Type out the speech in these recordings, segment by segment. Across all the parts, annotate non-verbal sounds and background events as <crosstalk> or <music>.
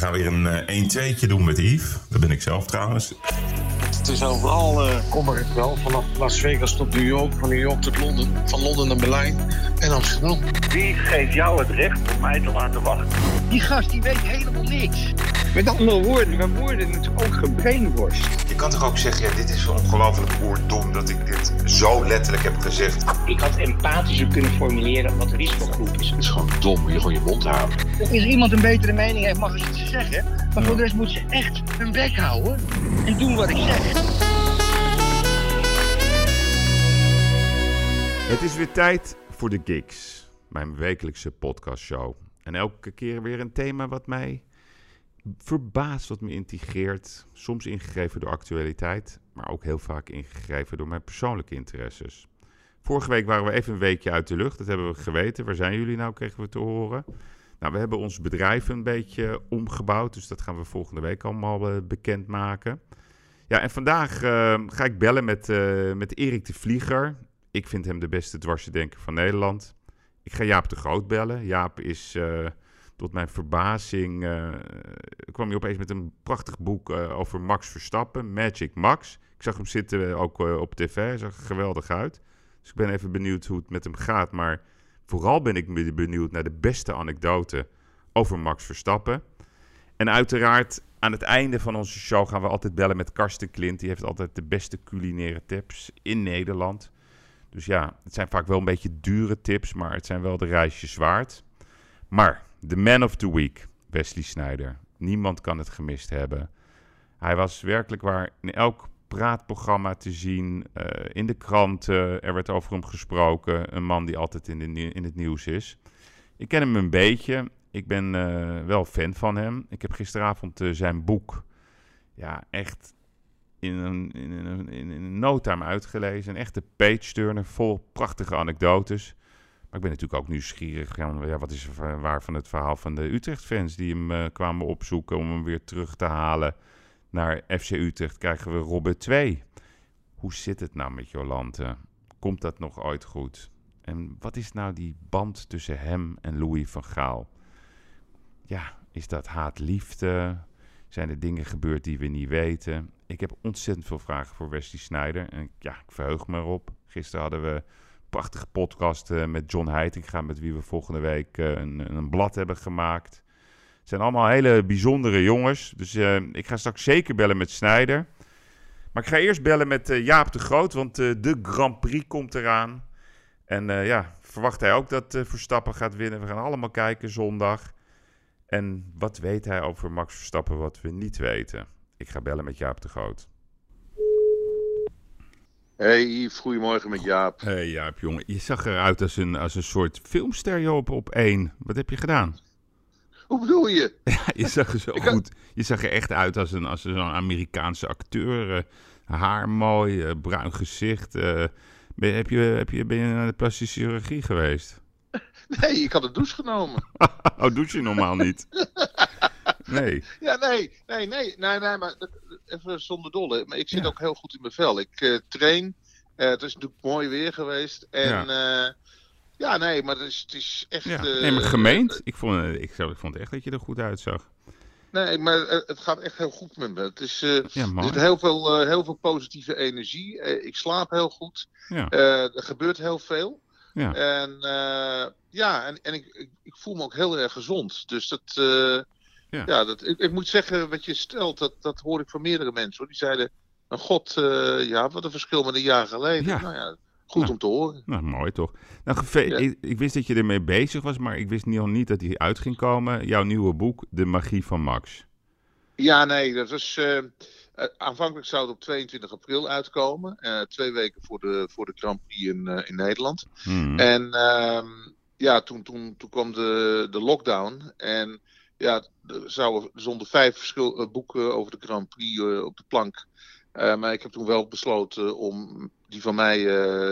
gaan weer een 1-2'tje doen met Yves. Dat ben ik zelf trouwens. Het is overal uh, kommer het wel. Vanaf Las Vegas tot New York, van New York tot Londen, van Londen naar Berlijn en Amsterdam. Wie geeft jou het recht om mij te laten wachten? Die gast die weet helemaal niks. Met andere woorden, we worden natuurlijk ook gebrainwashed. Je kan toch ook zeggen, ja, dit is ongelooflijk oerdom dat ik dit zo letterlijk heb gezegd. Ik had empathischer kunnen formuleren wat de risicogroep is. Het is gewoon dom, je gewoon je mond houden. Als iemand een betere mening heeft, mag ik iets zeggen. Maar voor de rest moet ze echt hun bek houden en doen wat ik zeg. Het is weer tijd voor de Gigs, mijn wekelijkse podcastshow. En elke keer weer een thema wat mij verbaast, wat me integreert. Soms ingegeven door actualiteit, maar ook heel vaak ingegeven door mijn persoonlijke interesses. Vorige week waren we even een weekje uit de lucht, dat hebben we geweten. Waar zijn jullie nou, kregen we te horen. Nou, we hebben ons bedrijf een beetje omgebouwd, dus dat gaan we volgende week allemaal uh, bekendmaken. Ja, en vandaag uh, ga ik bellen met, uh, met Erik de Vlieger. Ik vind hem de beste dwarsdenker van Nederland. Ik ga Jaap de Groot bellen. Jaap is tot mijn verbazing uh, kwam hij opeens met een prachtig boek over Max Verstappen, Magic Max. Ik zag hem zitten ook op tv, hij zag er geweldig uit. Dus ik ben even benieuwd hoe het met hem gaat. Maar vooral ben ik benieuwd naar de beste anekdote over Max Verstappen. En uiteraard aan het einde van onze show gaan we altijd bellen met Karsten Klint. Die heeft altijd de beste culinaire tips in Nederland. Dus ja, het zijn vaak wel een beetje dure tips, maar het zijn wel de reisjes waard. Maar de man of the week, Wesley Snyder. Niemand kan het gemist hebben. Hij was werkelijk waar in elk praatprogramma te zien, uh, in de kranten. Er werd over hem gesproken. Een man die altijd in, de, in het nieuws is. Ik ken hem een beetje. Ik ben uh, wel fan van hem. Ik heb gisteravond uh, zijn boek ja, echt in een, in, een, in een uitgelezen. Een echte page-turner vol prachtige anekdotes. Maar ik ben natuurlijk ook nieuwsgierig. Ja, wat is er waar van het verhaal van de Utrecht-fans die hem uh, kwamen opzoeken om hem weer terug te halen naar FC Utrecht? Krijgen we Robert 2. Hoe zit het nou met Jolante? Komt dat nog ooit goed? En wat is nou die band tussen hem en Louis van Gaal? Ja, is dat haat-liefde? Zijn er dingen gebeurd die we niet weten? Ik heb ontzettend veel vragen voor Wesley Snyder. En ja, ik verheug me erop. Gisteren hadden we prachtige podcast uh, met John Heitinga, met wie we volgende week uh, een, een, blad hebben gemaakt. Het zijn allemaal hele bijzondere jongens. Dus uh, ik ga straks zeker bellen met Snijder. Maar ik ga eerst bellen met Jaap de Groot, want de Grand Prix komt eraan. En ja, verwacht hij ook dat Verstappen gaat winnen. We gaan allemaal kijken zondag. En wat weet hij over Max Verstappen wat we niet weten? Ik ga bellen met Jaap de Groot. Hey Yves, goedemorgen met Jaap. Hey Jaap, jongen. Je zag eruit als een, als een soort filmstereo op, op één. Wat heb je gedaan? Hoe bedoel je? <laughs> Ja, je zag er zo <laughs> goed. Je zag er echt uit als een, als een Amerikaanse acteur. Uh, haar mooi, uh, bruin gezicht. Uh, ben, heb je, heb je, ben je naar de plastische chirurgie geweest? <laughs> Nee, ik had een douche genomen. <laughs> oh, douche je normaal niet? <laughs> Nee. Ja, nee, nee, nee, nee, nee maar even zonder dolle. Maar ik zit ja. ook heel goed in mijn vel. Ik uh, train. Uh, het is natuurlijk mooi weer geweest. En ja, uh, ja nee, maar het is, het is echt... Ja. nee, maar gemeend. ik, vond, ik, ik vond echt dat je er goed uitzag. Nee, maar het gaat echt heel goed met me. Het is, uh, ja, er zit heel veel, uh, heel veel positieve energie. Uh, ik slaap heel goed. Ja. er gebeurt heel veel. Ja. En ja, en, en ik, ik, ik, voel me ook heel erg gezond. Dus dat, ja, ja dat, ik, ik, moet zeggen, wat je stelt, dat, dat hoor ik van meerdere mensen. Hoor. Die zeiden, nou god, uh, ja, wat een verschil met een jaar geleden. Ja. Nou ja, goed nou, om te horen. Nou, mooi toch. Nou, ja. ik, ik, wist dat je ermee bezig was, maar ik wist nog niet dat hij uit ging komen. Jouw nieuwe boek, De Magie van Max. Ja, nee, dat was... Uh, aanvankelijk zou het op 22 april uitkomen. Uh, twee weken voor de, voor de Grand Prix in, uh, in Nederland. Hmm. En uh, ja, toen, toen, toen kwam de, de lockdown. En ja, er zouden zonder vijf verschil, boeken over de Grand Prix op de plank. Maar ik heb toen wel besloten om die van mij,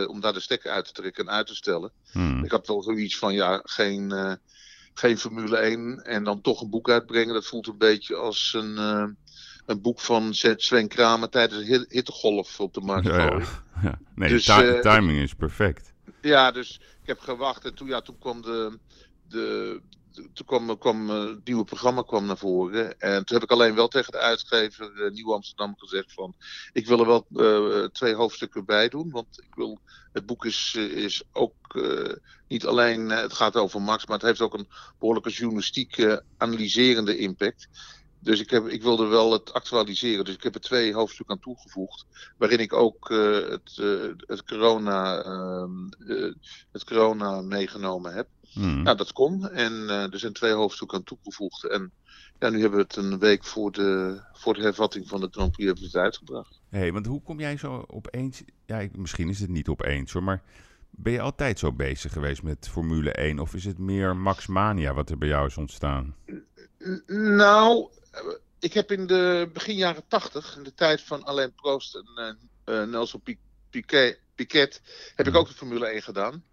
om daar de stekker uit te trekken en uit te stellen. Hmm. Ik had wel zoiets van, ja, geen, geen Formule 1 en dan toch een boek uitbrengen. Dat voelt een beetje als een, een boek van Sven Kramer tijdens een hittegolf op de markt. Ja, ja. <laughs> ja. Nee, dus, de timing is perfect. Ja, dus ik heb gewacht en toen, ja, toen kwam de, de, toen kwam, kwam het nieuwe programma kwam naar voren. En toen heb ik alleen wel tegen de uitgever Nieuw Amsterdam gezegd van... ik wil er wel twee hoofdstukken bij doen. Want ik wil, het boek is, is ook niet alleen... het gaat over Max, maar het heeft ook een behoorlijke journalistiek analyserende impact. Dus ik, heb, ik wilde wel het actualiseren. Dus ik heb er twee hoofdstukken aan toegevoegd. Waarin ik ook uh, het, uh, het, corona, uh, het corona meegenomen heb. Hmm. Nou, dat kon. En er zijn twee hoofdstukken aan toegevoegd. En ja, nu hebben we het een week voor de, voor de hervatting van de Grand Prix hebben we het uitgebracht. Hé, hey, want hoe kom jij zo opeens... Ja, misschien is het niet opeens hoor, maar... Ben je altijd zo bezig geweest met Formule 1? Of is het meer Max Mania wat er bij jou is ontstaan? Nou, ik heb in de begin jaren tachtig, in de tijd van Alain Prost en uh, Nelson Piquet, Piquet, heb ik mhm. ook de Formule 1 gedaan.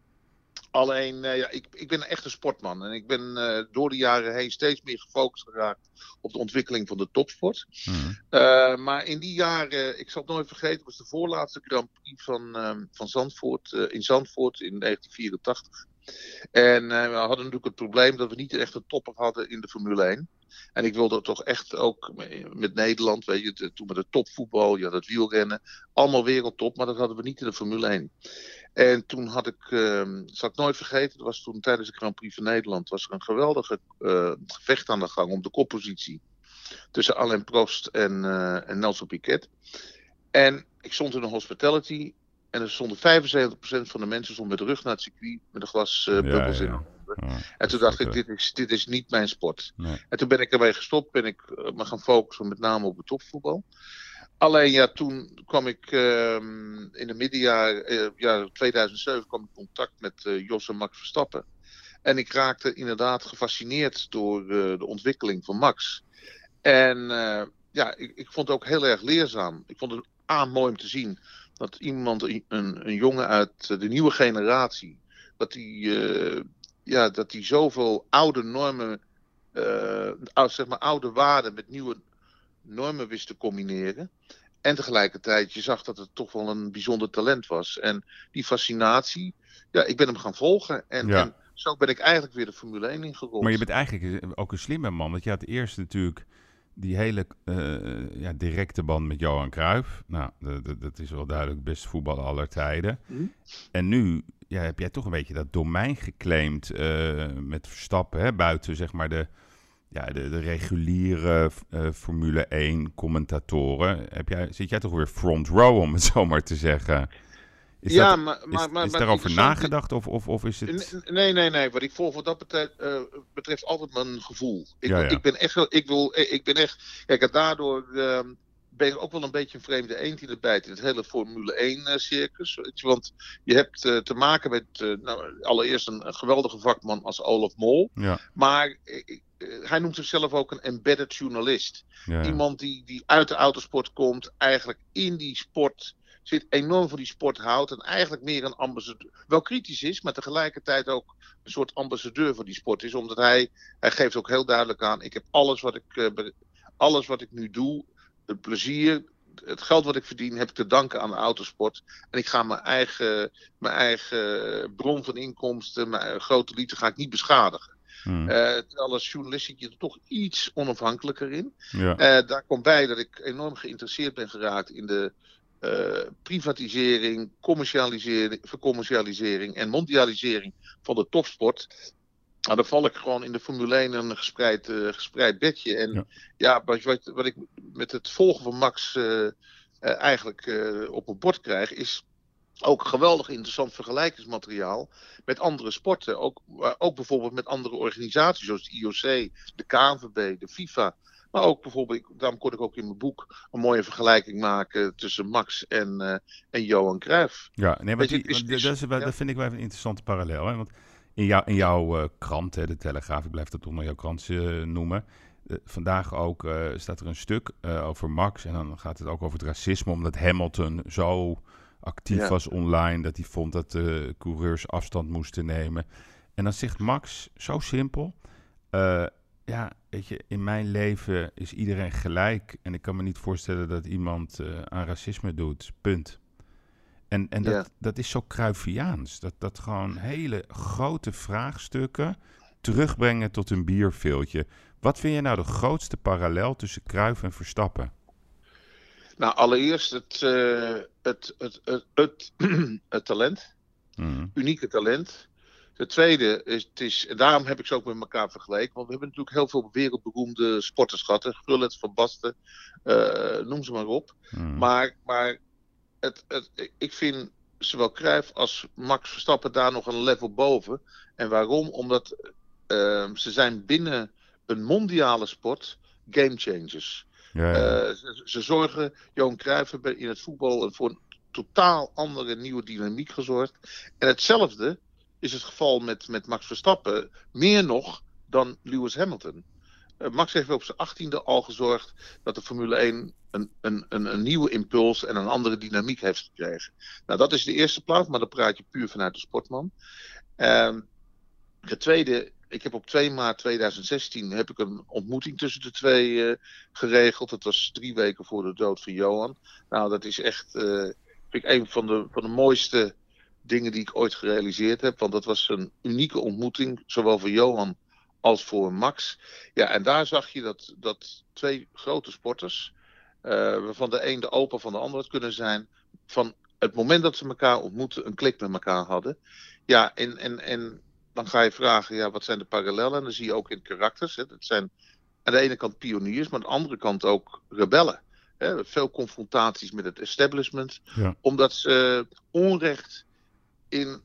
Alleen, uh, ja, ik, ik ben echt een sportman. En ik ben uh, door de jaren heen steeds meer gefocust geraakt op de ontwikkeling van de topsport. Mm. Uh, maar in die jaren, ik zal het nooit vergeten, was de voorlaatste Grand Prix van, um, van Zandvoort, in Zandvoort in 1984. En we hadden natuurlijk het probleem dat we niet echt een topper hadden in de Formule 1. En ik wilde toch echt ook met Nederland, weet je, toen met het topvoetbal, ja, dat wielrennen, allemaal wereldtop, maar dat hadden we niet in de Formule 1. En toen had ik, uh, zal ik nooit vergeten, dat was toen tijdens de Grand Prix van Nederland, was er een geweldige uh, gevecht aan de gang om de koppositie tussen Alain Prost en, uh, en Nelson Piquet. En ik stond in een hospitality en er stonden 75% van de mensen stond met de rug naar het circuit met een glas uh, bubbels in en toen dacht ik, dit is, dit is niet mijn sport. En toen ben ik ermee gestopt, ben ik me gaan focussen met name op het topvoetbal. Alleen ja, toen kwam ik uh, in de middenjaar, uh, ja, 2007 kwam ik in contact met uh, Jos en Max Verstappen. En ik raakte inderdaad gefascineerd door de ontwikkeling van Max. En ja, ik, ik, vond het ook heel erg leerzaam. Ik vond het aan mooi om te zien dat iemand, een, een jongen uit de nieuwe generatie, dat hij ja, dat hij zoveel oude normen, zeg maar oude waarden met nieuwe normen wist te combineren. En tegelijkertijd, je zag dat het toch wel een bijzonder talent was. En die fascinatie, ja, ik ben hem gaan volgen. En, en zo ben ik eigenlijk weer de Formule 1 ingerold. Maar je bent eigenlijk ook een slimme man. Want je had eerst natuurlijk die hele uh, ja, directe band met Johan Cruijff. Nou, dat is wel duidelijk best voetbal aller tijden. Hm? En nu ja, heb jij toch een beetje dat domein geclaimd uh, met Verstappen, hè, buiten zeg maar de ja, de, de reguliere uh, Formule 1 commentatoren, heb jij, zit jij toch weer front row, om het zo maar te zeggen? Is ja, dat, maar, maar, is, maar, is daarover nagedacht of, of, of is het... Nee, nee, nee. Wat ik volg wat dat betreft, uh, betreft altijd mijn gevoel. Ik, ja, ja. ik ben echt, ik wil, ik ben echt, kijk, daardoor uh, ben ik ook wel een beetje een vreemde eend het bijt in het hele Formule 1 uh, circus. Want je hebt uh, te maken met uh, nou, allereerst een, een, geweldige vakman als Olaf Mol. Ja. Maar hij noemt zichzelf ook een embedded journalist. Ja. Iemand die, die uit de autosport komt, eigenlijk in die sport zit, enorm van die sport houdt en eigenlijk meer een ambassadeur, wel kritisch is, maar tegelijkertijd ook een soort ambassadeur voor die sport is, omdat hij, hij geeft ook heel duidelijk aan, ik heb alles wat ik, alles wat ik nu doe, het plezier, het geld wat ik verdien, heb ik te danken aan de autosport. En ik ga mijn eigen, mijn eigen bron van inkomsten, mijn grote lieten, ga ik niet beschadigen. Hmm. Uh, als journalist zit je er toch iets onafhankelijker in. Ja. Uh, daar komt bij dat ik enorm geïnteresseerd ben geraakt in de uh, privatisering, commercialisering, vercommercialisering en mondialisering van de topsport. Nou, dan val ik gewoon in de Formule 1 een gespreid, uh, gespreid bedje. En ja, ja wat, wat, wat, ik met het volgen van Max uh, uh, eigenlijk op het bord krijg, is ook geweldig interessant vergelijkingsmateriaal met andere sporten. Ook, ook bijvoorbeeld met andere organisaties zoals de IOC, de KNVB, de FIFA. Maar ook bijvoorbeeld, daarom kon ik ook in mijn boek een mooie vergelijking maken tussen Max en, en Johan Cruijff. Ja, nee, maar die, is, dat, is, dat vind ik wel een interessante parallel. Hè? Want in, jou, in jouw uh, krant, hè, de Telegraaf, ik blijf dat toch maar jouw krant uh, noemen. Uh, vandaag ook staat er een stuk over Max. En dan gaat het ook over het racisme, omdat Hamilton zo actief ja. was online. Dat hij vond dat de coureurs afstand moesten nemen. En dan zegt Max, zo simpel. ja, weet je, in mijn leven is iedereen gelijk. En ik kan me niet voorstellen dat iemand aan racisme doet. Punt. En, en dat, dat is zo Cruyffiaans. Dat, dat gewoon hele grote vraagstukken terugbrengen tot een bierveeltje. Wat vind je nou de grootste parallel tussen Kruif en Verstappen? Nou, allereerst het, uh, het, het, het, het, <clears throat> talent. Mm. Unieke talent. Ten tweede is, het is, en daarom heb ik ze ook met elkaar vergeleken. Want we hebben natuurlijk heel veel wereldberoemde sporters gehad. Gullit, Van Basten, uh, noem ze maar op. Mm. Maar, maar het, het, ik vind zowel Cruijff als Max Verstappen daar nog een level boven. En waarom? Omdat uh, ze zijn binnen een mondiale sport game changers. Ja, ja. Uh, ze, ze, zorgen, Johan Cruijff in het voetbal voor een totaal andere nieuwe dynamiek gezorgd. En hetzelfde is het geval met, met Max Verstappen, meer nog dan Lewis Hamilton. Uh, Max heeft op zijn achttiende al gezorgd dat de Formule 1 een, een, een, nieuwe impuls en een andere dynamiek heeft gekregen. Nou, dat is de eerste plaats, maar dan praat je puur vanuit de sportman. Uh, het tweede, ik heb op 2 maart 2016 heb ik een ontmoeting tussen de twee uh, geregeld. Dat was drie weken voor de dood van Johan. Nou, dat is echt uh, vind ik een van de, van de mooiste dingen die ik ooit gerealiseerd heb. Want dat was een unieke ontmoeting, zowel voor Johan als voor Max. Ja, en daar zag je dat, dat twee grote sporters, uh, waarvan de een de opa van de ander had kunnen zijn, van het moment dat ze elkaar ontmoetten, een klik met elkaar hadden. Ja, en, en, en dan ga je vragen, ja, wat zijn de parallellen? En dan zie je ook in karakters. Hè, dat zijn aan de ene kant pioniers, maar aan de andere kant ook rebellen. Hè, veel confrontaties met het establishment. Ja. Omdat ze onrecht in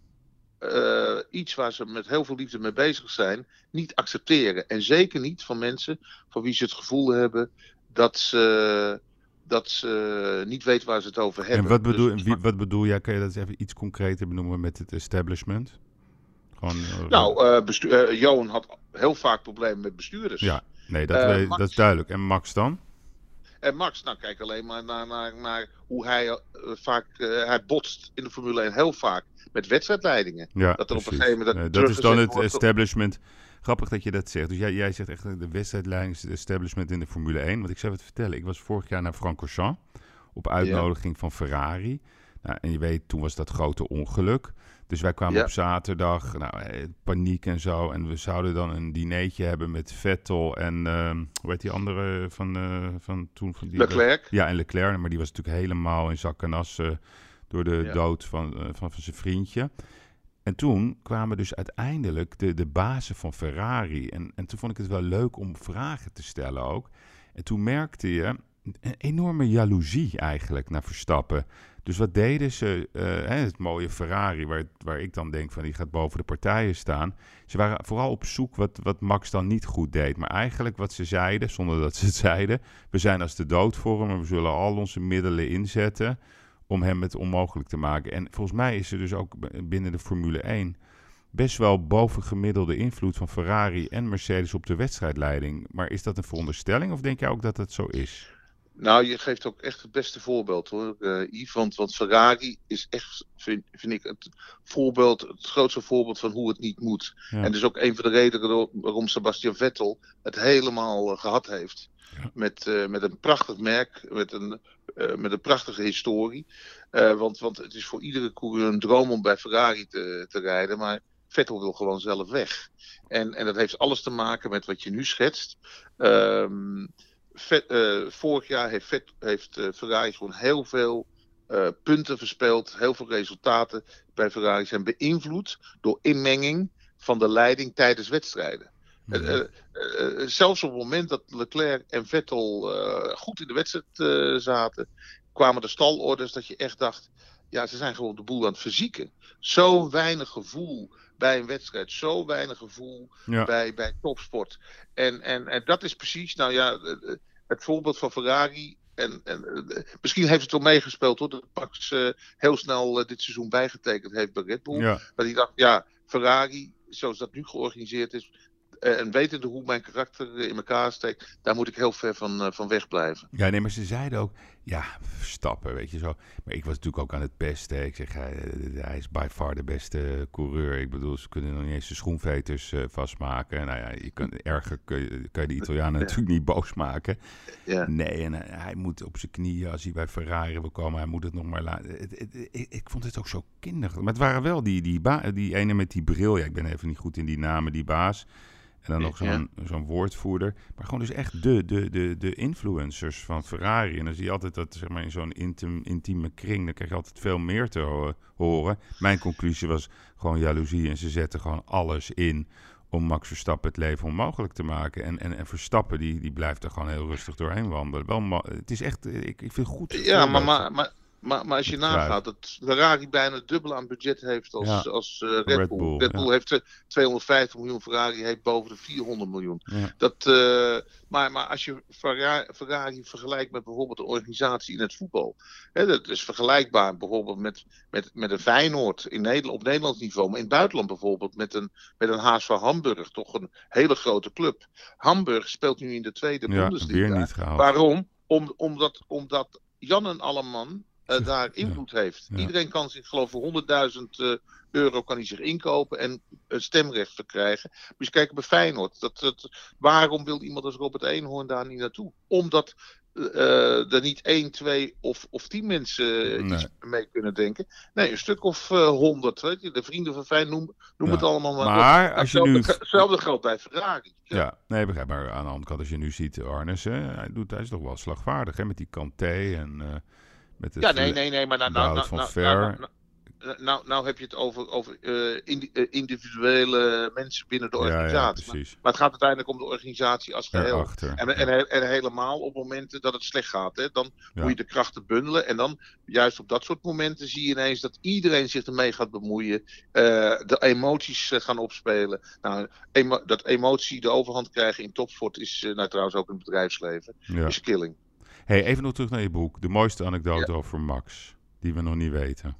uh, iets waar ze met heel veel liefde mee bezig zijn, niet accepteren. En zeker niet van mensen van wie ze het gevoel hebben dat ze, dat ze niet weten waar ze het over hebben. En wat bedoel, dus, wie, wat bedoel jij? Kan je dat eens even iets concreter benoemen met het establishment? Gewoon, uh, nou, uh, Johan had heel vaak problemen met bestuurders. Ja, nee, dat, dat is duidelijk. En Max dan? En Max, nou kijk alleen maar naar, naar, naar hoe hij vaak, hij botst in de Formule 1 heel vaak met wedstrijdleidingen. Ja, dat er op een gegeven moment. Dat, dat is dan het establishment. Grappig dat je dat zegt. Dus jij, jij zegt echt de wedstrijdleiding is het establishment in de Formule 1. Want ik zou het vertellen. Ik was vorig jaar naar Francorchamps op uitnodiging van Ferrari. Nou, en je weet, toen was dat grote ongeluk. Dus wij kwamen op zaterdag, nou, eh, paniek en zo. En we zouden dan een dinertje hebben met Vettel en, uh, hoe heet die andere van, uh, van toen? Van die Leclerc. Ja, en Leclerc. Maar die was natuurlijk helemaal in zak en as door de dood van, uh, van, van zijn vriendje. En toen kwamen dus uiteindelijk de, de bazen van Ferrari. En, en toen vond ik het wel leuk om vragen te stellen ook. En toen merkte je een enorme jaloezie eigenlijk naar Verstappen. Dus wat deden ze? Uh, het mooie Ferrari, waar, waar ik dan denk van die gaat boven de partijen staan. Ze waren vooral op zoek wat, wat Max dan niet goed deed. Maar eigenlijk wat ze zeiden, zonder dat ze het <laughs> zeiden. We zijn als de dood voor hem en we zullen al onze middelen inzetten om hem het onmogelijk te maken. En volgens mij is er dus ook binnen de Formule 1 best wel bovengemiddelde invloed van Ferrari en Mercedes op de wedstrijdleiding. Maar is dat een veronderstelling of denk jij ook dat het zo is? Nou, je geeft ook echt het beste voorbeeld hoor, uh, Yves. Want, want, Ferrari is echt, vind, vind, ik, het voorbeeld, het grootste voorbeeld van hoe het niet moet. En dat is ook een van de redenen waarom Sebastian Vettel het helemaal uh, gehad heeft. Ja. Met, uh, met een prachtig merk, met een, met een prachtige historie. want, want het is voor iedere coureur een droom om bij Ferrari te, te rijden. Maar Vettel wil gewoon zelf weg. En, en dat heeft alles te maken met wat je nu schetst. Um, uh, vorig jaar heeft, Vet, heeft uh, Ferrari gewoon heel veel uh, punten verspeeld. Heel veel resultaten bij Ferrari zijn beïnvloed door inmenging van de leiding tijdens wedstrijden. Mm zelfs op het moment dat Leclerc en Vettel goed in de wedstrijd zaten, kwamen de stalorders dat je echt dacht: ja, ze zijn gewoon de boel aan het verzieken. Zo weinig gevoel bij een wedstrijd. Zo weinig gevoel bij, bij topsport. En, en, en dat is precies, nou ja, het voorbeeld van Ferrari. En, en eh, misschien heeft het wel meegespeeld hoor. Dat Max uh, heel snel uh, dit seizoen bijgetekend heeft bij Red Bull. Maar die dacht, ja, Ferrari, zoals dat nu georganiseerd is, en wetende hoe mijn karakter in elkaar steekt, daar moet ik heel ver van, van weg blijven. Ja, nee, maar ze zeiden ook, ja, stappen, weet je zo. Maar ik was natuurlijk ook aan het beste. Ik zeg, hij, hij, is by far de beste coureur. Ik bedoel, ze kunnen nog niet eens de schoenveters uh, vastmaken. Nou ja, je kan, erger kun je, kan je de Italianen <laughs> natuurlijk niet boos maken. Ja. Nee, en hij moet op zijn knieën als hij bij Ferrari wil komen. Hij moet het nog maar laten. Ik, ik, vond het ook zo kinderlijk. Maar het waren wel die, die, die ene met die bril. Ja, ik ben even niet goed in die namen, die baas. En dan nog zo'n zo'n woordvoerder. Maar gewoon dus echt de, de, de, de influencers van Ferrari. En dan zie je altijd dat zeg maar, in zo'n intiem, intieme kring... dan krijg je altijd veel meer te horen. Mijn conclusie was gewoon jaloezie. En ze zetten gewoon alles in om Max Verstappen het leven onmogelijk te maken. En, en, en Verstappen die, die blijft er gewoon heel rustig doorheen wandelen. Wel, het is echt, ik, ik vind het goed. Ja, maar, maar, maar, maar, maar als je nagaat dat Ferrari bijna dubbel aan budget heeft als, als uh, Red, Bull. Red Bull heeft 250 miljoen, Ferrari heeft boven de 400 miljoen. Dat, uh, maar, maar als je Ferrari, Ferrari, vergelijkt met bijvoorbeeld een organisatie in het voetbal. Hè, dat is vergelijkbaar bijvoorbeeld met, met, met een Feyenoord in Nederland, op Nederlands niveau. Maar in het buitenland bijvoorbeeld met een, met een HSV Hamburg. Toch een hele grote club. Hamburg speelt nu in de tweede Bundesliga. Waarom? Om, omdat, omdat Jan en Alleman uh, daar invloed heeft. Iedereen kan zich, geloof ik, voor 100.000 uh, euro kan hij zich inkopen en een stemrecht verkrijgen. Dus je kijkt bij Feyenoord. Dat, dat, waarom wil iemand als Robert Eenhoorn daar niet naartoe? Omdat uh, er niet één, twee of, of tien mensen nee. mee kunnen denken. Nee, een stuk of honderd. je, de vrienden van Feyenoord noem, noem ja. het allemaal maar. Maar als je nu... Hetzelfde geldt bij Ferrari. Ja. ja, nee, begrijp maar. Aan de andere kant, als je nu ziet Arnes, hij, doet, hij is toch wel slagvaardig hè, met die Kanté en ja, nee, nee, nee, maar nou, nou, nou, nou, nou, nou, heb je het over, over uh, individuele mensen binnen de organisatie. Ja, ja, maar, maar, het gaat uiteindelijk om de organisatie als geheel. En, en, en, helemaal op momenten dat het slecht gaat. Hè, dan moet je de krachten bundelen. En dan, juist op dat soort momenten, zie je ineens dat iedereen zich ermee gaat bemoeien. Uh, de emoties gaan opspelen. Nou, emo dat emotie de overhand krijgen in topsport is, nou trouwens ook in het bedrijfsleven, is killing. Hey, even nog terug naar je boek. De mooiste anekdote over Max, die we nog niet weten.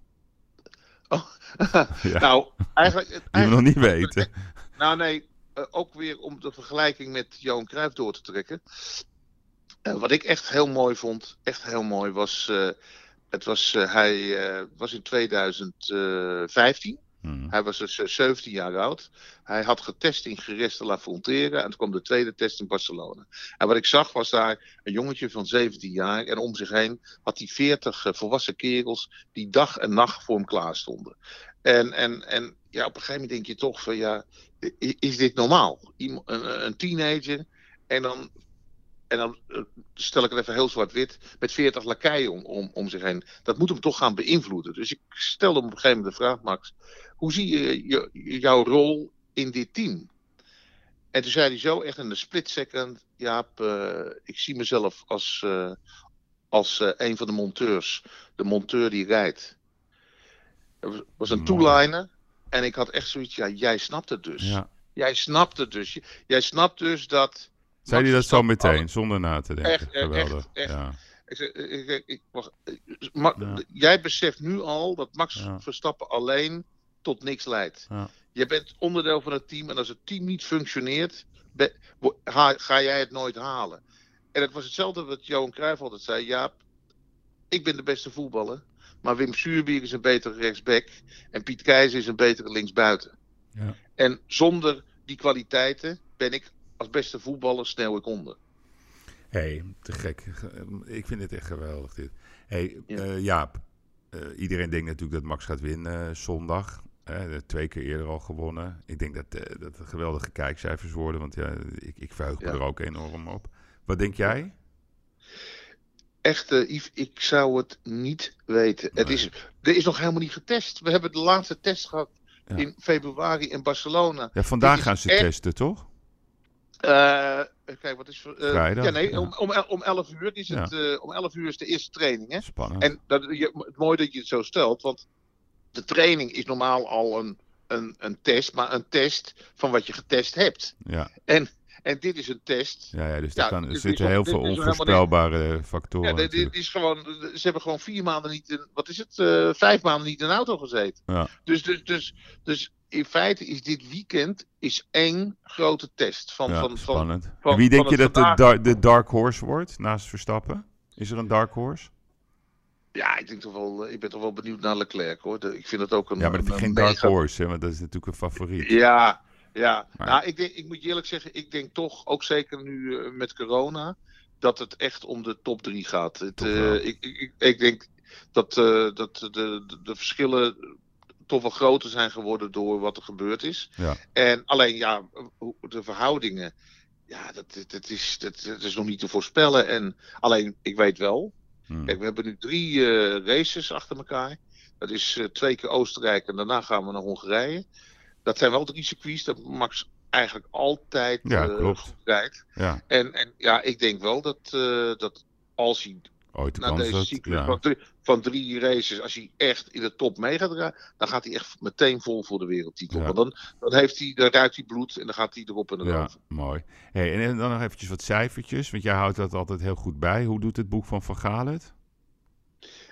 Oh, <laughs> <laughs> nou, eigenlijk... Die we nog niet weten. <laughs> Nou nee, uh, ook weer om de vergelijking met Johan Cruijff door te trekken. Uh, wat ik echt heel mooi vond, echt heel mooi, was... Uh, het was, hij was in 2015. Hmm. Hij was dus 17 jaar oud. Hij had getest in Geres de La Frontera en toen kwam de tweede test in Barcelona. En wat ik zag was daar een jongetje van 17 jaar en om zich heen had hij 40 uh, volwassen kerels die dag en nacht voor hem klaar stonden. En, en, en ja, op een gegeven moment denk je toch van ja, is dit normaal? Een, een teenager en dan en dan eh, stel ik het even heel zwart-wit, met 40 lakeien om, om, om zich heen. Dat moet hem toch gaan beïnvloeden. Dus ik stelde hem op een gegeven moment de vraag, Max, hoe zie je, je jouw rol in dit team? En toen zei hij zo echt in de split second, Jaap, uh, ik zie mezelf als, uh, als uh, een van de monteurs. De monteur die rijdt. Het was een two-liner. En ik had echt zoiets, ja, jij snapt het dus. Ja. Jij snapt het dus. Jij snapt dus dat... Zei hij dat zo meteen, zonder na te denken? Echt, Geweldig. Echt, echt. Ja. Ik, ik, ik, wacht, ja. Jij beseft nu al dat Max ja. Verstappen alleen tot niks leidt. Ja. Je bent onderdeel van het team en als het team niet functioneert, ga, ga, jij het nooit halen. En het was hetzelfde wat Johan Cruijff altijd zei. Ja, ik ben de beste voetballer, maar Wim Suurbier is een betere rechtsback en Piet Keizer is een betere linksbuiten. Ja. En zonder die kwaliteiten ben ik als beste voetballer snel ik onder. Hé, hey, te gek. Ik vind het echt geweldig dit. hey, ja. Uh, Jaap, uh, iedereen denkt natuurlijk dat Max gaat winnen uh, zondag twee keer eerder al gewonnen. Ik denk dat, dat geweldige kijkcijfers worden, want ja, ik, ik verheug me er ook enorm op. Wat denk jij? Echt, uh, Yves, ik zou het niet weten. Het is, er is nog helemaal niet getest. We hebben de laatste test gehad in februari in Barcelona. Ja, vandaag gaan ze testen, toch? Uh, kijk, wat is. Uh, Vrijdag, ja, nee, ja. Om, om, om 11 uur is het. Ja. Uh, om 11 uur is de eerste training. Hè? Spannend. En dat, je, het mooi dat je het zo stelt, want de training is normaal al een, een, een test, maar een test van wat je getest hebt. Ja. En, en dit is een test. Ja, ja dus er zitten heel veel onvoorspelbare factoren. Ja, dit, is gewoon, ze hebben gewoon vier maanden niet, in, wat is het, vijf maanden niet in een auto gezeten. Ja. Dus, dus, dus, dus in feite is dit weekend is één grote test. Van, ja, van, spannend. Van, wie denk je dat de, de dark horse wordt naast Verstappen? Is er een dark horse? Ja, ik, denk toch wel, ik ben toch wel benieuwd naar Leclerc hoor. ik vind het ook een. Ja, maar dat is geen dark horse, hè, want dat is natuurlijk een favoriet. Ja, ja. Nou, ik, denk, ik moet je eerlijk zeggen, ik denk toch, ook zeker nu uh, met corona, dat het echt om de top 3 gaat. Het, uh, ik, ik, ik, denk dat, uh, dat de, de, de, verschillen toch wel groter zijn geworden door wat er gebeurd is. Ja. En alleen ja, de verhoudingen, ja, dat, dat, is, dat, dat is nog niet te voorspellen. En alleen, ik weet wel, hmm. kijk, we hebben nu drie uh, races achter elkaar. Dat is uh, twee keer Oostenrijk en daarna gaan we naar Hongarije. Dat zijn wel drie circuits dat Max eigenlijk altijd ja, uh, goed rijdt. Ja. En, en ja, ik denk wel dat, dat als hij Ooit de na deze dat, cyclus ja. van, drie, van, drie, races, als hij echt in de top mee gaat dan gaat hij echt meteen vol voor de wereldtitel. Ja. Want dan, dan, heeft hij, dan ruikt hij bloed en dan gaat hij erop en erover. Ja, mooi. Hey, en dan nog eventjes wat cijfertjes, want jij houdt dat altijd heel goed bij. Hoe doet het boek van Van Gaal het?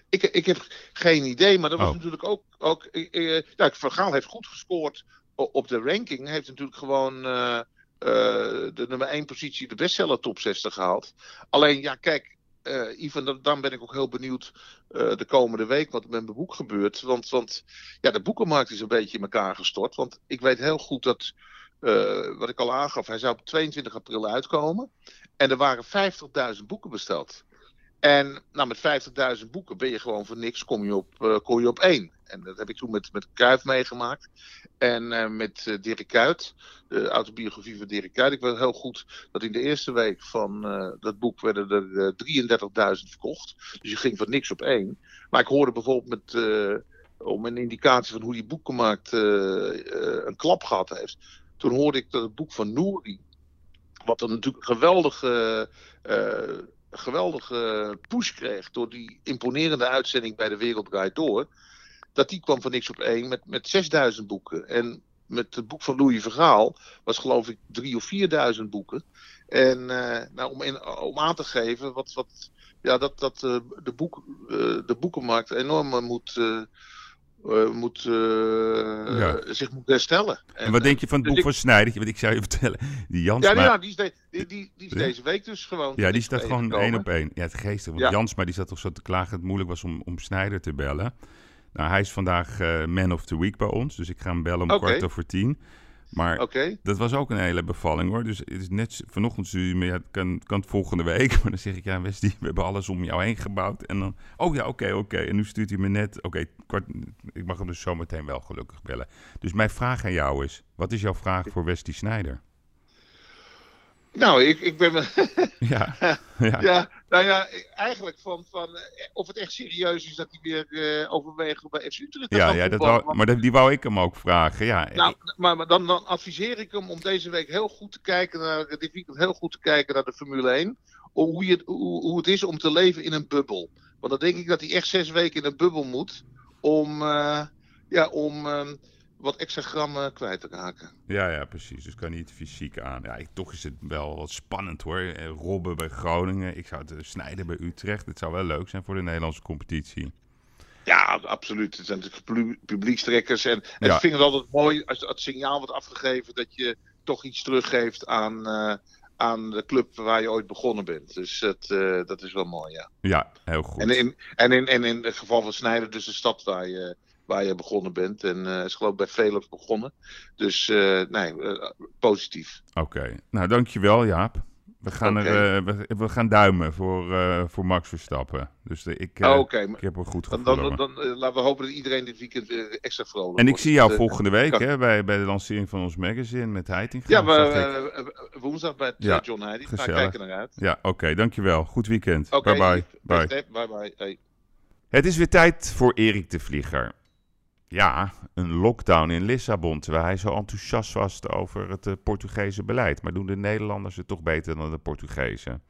Ik, ik heb geen idee, maar dat was Oh. natuurlijk ook... ook eh, ja, Van Gaal heeft goed gescoord op de ranking. Heeft natuurlijk gewoon eh, eh, de nummer 1 positie, de bestseller top 60 gehaald. Alleen, ja, kijk, eh Ivan, dan, ben ik ook heel benieuwd eh, de komende week wat er met mijn boek gebeurt. Want, want ja, de boekenmarkt is een beetje in elkaar gestort. Want ik weet heel goed dat, eh, wat ik al aangaf, hij zou op 22 april uitkomen. En er waren 50.000 boeken besteld. En nou, met 50.000 boeken ben je gewoon voor niks, kom je op, kom je op één. En dat heb ik toen met, met Kruif meegemaakt. En eh, met eh, Dirk Kuyt, de autobiografie van Dirk Kuyt. Ik weet heel goed dat in de eerste week van eh, dat boek werden er eh, 33.000 verkocht. Dus je ging van niks op één. Maar ik hoorde bijvoorbeeld met, om een indicatie van hoe die boekenmarkt eh, eh, een klap gehad heeft. Toen hoorde ik dat het boek van Nouri, wat een natuurlijk geweldige... geweldige push kreeg door die imponerende uitzending bij de Wereld Door. Dat die kwam van niks op één met, met 6000 boeken. En met het boek van Louis Vergaal was geloof ik 3 of 4000 boeken. En uh, nou, om, in, om aan te geven wat, wat, ja, dat, dat uh, de, boek, uh, de boekenmarkt enorm moet, moet, ja. zich moet herstellen. En, en wat denk je van het boek dus van Snijder? Want ik zou je <laughs> vertellen, die Jansma... Ja, ja die is, de, die, die, die is deze week dus gewoon... Ja, die staat gewoon één op één. Ja, het geestig. Want ja. Jansma die zat toch zo te klagen dat het moeilijk was om, om Snijder te bellen. Nou, hij is vandaag uh, man of the week bij ons. Dus ik ga hem bellen om okay. kwart over tien. Maar okay. dat was ook een hele bevalling hoor. Dus het is net vanochtend stuur je me, ja, het kan, kan het volgende week. <laughs> Maar dan zeg ik, ja Westie, we hebben alles om jou heen gebouwd. En dan, oh ja, oké, okay, oké. En nu stuurt hij me net, oké, ik mag hem dus zometeen wel gelukkig bellen. Dus mijn vraag aan jou is, wat is jouw vraag voor Westie Snijder? Nou, ik, ik ben. <laughs> ja, <laughs> ja. ja, nou ja, eigenlijk van, van of het echt serieus is dat hij weer uh, overweegt bij FC Utrecht. Ja, ja dat wou, maar die wou ik hem ook vragen. Ja. Nou, maar, maar dan, dan adviseer ik hem om deze week heel goed te kijken naar, dit weekend heel goed te kijken naar de Formule 1. Om hoe, je, hoe, hoe het is om te leven in een bubbel. Want dan denk ik dat hij echt zes weken in een bubbel moet om, uh, ja, om uh, wat extra grammen kwijt te raken. Ja, ja, precies. Dus kan niet fysiek aan. Ja, ik, toch is het wel wat spannend hoor. Robben bij Groningen. Ik zou het snijden bij Utrecht. Het zou wel leuk zijn voor de Nederlandse competitie. Ja, absoluut. Het zijn natuurlijk publiekstrekkers. En, en ja. ik vind het altijd mooi als het signaal wordt afgegeven dat je toch iets teruggeeft aan, uh, aan de club waar je ooit begonnen bent. Dus dat, uh, dat is wel mooi, ja. Ja, heel goed. En in, en in, en in het geval van Snijden, dus de stad waar je waar je begonnen bent. En uh, is geloof ik bij Velux begonnen. Dus uh, nee, uh, positief. Oké, okay. nou dankjewel Jaap. We gaan, okay. er, we, we, gaan duimen voor, voor Max Verstappen. Dus de, ik, oh, okay. ik heb er goed gevoel Dan, dan, dan laten we hopen dat iedereen dit weekend extra vrolijk En ik zie jou volgende week kan... hè, bij, bij de lancering van ons magazine met Heitinga. Ja, we, woensdag bij ja, John Heiting. Ga kijken naar uit. Ja, oké, dankjewel. Goed weekend. bye bye. Bye bye. bye, bye. Hey. Het is weer tijd voor Erik de Vlieger. Ja, een lockdown in Lissabon, terwijl hij zo enthousiast was over het uh, Portugese beleid. Maar doen de Nederlanders het toch beter dan de Portugezen?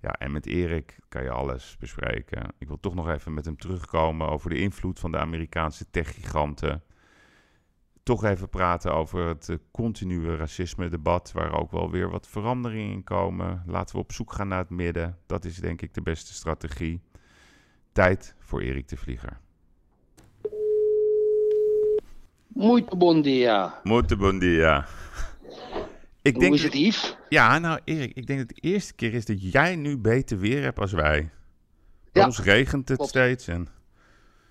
Ja, en met Erik kan je alles bespreken. Ik wil toch nog even met hem terugkomen over de invloed van de Amerikaanse techgiganten. Toch even praten over het uh, continue racisme-debat, waar ook wel weer wat veranderingen in komen. Laten we op zoek gaan naar het midden. Dat is denk ik de beste strategie. Tijd voor Erik de Vlieger. Muito bon dia. Muito bon dia. Ik Hoe denk is het, Yves? Ja, nou Erik, ik denk dat het de eerste keer is dat jij nu beter weer hebt als wij. Ja, ons regent het steeds. En...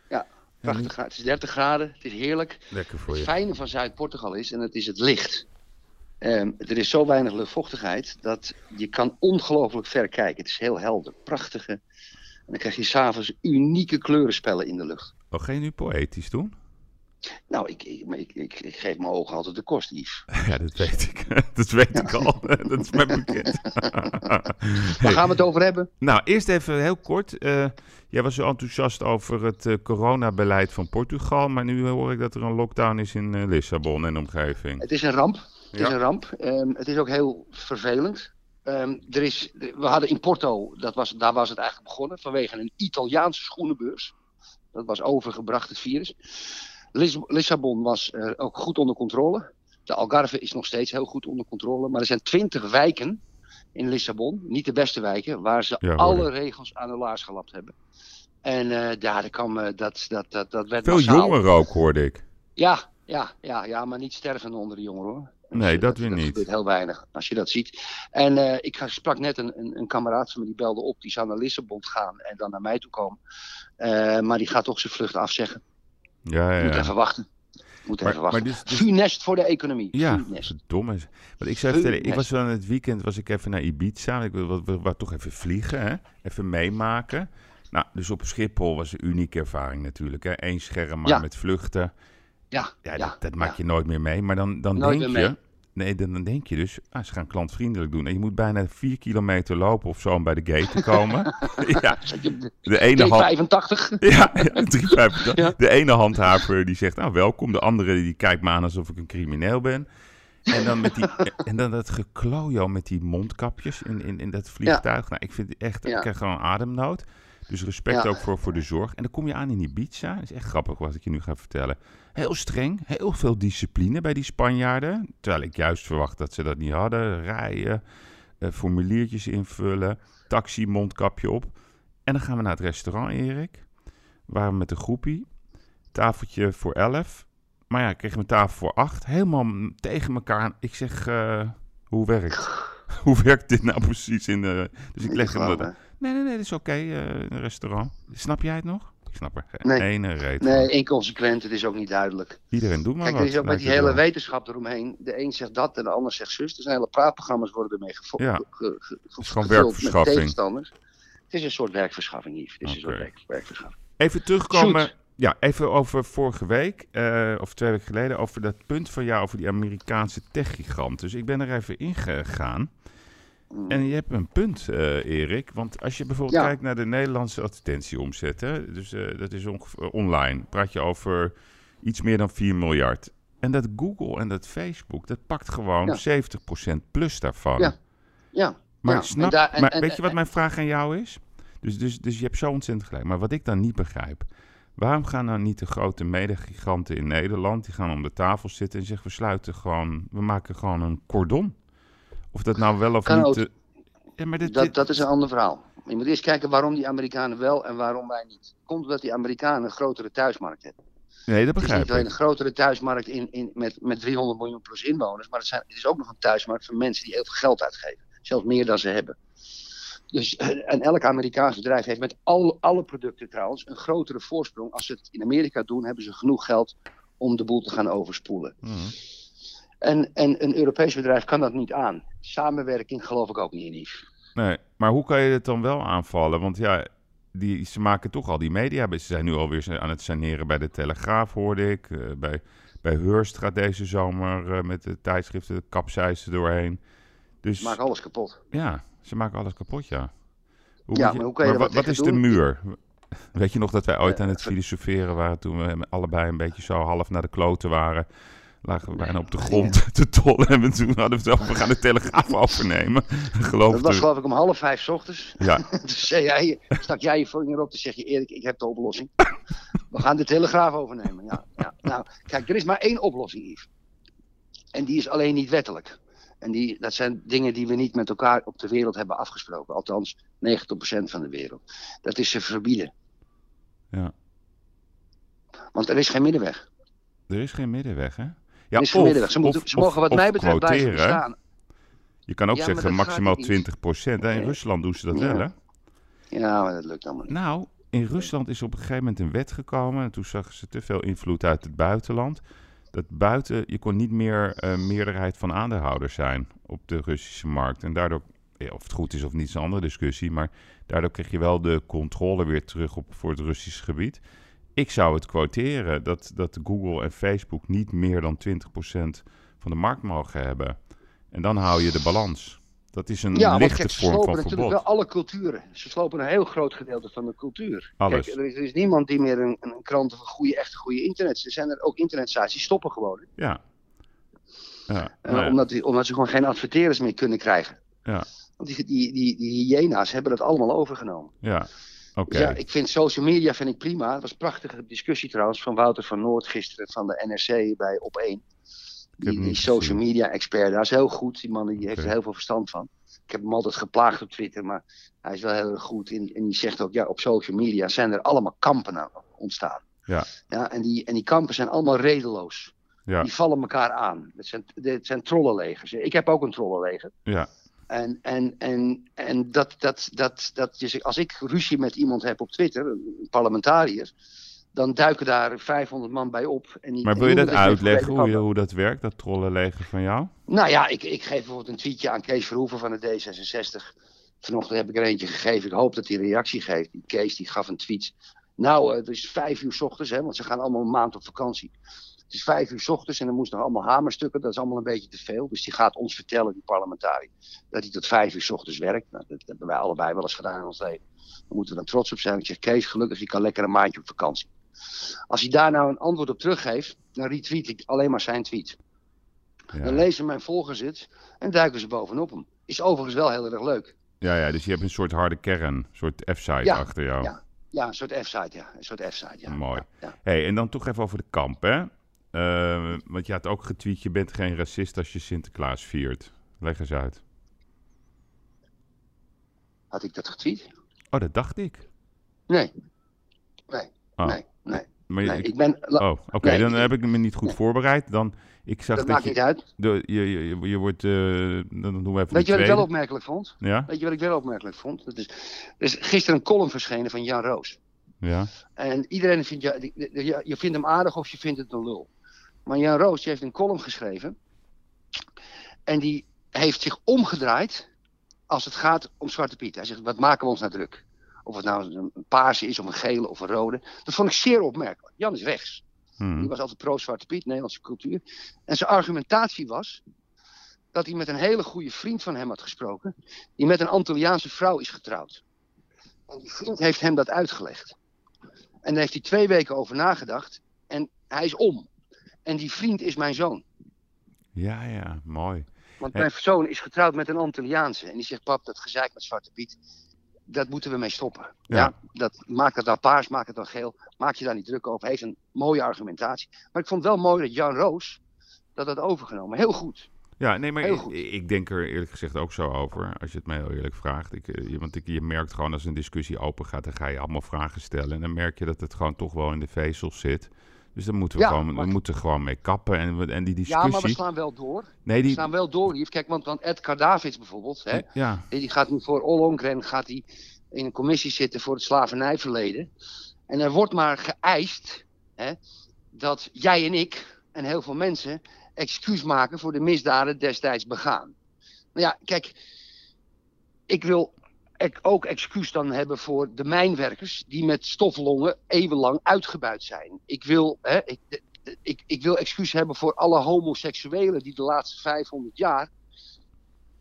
Ja, prachtig. Het is 30 graden, het is heerlijk. Lekker voor je. Het fijne van Zuid-Portugal is, en het is het licht. Um, er is zo weinig luchtvochtigheid dat je kan ongelooflijk ver kijken. Het is heel helder, prachtige. En dan krijg je s'avonds unieke kleurenspellen in de lucht. Wat ga je nu poëtisch doen? Nou, ik, ik, ik, ik, geef mijn ogen altijd de kost, Yves. <laughs> Ja, dat weet ik. <laughs> Dat weet ik al. <laughs> dat is mijn bekend. Waar gaan we het over hebben? Nou, eerst even heel kort. Uh, jij was zo enthousiast over het uh, coronabeleid van Portugal. Maar nu hoor ik dat er een lockdown is in uh, Lissabon en omgeving. Het is een ramp. Het is een ramp. Um, het is ook heel vervelend. Um, er is, we hadden in Porto, dat was, daar was het eigenlijk begonnen, vanwege een Italiaanse schoenenbeurs. Dat was overgebracht, het virus. Lissabon was uh, ook goed onder controle. De Algarve is nog steeds heel goed onder controle. Maar er zijn twintig wijken in Lissabon, niet de beste wijken, waar ze alle regels aan de laars gelapt hebben. En uh, ja, dat, kwam, uh, dat, dat, dat, dat werd Veel jongeren ook, hoorde ik. Ja, ja, ja, ja, maar niet stervende onder de jongeren hoor. Nee, dat, dat weer niet. Dat heel weinig, als je dat ziet. En uh, ik sprak net een, een, een, kameraad van me, die belde op. Die zou naar Lissabon gaan en dan naar mij toe komen. Uh, maar die gaat toch zijn vlucht afzeggen. Ja, ja, Moet even wachten. Moet even wachten. Maar dus, dus... voor de economie. Ja, domme. Want ik zou vertellen, ik was van het weekend was ik even naar Ibiza. Ik wil toch even vliegen, hè? even meemaken. Nou, dus op Schiphol was een unieke ervaring natuurlijk. Hè? Eén scherm maar met vluchten. Ja, ja, dat, dat maak je nooit meer mee. Maar dan, dan denk je, Nee, dan, denk je dus, ah, ze gaan klantvriendelijk doen. En je moet bijna vier kilometer lopen of zo om bij de gate te komen. <laughs> ja, de ene hand... 85. <laughs> Ja, ja, 385. Ja. De ene handhaver die zegt, nou welkom. De andere die kijkt me aan alsof ik een crimineel ben. En dan, met die, <laughs> en dan dat geklojo met die mondkapjes in, in, in dat vliegtuig. Nou, ik vind het echt, ik krijg gewoon ademnood. Dus respect ook voor, voor de zorg. En dan kom je aan in Ibiza. Dat is echt grappig wat ik je nu ga vertellen. Heel streng, heel veel discipline bij die Spanjaarden. Terwijl ik juist verwacht dat ze dat niet hadden. Rijden, eh, formuliertjes invullen, taxi, mondkapje op. En dan gaan we naar het restaurant, Erik. Waar we met een groepie. Tafeltje voor elf. Maar ja, ik kreeg mijn tafel voor acht. Helemaal tegen elkaar. Ik zeg, uh, hoe werkt <laughs> hoe werkt dit nou precies in de... Dus ik leg hem... Nee, nee, nee, dat is oké, okay, uh, een restaurant. Snap jij het nog? Ik snap er geen nee. ene reet Nee, inconsequent, het is ook niet duidelijk. Iedereen doet maar Kijk, wat. er is ook met die hele wetenschap eromheen. De een zegt dat en de ander zegt zus. Er zijn hele praatprogramma's worden ermee gevolgd. Ja, het is gewoon werkverschaffing. tegenstanders. Het is een soort werkverschaffing, Yves. Het is okay. een soort werk, werkverschaffing. Even terugkomen... Ja, even over vorige week, uh, of twee weken geleden, over dat punt van jou over die Amerikaanse techgigant. Dus ik ben er even ingegaan. En je hebt een punt, uh, Erik. Want als je bijvoorbeeld kijkt naar de Nederlandse advertentieomzet, hè, dus uh, dat is ongeveer online, praat je over iets meer dan 4 miljard. En dat Google en dat Facebook, dat pakt gewoon ja. 70% plus daarvan. Ja, ja. Maar, Snap, maar weet je wat mijn vraag aan jou is? Dus, dus, dus je hebt zo ontzettend gelijk. Maar wat ik dan niet begrijp, waarom gaan nou niet de grote medegiganten in Nederland, die gaan om de tafel zitten en zeggen we sluiten gewoon, we maken gewoon een cordon? Of dat nou wel of niet... Ja, maar dit, dat, dat is een ander verhaal. Je moet eerst kijken waarom die Amerikanen wel en waarom wij niet. Komt omdat die Amerikanen een grotere thuismarkt hebben. Nee, dat begrijp ik. Het is niet alleen een grotere thuismarkt in, in, met, met 300 miljoen plus inwoners, maar het, zijn, het is ook nog een thuismarkt van mensen die heel veel geld uitgeven. Zelfs meer dan ze hebben. Dus, eh, en elk Amerikaans bedrijf heeft met al, alle producten trouwens een grotere voorsprong. Als ze het in Amerika doen, hebben ze genoeg geld om de boel te gaan overspoelen. Mm. En, en een Europees bedrijf kan dat niet aan. Samenwerking geloof ik ook niet in. Nee, maar hoe kan je het dan wel aanvallen? Want ja, die, ze maken toch al die media. Ze zijn nu alweer aan het saneren bij de Telegraaf, hoorde ik. Uh, bij, bij Hearst gaat deze zomer uh, met de tijdschriften de kapseizen doorheen. Dus, ze maken alles kapot. Ja, ze maken alles kapot, ja. Hoe ja, maar hoe kan je wat, wat is de muur? Weet je nog dat wij ooit aan het filosoferen waren toen we allebei een beetje zo half naar de kloten waren? Lagen we bijna op de grond <laughs> te tollen. En toen hadden we zelf, we gaan de telegraaf <laughs> overnemen. Geloof dat was geloof ik om half vijf ochtends. Ja. <laughs> toen zei jij, stak jij je vinger op, toen zeg je Erik, ik heb de oplossing. We gaan de telegraaf overnemen. Ja, ja. Nou, kijk, er is maar één oplossing, Yves. En die is alleen niet wettelijk. En die, dat zijn dingen die we niet met elkaar op de wereld hebben afgesproken. Althans, 90% van de wereld. Dat is ze verbieden. Ja. Want er is geen middenweg. Er is geen middenweg, hè? Ja, is middenweg. Ze, moeten, ze mogen wat mij betreft blijven bestaan. Je kan ook zeggen maximaal 20 procent. In Rusland doen ze dat wel, hè? Ja, maar dat lukt allemaal niet. Nou, in Rusland is op een gegeven moment een wet gekomen. En toen zagen ze te veel invloed uit het buitenland. Dat buiten, je kon niet meer uh, meerderheid van aandeelhouders zijn op de Russische markt. En daardoor, of het goed is of niet, is een andere discussie. Maar daardoor kreeg je wel de controle weer terug op, voor het Russische gebied. Ik zou het quoteren dat, dat Google en Facebook niet meer dan 20% van de markt mogen hebben. En dan hou je de balans. Dat is een ja, lichte kijk, vorm van verbod. natuurlijk wel alle culturen. Ze slopen een heel groot gedeelte van de cultuur. Alles. Kijk, er, is, er is niemand die meer een, een krant of een goede, echte goede internet. Er zijn er ook internetsites die stoppen gewoon. Ja. ja, uh, ja. Omdat, die, omdat ze gewoon geen adverteerders meer kunnen krijgen. Ja. Want die, die, die, die hyena's hebben dat allemaal overgenomen. Ja. Dus ja, ik vind social media vind ik prima. Het was een prachtige discussie trouwens van Wouter van Noord gisteren van de NRC bij Op1 die, die social media expert, dat is heel goed. Die man die heeft er heel veel verstand van. Ik heb hem altijd geplaagd op Twitter, maar hij is wel heel erg goed. In, en die zegt ook, ja, op social media zijn er allemaal kampen ontstaan. Ja. Ja, en, die, en die kampen zijn allemaal redeloos. Ja. Die vallen elkaar aan. Het zijn, het zijn trollenlegers. Ik heb ook een trollenleger. Ja. En, en, en, en dat, dat, dat, dat, dat, als ik ruzie met iemand heb op Twitter, een parlementariër, dan duiken daar 500 man bij op. En die, maar wil je dat uitleggen, hoe, je, hoe dat werkt, dat trollenleger van jou? Nou ja, ik, ik geef bijvoorbeeld een tweetje aan Kees Verhoeven van de D66. Vanochtend heb ik er eentje gegeven. Ik hoop dat hij reactie geeft. Die Kees die gaf een tweet. Nou, het is vijf uur s ochtends, hè, want ze gaan allemaal een maand op vakantie. Het is vijf uur s ochtends en dan moesten nog allemaal hamerstukken. Dat is allemaal een beetje te veel. Dus die gaat ons vertellen, die parlementariër, dat hij tot vijf uur s ochtends werkt. Nou, dat hebben wij allebei wel eens gedaan in ons leven. Daar moeten we dan trots op zijn. Ik zeg, Kees, gelukkig, je kan lekker een maandje op vakantie. Als hij daar nou een antwoord op teruggeeft, dan retweet ik alleen maar zijn tweet. Ja. Dan lezen mijn volgers het en duiken ze bovenop hem. Is overigens wel heel erg leuk. Ja, ja dus je hebt een soort harde kern, een soort F-site achter jou. Ja, ja, een soort F-site, ja. Een soort F-site, ja. Mooi. Ja, hey, en dan toch even over de kamp, hè? Uh, want je had ook getweet, je bent geen racist als je Sinterklaas viert. Leg eens uit. Had ik dat getweet? Oh, dat dacht ik. Nee. Nee. Oh. Nee. Nee. Maar nee, ik ben... Oh, oké, dan heb ik me niet goed voorbereid. Dan, ik zag dat, dat maakt je, niet uit. De, je, je, je, wordt... Uh, dan doen we even Weet je wat ik wel opmerkelijk vond? Ja? Weet je wat ik wel opmerkelijk vond? Dat is, er is gisteren een column verschenen van Jan Roos. Ja. En iedereen vindt... Ja, je, je vindt hem aardig of je vindt het een lul. Maar Jan Roos heeft een column geschreven. En die heeft zich omgedraaid als het gaat om Zwarte Piet. Hij zegt, wat maken we ons nou druk? Of het nou een paarse is, of een gele of een rode. Dat vond ik zeer opmerkelijk. Jan is rechts. Hmm. Die was altijd pro-Zwarte Piet, Nederlandse cultuur. En zijn argumentatie was dat hij met een hele goede vriend van hem had gesproken. Die met een Antilliaanse vrouw is getrouwd. En die vriend heeft hem dat uitgelegd. En daar heeft hij twee weken over nagedacht. En hij is om. En die vriend is mijn zoon. Ja, ja, mooi. Want mijn zoon is getrouwd met een Antilliaanse. En die zegt, pap, dat gezeik met Zwarte Piet, dat moeten we mee stoppen. Ja. dat, maak het dan paars, maak het dan geel. Maak je daar niet druk over. Heeft een mooie argumentatie. Maar ik vond wel mooi dat Jan Roos dat had overgenomen. Heel goed. Ja, nee, maar ik, ik, denk er eerlijk gezegd ook zo over, als je het mij heel eerlijk vraagt. Ik, eh, want ik, je merkt gewoon als een discussie open gaat, dan ga je allemaal vragen stellen. En dan merk je dat het gewoon toch wel in de vezels zit. Dus dan moeten we, gewoon, we moeten gewoon mee kappen. En, en die discussie... Ja, maar we slaan wel door. Nee, die... We slaan wel door hier. Kijk, want, want Ed Kardavids bijvoorbeeld, hè, ja. die gaat nu voor Ollongren gaat hij in een commissie zitten voor het slavernijverleden. En er wordt maar geëist hè, dat jij en ik en heel veel mensen excuus maken voor de misdaden destijds begaan. Nou ja, kijk, ik wil ook excuus dan hebben voor de mijnwerkers die met stoflongen eeuwenlang uitgebuit zijn. Ik wil, hè, ik, ik, ik wil excuus hebben voor alle homoseksuelen die de laatste 500 jaar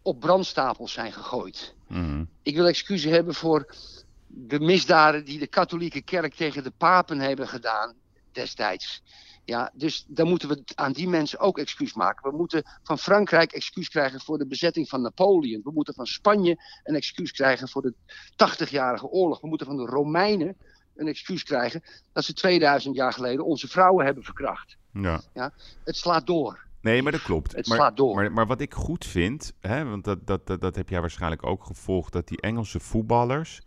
op brandstapels zijn gegooid. Mhm. Ik wil excuses hebben voor de misdaden die de katholieke kerk tegen de papen hebben gedaan destijds. Ja, dus dan moeten we aan die mensen ook excuus maken. We moeten van Frankrijk excuus krijgen voor de bezetting van Napoleon. We moeten van Spanje een excuus krijgen voor de 80-jarige oorlog. We moeten van de Romeinen een excuus krijgen dat ze 2000 jaar geleden onze vrouwen hebben verkracht. Ja. Ja, het slaat door. Nee, maar dat klopt. Het maar, slaat door. Maar, maar, wat ik goed vind, hè, want dat, dat, dat, dat heb jij waarschijnlijk ook gevolgd, dat die Engelse voetballers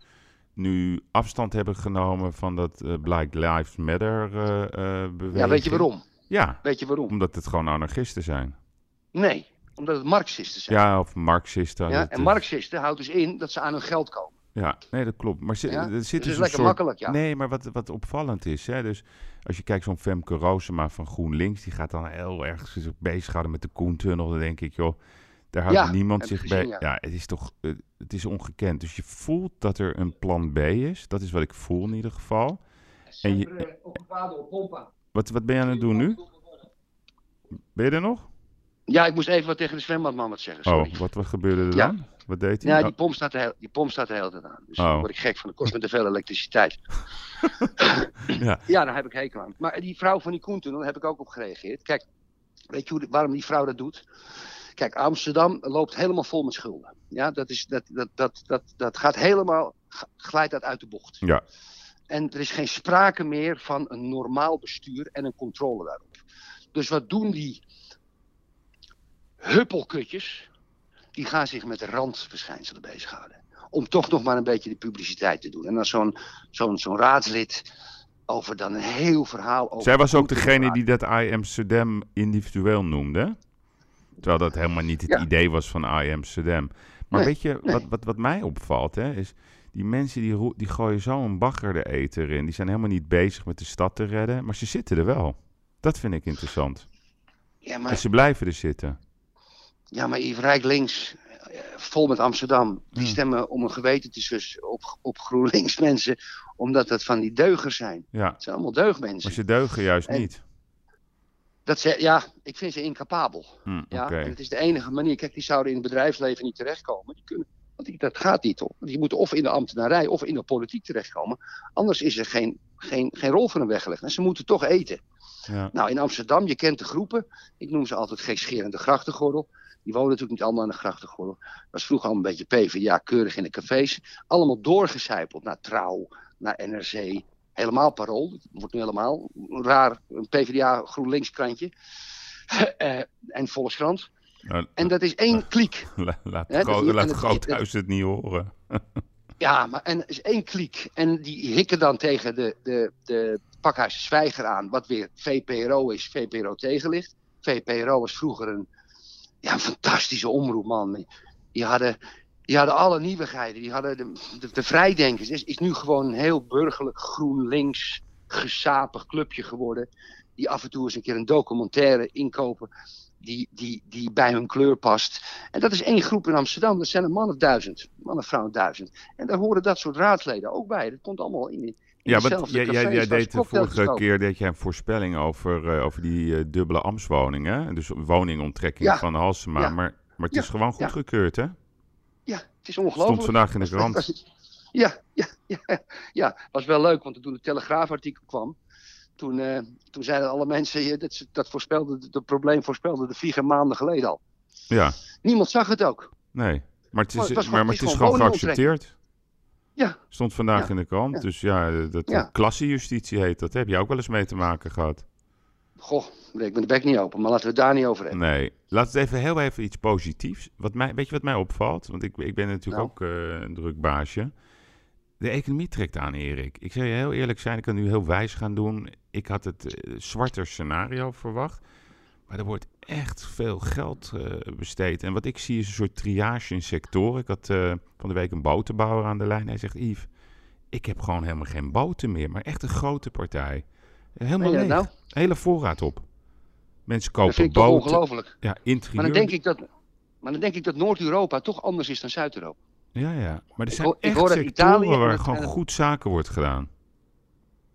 nu afstand hebben genomen van dat uh, Black Lives Matter uh, uh, beweging. Ja, weet je waarom? Ja. Weet je waarom? Omdat het gewoon anarchisten zijn. Nee, omdat het marxisten zijn. Ja, of marxisten. Ja, en marxisten houdt dus in dat ze aan hun geld komen. Ja, nee, dat klopt. Maar ze, er zit dus, dus een lekker soort... makkelijk, ja. Nee, maar wat, wat opvallend is, hè, dus als je kijkt zo'n Femke Roosema van GroenLinks, die gaat dan heel erg zich bezighouden met de Koentunnel, dan denk ik, joh, daar houdt Ja, niemand zich bij. Ja. ja. het is toch, eh, het is ongekend. Dus je voelt dat er een plan B is. Dat is wat ik voel in ieder geval. En je, wat, wat ben je aan het doen nu? Ben je er nog? Ja, ik moest even wat tegen de zwembadman wat zeggen, sorry. Oh, wat, wat gebeurde er Ja. dan? Wat deed hij? Ja, Oh, die pomp staat de, heel, die pomp staat de hele tijd aan. Dus Oh. dan word ik gek van, de kost me te veel elektriciteit. <laughs> ja. Ja, daar heb ik hekel aan. Maar die vrouw van die Koentunnel, daar heb ik ook op gereageerd. Kijk, weet je hoe, waarom die vrouw dat doet? Kijk, Amsterdam loopt helemaal vol met schulden. Ja, dat, is, dat, dat, dat, dat, dat gaat helemaal, glijdt dat uit de bocht. ja. En er is geen sprake meer van een normaal bestuur en een controle daarop. Dus wat doen die huppelkutjes? Die gaan zich met randverschijnselen bezighouden. Om toch nog maar een beetje de publiciteit te doen. En dan zo'n zo'n zo'n raadslid over dan een heel verhaal over... Zij was ook degene die dat I Amsterdam individueel noemde. Terwijl dat helemaal niet het Ja. idee was van I Amsterdam. Maar Nee, weet je, nee. wat, wat, wat mij opvalt, hè, is die mensen die, die gooien zo'n bagger de eter in. Die zijn helemaal niet bezig met de stad te redden, maar ze zitten er wel. Dat vind ik interessant. Ja, En maar, ze blijven er zitten. ja, maar Yves Rijk links, eh, vol met Amsterdam, die Ja. stemmen om een geweten te sussen op, op GroenLinks <laughs> mensen, omdat dat van die deugers zijn. Ja, Het zijn allemaal deugmensen. maar ze deugen juist En- niet. Dat ze, ja, ik vind ze incapabel. Hm, Ja? En het is de enige manier. Kijk, die zouden in het bedrijfsleven niet terechtkomen. Die kunnen, want die, dat gaat niet, toch? Want die moeten of in de ambtenarij of in de politiek terechtkomen. Anders is er geen, geen, geen rol voor hen weggelegd. En ze moeten toch eten. Ja. Nou, in Amsterdam, je kent de groepen. Ik noem ze altijd gekscherende grachtengordel. Die wonen natuurlijk niet allemaal aan de grachtengordel. Dat was vroeger allemaal een beetje PvdA, keurig in de cafés. Allemaal doorgecijpeld naar Trouw, naar NRC. Helemaal Parool. Het wordt nu helemaal een raar een PvdA GroenLinks krantje. <laughs> Eh, en Volkskrant. Nou, En dat is één kliek. la- laat Hè, dat Gro- is niet- laat en dat- Groothuis het niet horen. <laughs> Ja, maar en het is één kliek. En die hikken dan tegen de, de, de pakhuis Zwijger aan, wat weer VPRO is, VPRO tegenlicht. VPRO was vroeger een, ja, een fantastische omroep, man. Die hadden, die hadden alle nieuwigheden. Die hadden de, de, de vrijdenkers. Is, is nu gewoon een heel burgerlijk GroenLinks gesapig clubje geworden. Die af en toe eens een keer een documentaire inkopen. Die, die, die bij hun kleur past. En dat is één groep in Amsterdam. Dat zijn een man of duizend. Man of vrouw duizend. En daar horen dat soort raadsleden ook bij. Dat komt allemaal in. in Ja, want jij, jij, deed de vorige keer deed jij een voorspelling over, eh, over die eh, dubbele ambtswoningen. Dus woningonttrekking Ja. van Halsema. Ja. Maar, maar het is Ja. gewoon Ja. goedgekeurd, hè? Ja, het is ongelooflijk. Stond vandaag in de Dat- krant. dat <laughs> Ja, ja, ja, ja, was wel leuk, want toen het Telegraafartikel kwam, toen, eh, toen zeiden alle mensen, je, dat, ze- dat voorspelde, dat probleem voorspelde de vier maanden geleden al. Ja, Niemand zag het ook. nee. Maar het Maar is, het was maar, gewoon- maar het is gewoon gewoon geaccepteerd. Ja. Stond vandaag Ja. in de krant. Dus ja, eh, dat Ja. klassejustitie heet dat. Heb je ook wel eens mee te maken gehad? Goh, breek me de bek niet open, maar laten we het daar niet over hebben. Nee. Laat het even heel even iets positiefs. Wat mij, weet je wat mij opvalt? Want ik, ik ben natuurlijk Nou. ook eh, een druk baasje. De economie trekt aan, Erik. Ik zal je heel eerlijk zijn, ik kan nu heel wijs gaan doen. Ik had het eh, zwarter scenario verwacht. Maar er wordt echt veel geld eh, besteed. En wat ik zie is een soort triage in sectoren. Ik had van de week een botenbouwer aan de lijn. Hij zegt, Yves, ik heb gewoon helemaal geen boten meer. Maar echt een grote partij. Helemaal leeg. nou? Hele voorraad op. Mensen Dat kopen ik boten. ongelooflijk. Ja, interieur. Maar dan denk ik dat, maar dan denk ik dat Noord-Europa toch anders is dan Zuid-Europa. Ja, ja. Maar er Ik zijn ik echt dat sectoren Italië waar het- gewoon het- goed zaken wordt gedaan.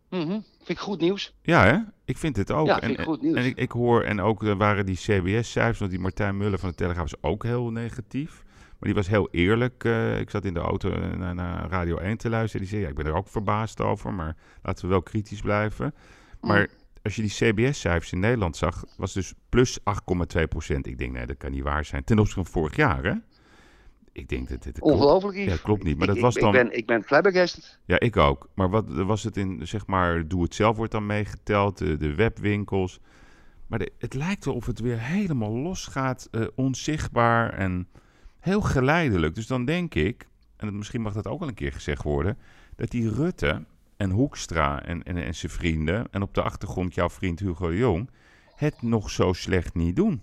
Mhm, Vind ik goed nieuws. Ja, hè? Ik vind het ook. Ja, en, ik goed nieuws. en ik, ik hoor, en ook er waren die CBS-cijfers, want die Martijn Muller van de Telegraaf was ook heel negatief. Maar die was heel eerlijk. eh, ik zat in de auto eh, naar, naar Radio 1 te luisteren. Die zei, ja, ik ben er ook verbaasd over, maar laten we wel kritisch blijven. Maar als je die CBS-cijfers in Nederland zag, was dus plus 8,2 procent. Ik denk, nee, dat kan niet waar zijn. Ten opzichte van vorig jaar, hè? Ik denk dat dit... Ongelooflijk Yves. Ja, klopt niet. Maar Ik- dat was ik, dan... Ik ben, ik ben flabbergasted. Ja, ik ook. Maar wat was het in, zeg maar, doe het zelf wordt dan meegeteld, de, de webwinkels. Maar de- het lijkt wel of het weer helemaal los gaat, eh, onzichtbaar en heel geleidelijk. Dus dan denk ik, en misschien mag dat ook wel een keer gezegd worden, dat die Rutte en Hoekstra en, en, en zijn vrienden, en op de achtergrond jouw vriend Hugo de Jong, het nog zo slecht niet doen.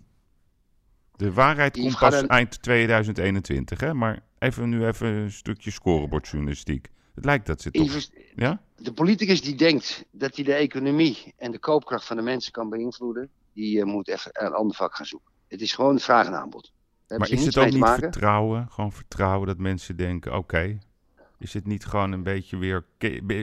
De waarheid komt pas eind 2021, hè? Maar even nu even een stukje scorebordjournalistiek. Het lijkt dat ze toch... ja? De politicus die denkt dat hij de economie en de koopkracht van de mensen kan beïnvloeden, die uh, moet even een ander vak gaan zoeken. Het is gewoon vraag en aanbod. Maar is het ook niet vertrouwen? Gewoon vertrouwen dat mensen denken, oké, is het niet gewoon een beetje weer...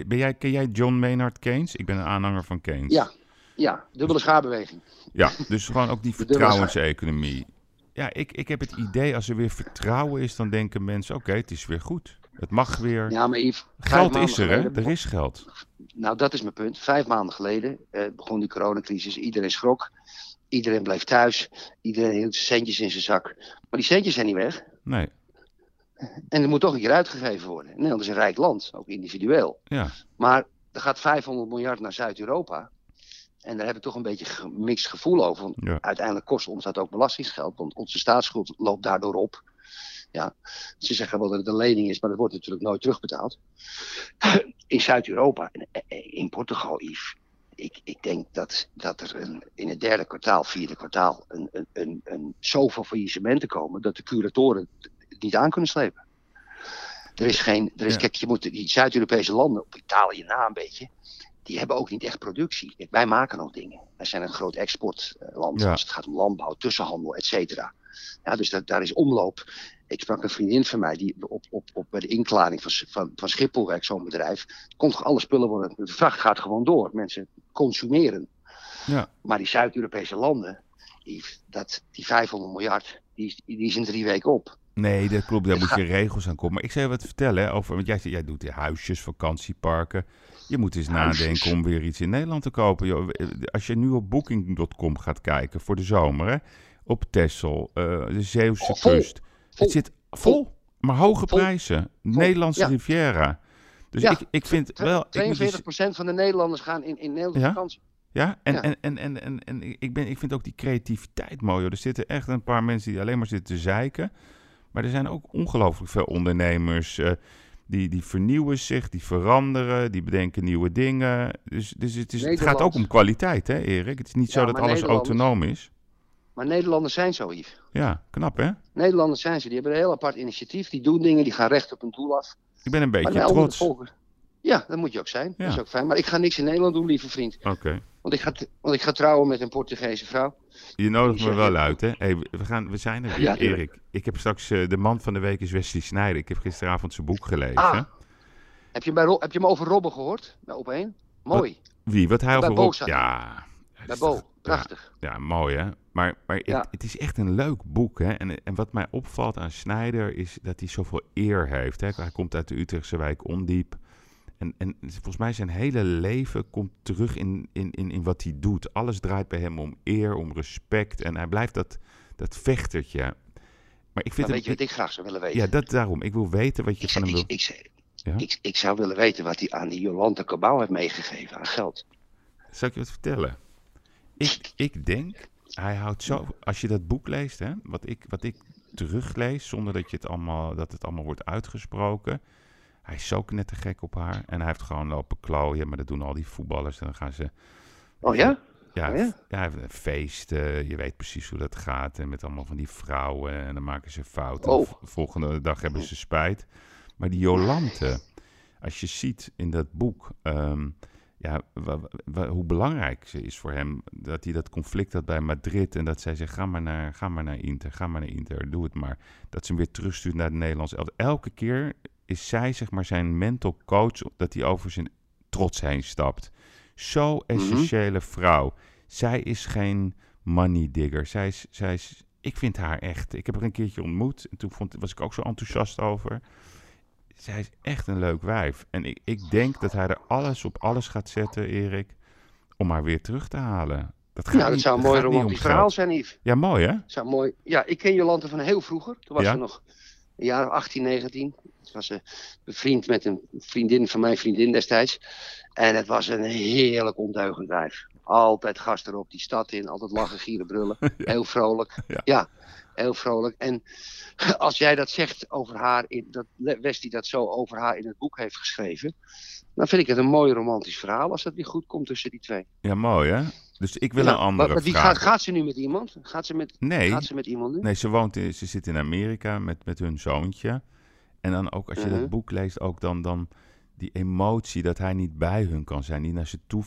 Ben jij, ken jij John Maynard Keynes? Ik ben een aanhanger van Keynes. Ja, ja dubbele schaarbeweging. Ja, dus gewoon ook die <laughs> vertrouwenseconomie. Ja, ik, ik heb het idee als er weer vertrouwen is, dan denken mensen, oké, het is weer goed. Het mag weer. Ja, maar Yves, geld is er, hè? Er is geld. Nou, dat is mijn punt. Vijf maanden geleden eh, begon die coronacrisis. Iedereen schrok. Iedereen bleef thuis. Iedereen hield centjes in zijn zak. Maar die centjes zijn niet weg. Nee. En er moet toch een keer uitgegeven worden. Nederland is een rijk land, ook individueel. Ja. Maar er gaat 500 miljard naar Zuid-Europa. En daar hebben we toch een beetje gemixt gevoel over. Want uiteindelijk kost ons dat ook belastingsgeld. Want onze staatsschuld loopt daardoor op. Ja, ze zeggen wel dat het een lening is, maar dat wordt natuurlijk nooit terugbetaald. In Zuid-Europa, in Portugal, Yves, ik, ik denk dat, dat er een, in het derde kwartaal, vierde kwartaal, een, een, een, een zoveel faillissementen komen dat de curatoren het niet aan kunnen slepen. Er is geen, er is, kijk, je moet die Zuid-Europese landen, op Italië na een beetje, die hebben ook niet echt productie. Kijk, wij maken nog dingen. Wij zijn een groot exportland als het gaat om landbouw, tussenhandel, et cetera. Ja, dus dat, daar is omloop. Ik sprak een vriendin van mij die op, op, op bij de inklaring van, van, van Schiphol werkt, zo'n bedrijf. Komt alle spullen worden. De vracht gaat gewoon door. Mensen consumeren. Ja. Maar die Zuid-Europese landen, die, dat, die 500 miljard, die, die is in drie weken op. Nee, dat klopt. Daar moet je regels aan komen. Maar ik zou je wat vertellen over. Want jij, jij doet huisjes, vakantieparken. Je moet eens nadenken om weer iets in Nederland te kopen. Als je nu op Booking.com gaat kijken voor de zomer, hè, op Texel, uh, de Zeeuwse kust. Het zit vol, maar hoge prijzen. Nederlandse Riviera. Dus ik, ik vind wel... 42% van de Nederlanders gaan in, in Nederlandse vakantie. Ja, en, En, en, en, en, en ik, ben, ik vind ook die creativiteit mooi. Hoor. Er zitten echt een paar mensen die alleen maar zitten te zeiken. Maar er zijn ook ongelooflijk veel ondernemers... Uh, die, die vernieuwen zich, die veranderen, die bedenken nieuwe dingen. Dus, dus het, is, het gaat ook om kwaliteit, hè Erik? Het is niet zo dat alles autonoom is. Maar Nederlanders zijn zo, Yves. Ja, knap hè? Nederlanders zijn ze. Die hebben een heel apart initiatief. Die doen dingen, die gaan recht op een doel af. Ik ben een beetje trots. Ja, dat moet je ook zijn. Dat is ook fijn. Maar ik ga niks in Nederland doen, lieve vriend. Oké. Want, ik ga want ik ga trouwen met een Portugese vrouw. Je nodigt me wel uit, hè? Hey, we, gaan, we zijn er Erik. Ik heb straks... Uh, de man van de week is Wesley Snijder. Ik heb gisteravond zijn boek gelezen. Ah. Heb, je bij heb je hem over Robben gehoord? Bij op één? Mooi. wie? Wat hij over Robben... Ja. Bij Bo. Prachtig. Ja, mooi hè? Maar, maar het, het, is echt een leuk boek. Hè? En, en wat mij opvalt aan Snijder is dat hij zoveel eer heeft. Hè? Hij komt uit de Utrechtse wijk Ondiep. En, en volgens mij zijn hele leven komt terug in, in, in, in wat hij doet. Alles draait bij hem om eer, om respect. En hij blijft dat, dat vechtertje. Maar ik vind weet je wat ik graag zou willen weten? Ja, dat daarom. Ik wil weten wat je van hem wil... Ik, ik, ja? ik, ik, zou willen weten wat hij aan die Jolante Cabau heeft meegegeven aan geld. Zal ik je wat vertellen? Ik, ik denk, hij houdt zo... Als je dat boek leest, hè, wat, ik, wat ik teruglees, zonder dat, je het allemaal, dat het allemaal wordt uitgesproken... Hij is zo knettergek op haar. En hij heeft gewoon lopen klooien. Maar dat doen al die voetballers. En dan gaan ze... Oh ja? Ja, oh, ja? ja een feest. je weet precies hoe dat gaat. En met allemaal van die vrouwen. En dan maken ze fouten. Oh. Volgende dag hebben ze spijt. Maar die Jolante, als je ziet in dat boek... Ehm, ja, hoe belangrijk ze is voor hem. Dat hij dat conflict had bij Madrid. En dat zij zegt, ga maar naar, ga maar naar Inter, ga maar naar Inter, doe het maar. Dat ze hem weer terugstuurt naar het Nederlands. Elke keer is zij zeg maar zijn mental coach, dat hij over zijn trots heen stapt. Zo mhm. essentiële vrouw. Zij is geen money digger. Zij is, zij is, ik vind haar echt. Ik heb haar een keertje ontmoet en toen vond, was ik ook zo enthousiast over. Zij is echt een leuk wijf. En ik, ik denk dat hij er alles op alles gaat zetten, Erik, om haar weer terug te halen. Dat gaat nou, dat zou een mooi romantisch verhaal zijn, Yves. Ja, mooi hè? Zou mooi. Ja, ik ken Jolante van heel vroeger. Toen was ze nog een jaar 18, 19. Het was een bevriend met een vriendin van mijn vriendin destijds. En het was een heerlijk ondeugend wijf. Altijd gast erop, die stad in, altijd lachen, gieren, brullen. <laughs> Heel vrolijk. Ja. heel vrolijk. En <laughs> als jij dat zegt over haar, in, dat Westie dat zo over haar in het boek heeft geschreven, dan vind ik het een mooi romantisch verhaal als dat niet goed komt tussen die twee. Ja, mooi hè? Dus ik wil een andere maar, vraag. Gaat, gaat, ze nu met iemand? Gaat ze met, nee, gaat ze met iemand nu? Nee, ze, woont in, ze zit in Amerika met, met hun zoontje. En dan ook als je dat mhm. boek leest, ook dan, dan die emotie dat hij niet bij hun kan zijn, niet naar ze toe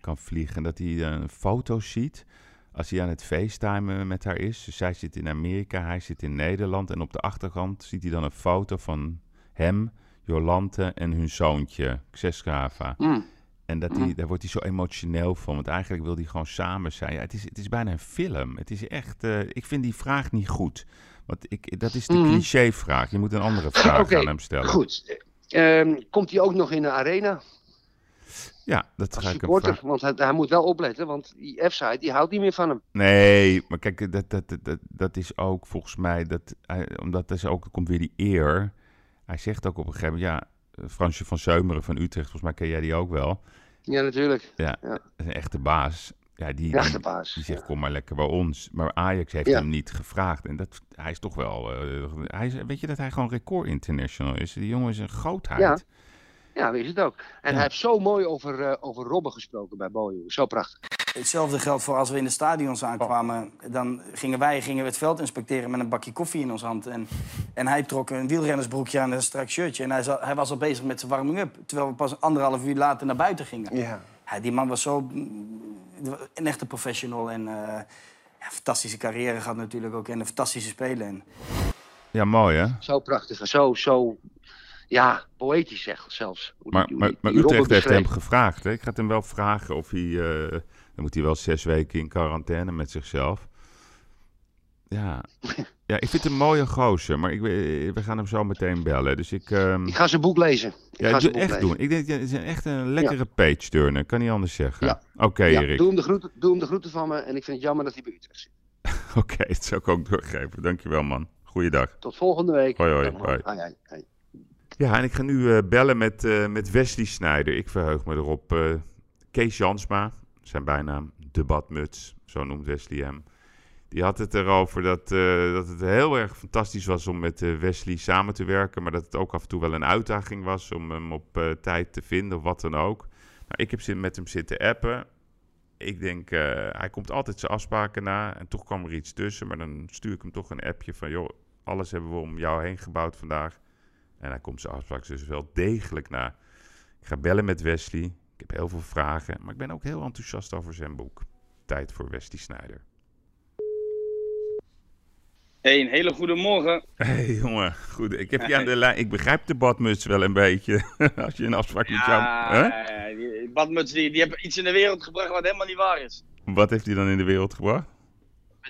kan vliegen. Dat hij een foto ziet als hij aan het facetimen met haar is. Dus zij zit in Amerika, hij zit in Nederland. En op de achtergrond ziet hij dan een foto van hem, Jolante en hun zoontje, Xescava. Mm. En dat die, daar wordt hij zo emotioneel van. Want eigenlijk wil hij gewoon samen zijn. Ja, het, is, het is bijna een film. Het is echt. Uh, ik vind die vraag niet goed. Want ik, dat is de mm. cliché-vraag. Je moet een andere vraag okay, aan hem stellen. Goed. Um, komt hij ook nog in de arena? Ja, dat ga ik hem vragen. Want hij, hij, moet wel opletten, want die F-side die houdt niet meer van hem. Nee, maar kijk, dat, dat, dat, dat is ook volgens mij, dat, omdat er ook, komt weer die eer. Hij zegt ook op een gegeven moment, ja, Fransje van Zeumeren van Utrecht, volgens mij ken jij die ook wel. Ja, natuurlijk. Ja, ja. een echte baas. Ja, die, echte baas. Die, zegt, kom maar lekker bij ons. Maar Ajax heeft hem niet gevraagd. En dat, hij is toch wel... Uh, hij weet je dat hij gewoon record international is? Die jongen is een grootheid. Ja. Ja, je het ook. En hij heeft zo mooi over, uh, over Robben gesproken bij Boeing. Zo prachtig. Hetzelfde geldt voor als we in de stadions aankwamen. Dan gingen wij gingen we het veld inspecteren met een bakje koffie in onze hand. En, en hij trok een wielrennersbroekje aan en een strak shirtje. En hij, hij was al bezig met zijn warming-up. Terwijl we pas anderhalf uur later naar buiten gingen. Ja. ja die man was zo een echte professional. En uh, ja, fantastische carrière gehad natuurlijk ook. En een fantastische speler. En... Ja, mooi hè? Zo prachtig. Zo, zo ja, poëtisch zeg, zelfs. maar, maar, maar Utrecht heeft hem gevraagd. Hè? Ik ga het hem wel vragen of hij... Uh, dan moet hij wel zes weken in quarantaine met zichzelf. Ja. <laughs> ja, ik vind het een mooie gozer, maar ik, we gaan hem zo meteen bellen. Dus ik, um... ik ga zijn boek lezen. Ik ja, ga zijn boek echt lezen. doen. Ik denk, het is echt een lekkere page turner, kan niet anders zeggen. Ja. Oké, okay, ja, Erik. Doe hem, de groeten, doe hem de groeten van me en ik vind het jammer dat hij bij Utrecht zit. <laughs> Oké, okay, dat zou ik ook doorgeven. Dankjewel, man. Goeiedag. Tot volgende week. Hoi, hoi. hoi. hoi, hoi. Ja, en ik ga nu uh, bellen met, uh, met Wesley Snijder. Ik verheug me erop. Uh, Kees Jansma, zijn bijnaam, de badmuts, zo noemt Wesley hem. Die had het erover dat, dat het heel erg fantastisch was om met Wesley samen te werken. Maar dat het ook af en toe wel een uitdaging was om hem op tijd te vinden of wat dan ook. Nou, ik heb met hem zitten appen. Ik denk, hij komt altijd zijn afspraken na. En toch kwam er iets tussen. Maar dan stuur ik hem toch een appje van, joh, alles hebben we om jou heen gebouwd vandaag. En hij komt zijn afspraak dus wel degelijk na. Ik ga bellen met Wesley. Ik heb heel veel vragen, maar ik ben ook heel enthousiast over zijn boek. Tijd voor Wesley Snijder. Hey, een hele goede morgen. Hey jongen, goed. Ik heb je aan de lijn. Ik begrijp de badmuts wel een beetje. <laughs> Als je een afspraak met jou. Ja, die badmuts die, die hebben iets in de wereld gebracht wat helemaal niet waar is. Wat heeft hij dan in de wereld gebracht?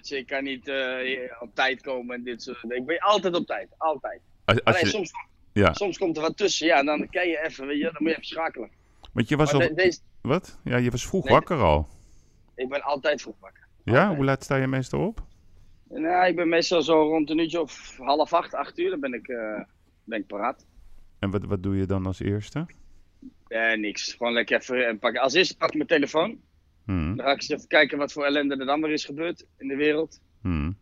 Je kan niet uh, op tijd komen en dit soort dingen. Ik ben altijd op tijd, altijd. Als, als Alleen, je... soms ja. Soms komt er wat tussen, ja, dan kan je even, weet je, dan moet je even schakelen. Want je was al... Deze... Wat? Ja, je was vroeg wakker al. Ik ben altijd vroeg wakker. Ja? Hoe laat sta je meestal op? Nou, ik ben meestal zo rond een uurtje of half acht, acht uur, dan ben ik, uh, ben ik paraat. En wat, wat doe je dan als eerste? Ja, niks. Gewoon lekker even eh, pakken. Als eerste pak ik mijn telefoon. Hmm. Dan ga ik eens even kijken wat voor ellende er dan weer is gebeurd in de wereld. Hmm.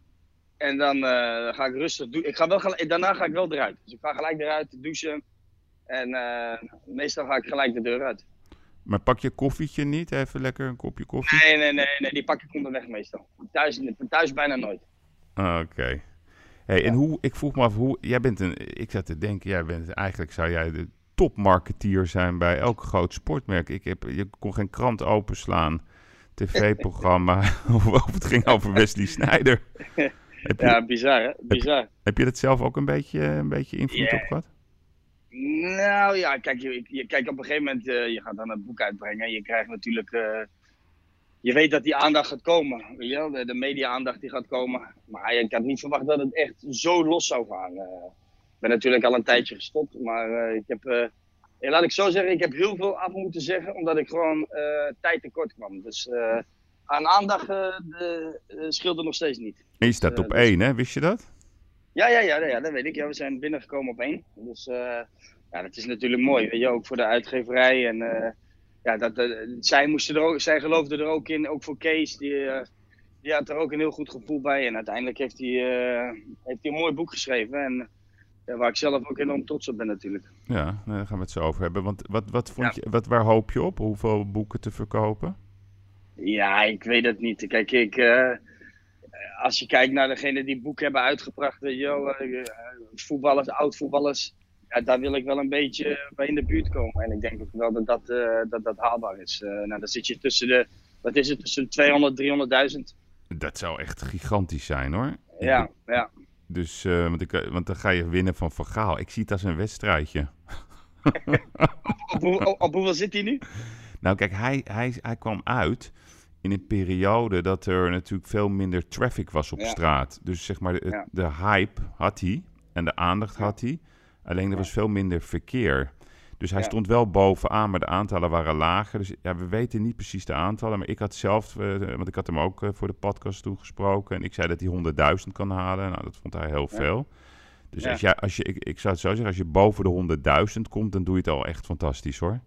En dan uh, ga ik rustig doen. Ik ga wel gelijk, daarna ga ik wel eruit. Dus ik ga gelijk eruit, douchen. En uh, meestal ga ik gelijk de deur uit. Maar pak je koffietje niet? Even lekker een kopje koffie? Nee, nee, nee, nee die pak ik onderweg meestal. Thuis, thuis bijna nooit. Ah, oké. Hey, en hoe, ik vroeg me af, hoe, jij bent een, ik zat te denken, jij bent, eigenlijk zou jij de topmarketeer zijn bij elk groot sportmerk. Ik heb, je kon geen krant openslaan, tv-programma, <laughs> of het ging over Wesley Snijder. <laughs> ja, bizar hè? Bizar. Heb, heb, je dat zelf ook een beetje, een beetje invloed op gehad? Nou ja, kijk, je, je, kijk op een gegeven moment, uh, je gaat dan het boek uitbrengen. Je krijgt natuurlijk, uh, je weet dat die aandacht gaat komen. Weet je wel? De, de media-aandacht die gaat komen. Maar ik had niet verwacht dat het echt zo los zou gaan. Uh, ik ben natuurlijk al een tijdje gestopt, maar ik heb, laat ik zo zeggen, ik heb heel veel af moeten zeggen, omdat ik gewoon tijd tekort kwam. Dus aan aandacht de, scheelt er nog steeds niet. En je staat op dus- één, hè? Wist je dat? Ja, ja, ja, ja, dat weet ik. Ja, we zijn binnengekomen op één. Dus uh, ja, dat is natuurlijk mooi. Weet je, ook voor de uitgeverij. En ja, dat, zij, moesten er ook, zij geloofden er ook in, ook voor Kees. Die, die had er ook een heel goed gevoel bij. En uiteindelijk heeft hij, heeft hij een mooi boek geschreven. En waar ik zelf ook enorm trots op ben natuurlijk. Ja, daar gaan we het zo over hebben. Want wat, wat vond je, wat, waar hoop je op? Hoeveel boeken te verkopen? Ja, ik weet het niet. Kijk, ik, uh, als je kijkt naar degene die het boek hebben uitgebracht, je wel, uh, voetballers, oud-voetballers, ja, daar wil ik wel een beetje bij in de buurt komen. En ik denk ook wel dat dat, uh, dat, dat haalbaar is. nou, dan zit je tussen de, wat is het, tussen 200 300.000. Dat zou echt gigantisch zijn hoor. Ja, ja. Dus, want, ik, want dan ga je winnen van Van Gaal. Ik zie het als een wedstrijdje. <laughs> op, op, op, hoeveel zit hij nu? Nou, kijk, hij, hij, hij kwam uit in een periode dat er natuurlijk veel minder traffic was op straat. Dus zeg maar, de, de, hype had hij en de aandacht had hij. Alleen er was veel minder verkeer. Dus hij stond wel bovenaan, maar de aantallen waren lager. Dus ja, we weten niet precies de aantallen. Maar ik had zelf, uh, want ik had hem ook uh, voor de podcast toegesproken. En ik zei dat hij 100.000 kan halen. Nou, dat vond hij heel veel. Dus als, jij, als je, ik, ik zou het zo zeggen, als je boven de 100.000 komt, dan doe je het al echt fantastisch hoor.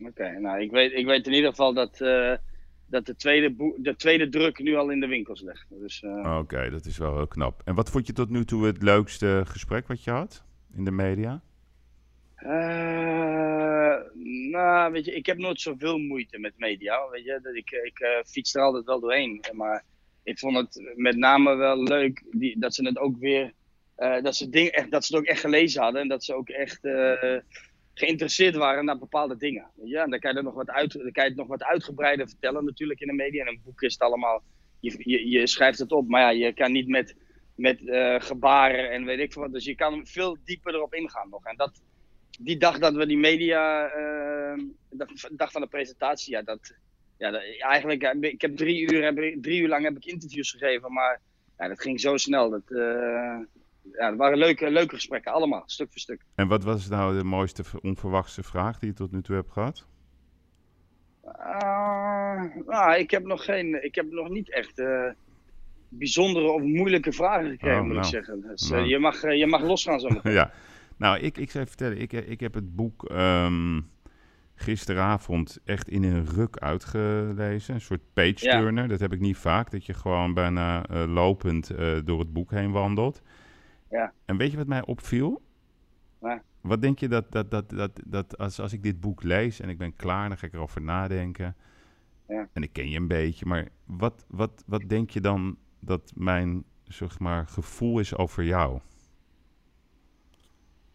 Oké, nou ik weet, ik weet in ieder geval dat, uh, dat de, tweede de tweede druk nu al in de winkels ligt. Dus, uh... Oké, dat is wel heel knap. En wat vond je tot nu toe het leukste gesprek wat je had in de media? Uh, nou, weet je, ik heb nooit zoveel moeite met media. Weet je, ik, ik fiets er altijd wel doorheen. Maar ik vond het met name wel leuk die, dat ze het ook weer dat, ze ding, echt, dat ze het ook echt gelezen hadden en dat ze ook echt geïnteresseerd waren naar bepaalde dingen. Ja, en dan kan je, er nog wat uit, dan kan je het nog wat uitgebreider vertellen natuurlijk in de media. En een boek is het allemaal, je, je, je schrijft het op, maar ja, je kan niet met, met uh, gebaren en weet ik veel wat. Dus je kan veel dieper erop ingaan nog. En dat, die dag dat we die media, de dag van de presentatie, ja, dat, ja, eigenlijk, ik heb drie uur, heb, drie uur lang heb ik interviews gegeven, maar ja, dat ging zo snel. Dat, ja, het waren leuke, leuke gesprekken, allemaal, stuk voor stuk. En wat was nou de mooiste onverwachte vraag die je tot nu toe hebt gehad? Uh, nou, ik heb nog geen, ik heb nog niet echt uh, bijzondere of moeilijke vragen gekregen, oh, moet nou, ik zeggen. Dus uh, je, mag, je mag losgaan zo <laughs> ja, nou, ik, ik zou vertellen, ik, ik heb het boek um, gisteravond echt in een ruk uitgelezen. Een soort page-turner, ja. dat heb ik niet vaak, dat je gewoon bijna lopend door het boek heen wandelt. Ja. En weet je wat mij opviel? Ja. Wat denk je dat, dat, dat, dat, dat als, als ik dit boek lees en ik ben klaar, dan ga ik erover nadenken. Ja. En ik ken je een beetje, maar wat, wat, wat denk je dan dat mijn zeg maar, gevoel is over jou?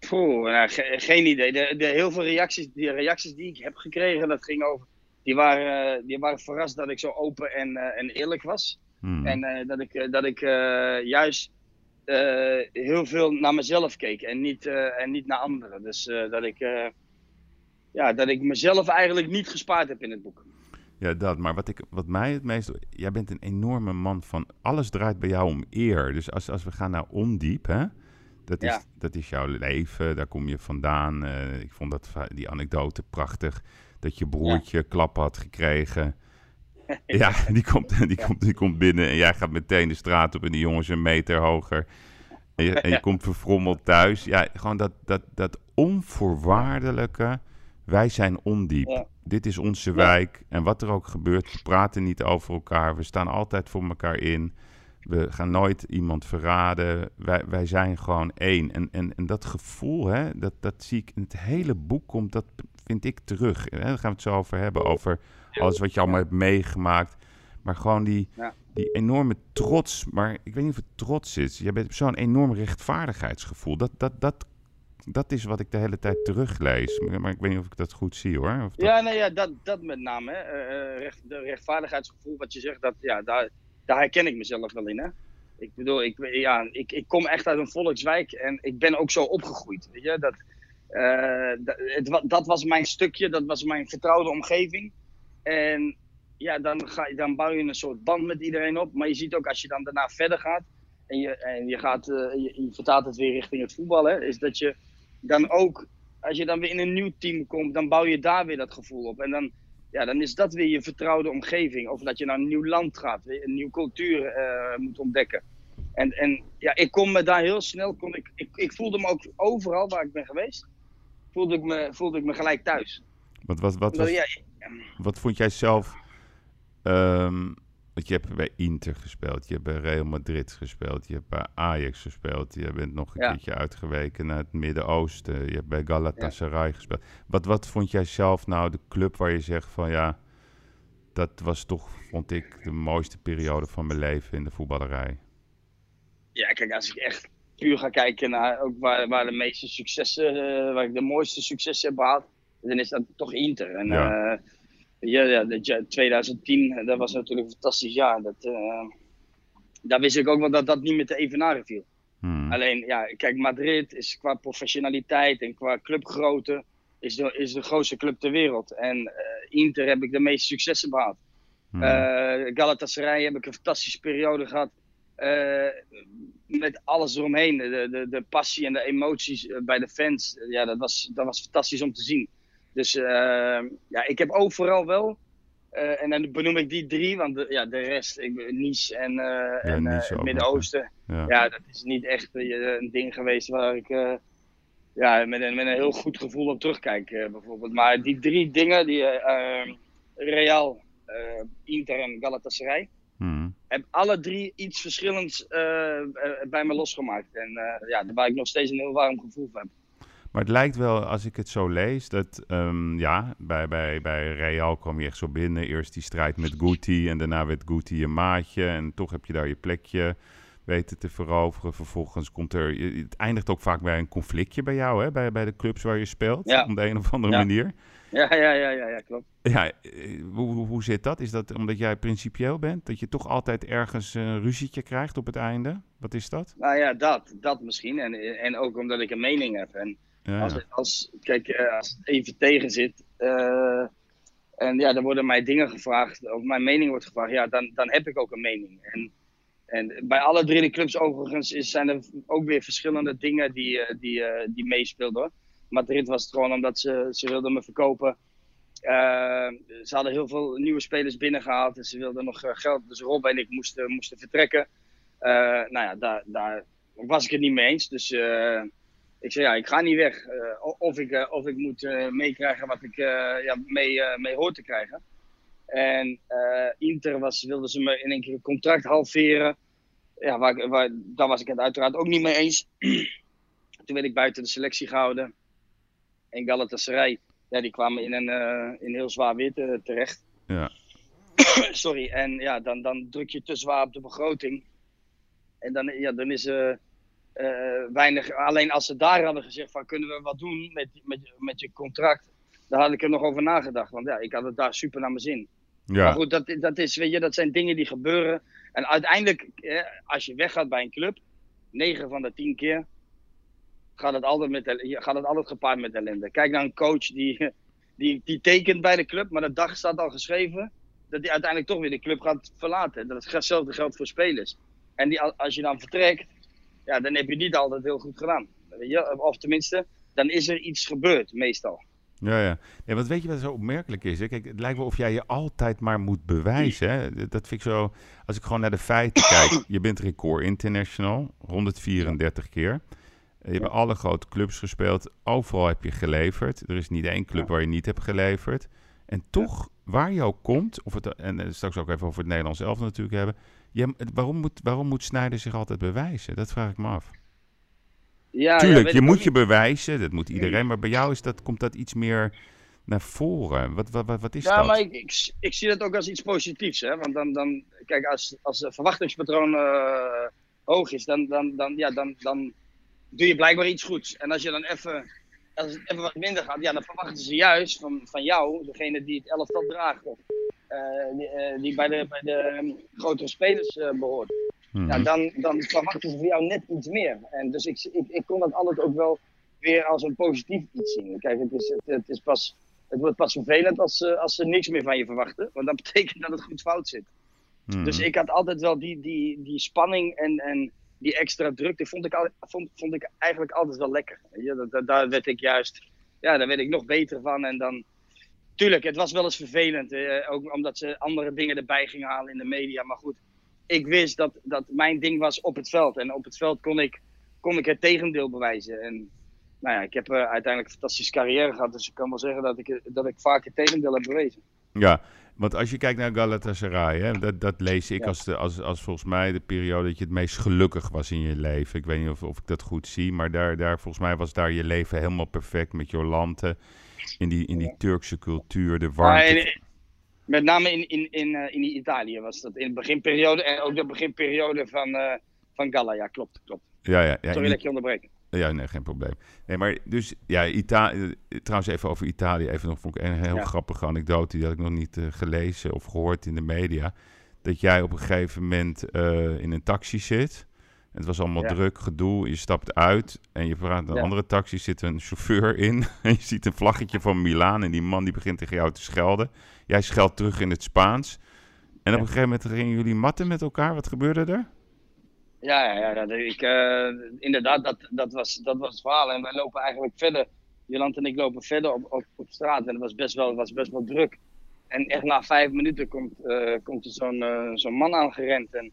Poeh, nou, geen idee. De, de, heel veel reacties, die reacties die ik heb gekregen, dat ging over. Die waren, die waren verrast dat ik zo open en, uh, en eerlijk was. Hmm. En uh, dat ik, dat ik uh, juist uh, heel veel naar mezelf keek en niet, uh, en niet naar anderen. Dus uh, dat, ik, ja, dat ik mezelf eigenlijk niet gespaard heb in het boek. Ja, dat. Maar wat, ik, wat mij het meest... Jij bent een enorme man van... Alles draait bij jou om eer. Dus als, als we gaan naar ondiep, hè... Dat is, ja. dat is jouw leven, daar kom je vandaan. ik vond dat, die anekdote prachtig. Dat je broertje ja. klap had gekregen. <laughs> Ja, die komt, die, Komt, die komt binnen en jij gaat meteen de straat op en die jongens een meter hoger. En je, en je <laughs> komt verfrommeld thuis. Ja, gewoon dat, dat, dat onvoorwaardelijke. Wij zijn ondiep. Ja. Dit is onze wijk. En wat er ook gebeurt, we praten niet over elkaar. We staan altijd voor elkaar in. We gaan nooit iemand verraden. Wij, wij zijn gewoon één. En, en, en dat gevoel, hè, dat, dat zie ik in het hele boek komt, dat vind ik terug. Hè, daar gaan we het zo over hebben. Over alles wat je allemaal hebt meegemaakt. Maar gewoon die, die enorme trots. Maar ik weet niet of het trots is. Je hebt zo'n enorm rechtvaardigheidsgevoel. Dat, dat, dat, dat is wat ik de hele tijd teruglees. Maar ik weet niet of ik dat goed zie hoor. Of dat... Ja, nee, ja dat, dat met name. Hè. Uh, recht, de rechtvaardigheidsgevoel, wat je zegt, dat, ja, daar, daar herken ik mezelf wel in. Hè. Ik bedoel, ik, ja, ik, ik kom echt uit een volkswijk en ik ben ook zo opgegroeid. Weet je? Dat, uh, dat, het, dat was mijn stukje, dat was mijn vertrouwde omgeving. En ja, dan, ga je, dan bouw je een soort band met iedereen op. Maar je ziet ook als je dan daarna verder gaat en je, en je, gaat, uh, je, je, vertaalt het weer richting het voetbal, hè, is dat je dan ook, als je dan weer in een nieuw team komt, dan bouw je daar weer dat gevoel op. En dan, ja, dan is dat weer je vertrouwde omgeving. Of dat je naar een nieuw land gaat, een nieuwe cultuur uh, moet ontdekken. En, en ja, ik kon me daar heel snel, kon ik, ik, ik voelde me ook overal waar ik ben geweest, voelde ik me, voelde ik me gelijk thuis. Wat, wat, wat, was, ja, wat vond jij zelf... Um, want je hebt bij Inter gespeeld, je hebt bij Real Madrid gespeeld, je hebt bij Ajax gespeeld, je bent nog een ja. keertje uitgeweken naar het Midden-Oosten, je hebt bij Galatasaray ja. gespeeld. Wat, wat vond jij zelf nou de club waar je zegt van ja, dat was toch, vond ik, de mooiste periode van mijn leven in de voetballerij. Ja, kijk, als ik echt puur ga kijken naar ook waar, waar de meeste successen, uh, waar ik de mooiste successen heb gehad, dan is dat toch Inter. En ja, uh, ja, ja de, 2010, dat was natuurlijk een fantastisch jaar. Dat, uh, daar wist ik ook wel dat dat niet meer te evenaren viel. Hmm. Alleen, ja, kijk, Madrid is qua professionaliteit en qua clubgrootte is de, is de grootste club ter wereld. En Inter heb ik de meeste successen behaald. Hmm. Galatasaray heb ik een fantastische periode gehad. Met alles eromheen. De, de, de passie en de emoties eh, bij de fans. Ja, dat was, dat was fantastisch om te zien. Dus uh, ja, ik heb overal wel. Uh, en dan benoem ik die drie, want de, ja, de rest, ik, Nice en, ja, en het Midden-Oosten. Ja. ja. dat is niet echt een ding geweest waar ik ja, met, een, met een heel goed gevoel op terugkijk, bijvoorbeeld. Maar die drie dingen, die Real, Inter en Galatasaray Hmm. Heb alle drie iets verschillends bij me losgemaakt. En ja, waar ik nog steeds een heel warm gevoel van heb. Maar het lijkt wel, als ik het zo lees, dat um, ja, bij, bij, bij Real kwam je echt zo binnen. Eerst die strijd met Guti en daarna werd Guti je maatje. En toch heb je daar je plekje weten te veroveren. Vervolgens komt er, het eindigt ook vaak bij een conflictje bij jou, hè? Bij, bij de clubs waar je speelt, ja. op de een of andere manier. Ja, ja, ja, ja, ja klopt. Ja, eh, hoe, hoe zit dat? Is dat omdat jij principieel bent? Dat je toch altijd ergens een ruzietje krijgt op het einde? Wat is dat? Nou ja, dat, dat misschien. En, en ook omdat ik een mening heb. En als, als, kijk, eh, als het even tegen zit... Uh, en ja, dan worden mij dingen gevraagd, of mijn mening wordt gevraagd, ja, dan, dan heb ik ook een mening. En, en bij alle drie de clubs overigens is, zijn er ook weer verschillende dingen die, die, die meespeelden. Madrid was het gewoon omdat ze, ze wilden me verkopen. Uh, ze hadden heel veel nieuwe spelers binnengehaald en ze wilden nog eh, geld. Dus Rob en ik moesten, moesten vertrekken. Uh, nou ja, daar, daar was ik het niet mee eens. Dus uh, ik zei ja, ik ga niet weg. of, ik, of ik moet meekrijgen wat ik ja, mee, mee hoor te krijgen. En Inter was, wilden ze me in een keer een contract halveren. Ja, waar, waar, daar was ik het uiteraard ook niet mee eens. <clears throat> Toen werd ik buiten de selectie gehouden en Galatasaray, ja, die kwamen in een, uh, in heel zwaar weer te, terecht. Ja. <clears throat> Sorry, en ja, dan, dan druk je te zwaar op de begroting. En dan, ja, dan is uh, weinig. Alleen als ze daar hadden gezegd van kunnen we wat doen met, met, met je contract, dan had ik er nog over nagedacht. Want ja, ik had het daar super naar mijn zin. Ja. Maar goed, dat, dat, is, weet je, dat zijn dingen die gebeuren. En uiteindelijk, als je weggaat bij een club, 9 van de 10 keer, gaat het altijd, met, gaat het altijd gepaard met ellende. Kijk naar een coach die, die, die tekent bij de club, maar de dag staat al geschreven dat hij uiteindelijk toch weer de club gaat verlaten. Dat is hetzelfde geldt voor spelers. En die, als je dan vertrekt, ja, dan heb je niet altijd heel goed gedaan. Of tenminste, dan is er iets gebeurd, meestal. Ja, ja. ja wat weet je wat zo opmerkelijk is? Hè? Kijk, het lijkt wel of jij je altijd maar moet bewijzen. Hè? Dat vind ik zo... Als ik gewoon naar de feiten <coughs> kijk. Je bent record international, 134 keer. Je hebt alle grote clubs gespeeld. Overal heb je geleverd. Er is niet één club waar je niet hebt geleverd. En toch, waar je ook komt, of het, en straks ook even over het Nederlands zelf natuurlijk hebben. Je, waarom, moet, waarom moet Snijder zich altijd bewijzen? Dat vraag ik me af. Ja, Tuurlijk, je moet je bewijzen, dat moet iedereen. Maar bij jou is dat, komt dat iets meer naar voren. Wat, wat, wat, is ja, dat? Ja, maar ik, ik, ik, zie dat ook als iets positiefs. Hè? Want dan, dan kijk, als, als het verwachtingspatroon uh, hoog is, dan, dan, dan, ja, dan, dan doe je blijkbaar iets goeds. En als je dan even, als het even wat minder gaat, ja, dan verwachten ze juist van, van jou, degene die het elftal draagt, die, uh, die, bij de, bij de um, grotere spelers uh, behoort. Mm -hmm. ja, dan, dan verwachten ze van jou net iets meer. En dus ik, ik, ik kon dat altijd ook wel weer als een positief iets zien. Kijk, het, is, het, het is pas, het wordt pas vervelend als, als ze niks meer van je verwachten. Want dat <laughs> betekent dat het goed fout zit. Mm -hmm. Dus ik had altijd wel die, die, die spanning en, en die extra druk, die vond ik, al, vond, vond ik eigenlijk altijd wel lekker. Ja, dat, daar werd ik juist, ja, daar werd ik nog beter van. En dan, tuurlijk, het was wel eens vervelend. Eh, ook omdat ze andere dingen erbij gingen halen in de media. Maar goed, ik wist dat, dat mijn ding was op het veld. En op het veld kon ik, kon ik het tegendeel bewijzen. En nou ja, ik heb uh, uiteindelijk een fantastische carrière gehad. Dus ik kan wel zeggen dat ik, dat ik vaak het tegendeel heb bewezen. Ja, want als je kijkt naar Galatasaray, hè, dat, dat lees ik als, de, als, als volgens mij de periode dat je het meest gelukkig was in je leven. Ik weet niet of, of ik dat goed zie, maar daar, daar, volgens mij was daar je leven helemaal perfect met Jolante. In die, in die Turkse cultuur, de warmte. Met name in, in, in, uh, in Italië was dat. In de beginperiode en ook de beginperiode van, uh, van Galla. Ja, klopt, klopt. Ja, ja, ja, Sorry dat je onderbreken. Ja, nee, geen probleem. Nee, maar dus, ja, Italië, trouwens even over Italië. Even nog, vond ik een heel grappige anekdote. Die had ik nog niet uh, gelezen of gehoord in de media. Dat jij op een gegeven moment in een taxi zit. Het was allemaal druk, gedoe. Je stapt uit en je praat een andere taxi. zit een chauffeur in. <laughs> En je ziet een vlaggetje van Milaan. En die man die begint tegen jou te schelden. Jij scheldt terug in het Spaans. En op een gegeven moment gingen jullie matten met elkaar. Wat gebeurde er? Ja, ja, ja ik, uh, inderdaad, dat, dat, was, dat was het verhaal. En wij lopen eigenlijk verder. Jolant en ik lopen verder op, op, op straat. En het was best wel, was best wel druk. En echt na vijf minuten komt, uh, komt er zo'n uh, zo'n man aangerend. En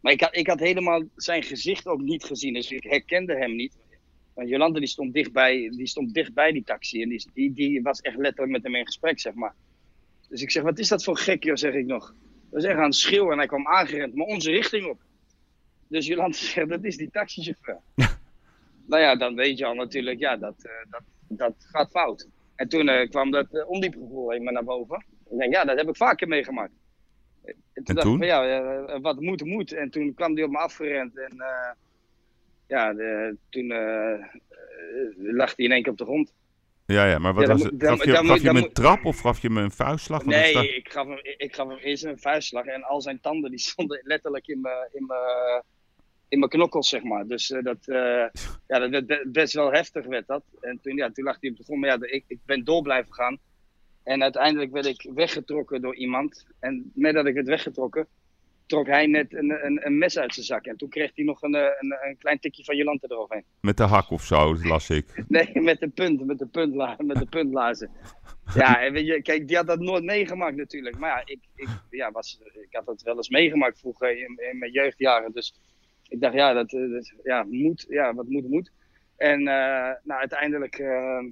maar ik had, ik had helemaal zijn gezicht ook niet gezien, dus ik herkende hem niet. Want Jolande die stond dichtbij die, stond dichtbij die taxi en die, die, die was echt letterlijk met hem in gesprek, zeg maar. Dus ik zeg, wat is dat voor gek, joh, zeg ik nog. We zeggen aan het schreeuwen en hij kwam aangerend, maar onze richting op. Dus Jolande <laughs> zegt, dat is die taxichauffeur. <laughs> nou ja, dan weet je al natuurlijk, ja, dat, uh, dat, dat gaat fout. En toen uh, kwam dat uh, ondiepgevoel helemaal naar boven. Ik denk, ja, dat heb ik vaker meegemaakt. En toen, dacht ik van ja, wat moet, moet. En toen kwam hij op me afgerend en uh, ja, de, toen uh, lag hij in één keer op de grond. Ja, ja, maar wat ja, was het? Gaf je, gaf je hem een trap of gaf je hem een vuistslag? Nee, ik gaf, hem, ik gaf hem eerst een vuistslag en al zijn tanden die <laughs> stonden letterlijk in mijn, in mijn, in mijn knokkels, zeg maar. Dus uh, dat, ja, dat, best wel heftig werd dat. En toen, ja, toen lag hij op de grond, maar ja, ik, ik ben door blijven gaan. En uiteindelijk werd ik weggetrokken door iemand. En met dat ik het weggetrokken, trok hij net een, een, een, mes uit zijn zak. En toen kreeg hij nog een, een, een klein tikje van Jolante eroverheen. Met de hak of zo, las ik. <laughs> Nee, met de punt, met de, puntla met de puntlazen. ja, en weet je, kijk, die had dat nooit meegemaakt natuurlijk. Maar ja, ik, ik, ja, was, ik had dat wel eens meegemaakt vroeger in, in mijn jeugdjaren. Dus ik dacht, ja, dat, dat ja, moet, ja, wat moet, moet. En uh, nou, uiteindelijk uh,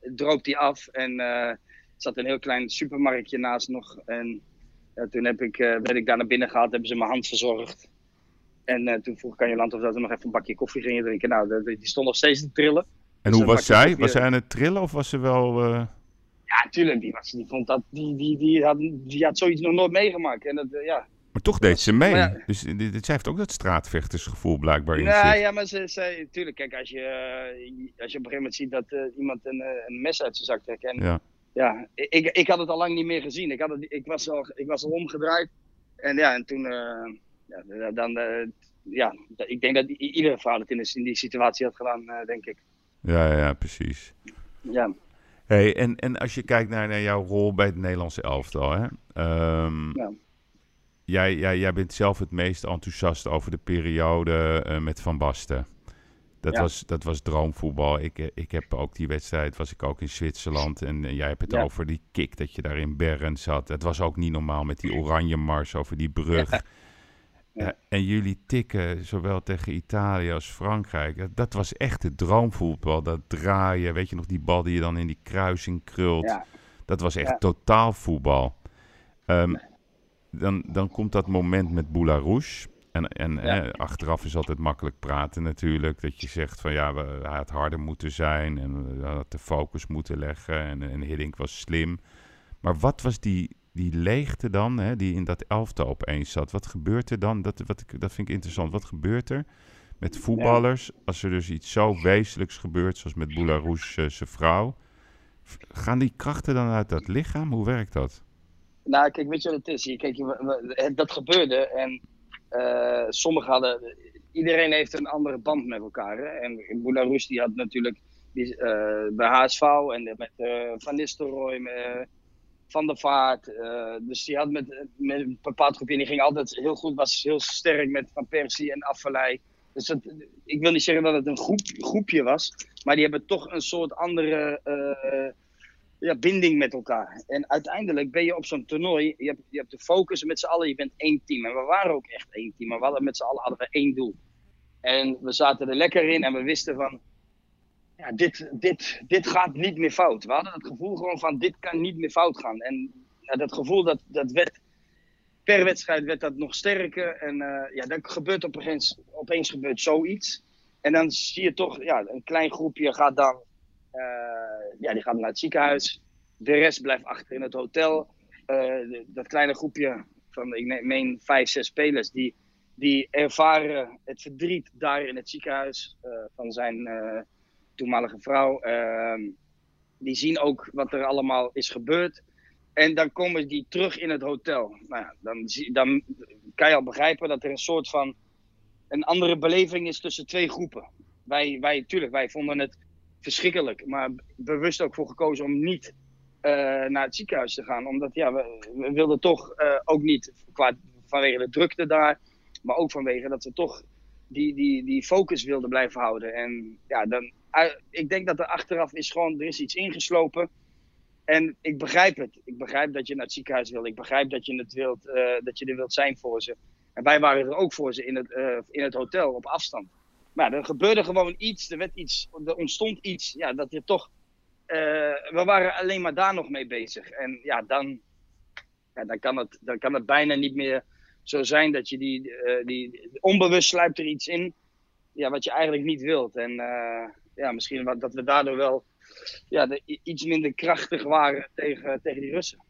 droopt hij af en... Uh, zat een heel klein supermarktje naast nog. En ja, toen heb ik, uh, ben ik daar naar binnen gehaald, hebben ze mijn hand verzorgd. En uh, toen vroeg Kanjeland of dat we nog even een bakje koffie gingen drinken. Nou, die stond nog steeds te trillen. En dus hoe was zij? Was zij aan het trillen of was ze wel... Uh... Ja, tuurlijk. Die, was, die, vond dat, die, die, die, had, die had zoiets nog nooit meegemaakt. En dat, ja, maar toch deed ze mee. Ja, dus zij heeft ook dat straatvechtersgevoel blijkbaar in nou, Ja, maar ze zei, tuurlijk, kijk, als je, als je op een gegeven moment ziet dat uh, iemand een, een mes uit zijn zak trekt. En ja ja, ik, ik had het al lang niet meer gezien. Ik, had het, ik, was, al, ik was al omgedraaid. En ja, en toen, uh, ja, dan, uh, ja, ik denk dat iedere vrouw het in, in die situatie had gedaan, uh, denk ik. Ja, ja, precies. Ja. Hey, en, en als je kijkt naar, naar jouw rol bij het Nederlandse elftal, hè? Um, ja. Jij, jij, jij bent zelf het meest enthousiast over de periode met Van Basten. Dat, was, dat was droomvoetbal. Ik, eh, ik heb ook die wedstrijd, was ik ook in Zwitserland. En uh, jij hebt het over die kick dat je daar in Bern zat. Het was ook niet normaal met die oranje mars over die brug. Ja. Uh, en jullie tikken, zowel tegen Italië als Frankrijk. Dat was echt het droomvoetbal. Dat draaien, weet je nog, die bal die je dan in die kruising krult. Dat was echt totaal voetbal. Um, dan, dan komt dat moment met Boularouche. En, en hè, achteraf is altijd makkelijk praten natuurlijk. Dat je zegt van ja, we, had harder moeten zijn en we had de focus moeten leggen. En, en Hiddink was slim. Maar wat was die, die leegte dan, hè, die in dat elftal opeens zat? Wat gebeurt er dan? Dat, wat dat vind ik interessant. Wat gebeurt er met voetballers als er dus iets zo wezenlijks gebeurt, zoals met Boularouche uh, zijn vrouw? Gaan die krachten dan uit dat lichaam? Hoe werkt dat? Nou, kijk, weet je wat het is? Kijk, dat gebeurde en uh, sommigen hadden, iedereen heeft een andere band met elkaar. Hè? En Boularoes die had natuurlijk die, uh, bij HSV en met uh, Van Nistelrooy, met, Van der Vaart. dus die had met, een bepaald groepje, die ging altijd heel goed, was heel sterk met Van Persie en Afvalei. Dus ik wil niet zeggen dat het een groep, groepje was, maar die hebben toch een soort andere ja, binding met elkaar. En uiteindelijk ben je op zo'n toernooi, je hebt, je hebt de focus met z'n allen, je bent één team. En we waren ook echt één team, maar we hadden met z'n allen hadden we één doel. En we zaten er lekker in en we wisten van, ja, dit, dit, dit gaat niet meer fout. We hadden het gevoel gewoon van, dit kan niet meer fout gaan. En ja, dat gevoel, dat, dat werd, per wedstrijd werd dat nog sterker. En uh, ja, dan gebeurt opeens, opeens gebeurt zoiets. En dan zie je toch, ja, een klein groepje gaat dan eh, ja, die gaat naar het ziekenhuis. De rest blijft achter in het hotel. dat kleine groepje van, ik meen, vijf, zes spelers, die, die ervaren het verdriet daar in het ziekenhuis van zijn toenmalige vrouw. Ehm, die zien ook wat er allemaal is gebeurd. En dan komen die terug in het hotel. Nou ja, dan, dan kan je al begrijpen dat er een soort van een andere beleving is tussen twee groepen. Wij, wij, tuurlijk, wij vonden het verschrikkelijk, maar bewust ook voor gekozen om niet uh, naar het ziekenhuis te gaan. Omdat ja, we, we wilden toch uh, ook niet, vanwege de drukte daar, maar ook vanwege dat we toch die, die, die focus wilden blijven houden. En ja, dan, uh, ik denk dat er achteraf is gewoon, er is iets ingeslopen. En ik begrijp het. Ik begrijp dat je naar het ziekenhuis wil. Ik begrijp dat je, het wilt, dat je er wilt zijn voor ze. En wij waren er ook voor ze in het, in het hotel op afstand. Maar er gebeurde gewoon iets, er, werd iets, er ontstond iets. Ja, dat je toch. Uh, we waren alleen maar daar nog mee bezig. En ja, dan, ja, dan, kan, het, dan kan het bijna niet meer zo zijn dat je die, uh, die. Onbewust sluipt er iets in. Ja, wat je eigenlijk niet wilt. En ja, misschien wat, dat we daardoor wel ja, iets minder krachtig waren tegen, tegen die Russen.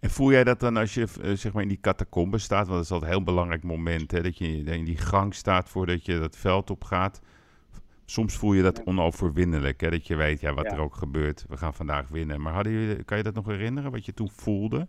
En voel jij dat dan als je uh, zeg maar in die catacombe staat? Want dat is altijd een heel belangrijk moment, hè, dat je in die gang staat voordat je dat veld op gaat. Soms voel je dat onoverwinnelijk, hè, dat je weet, ja, wat er ook gebeurt, we gaan vandaag winnen. Maar hadden jullie, kan je dat nog herinneren, wat je toen voelde?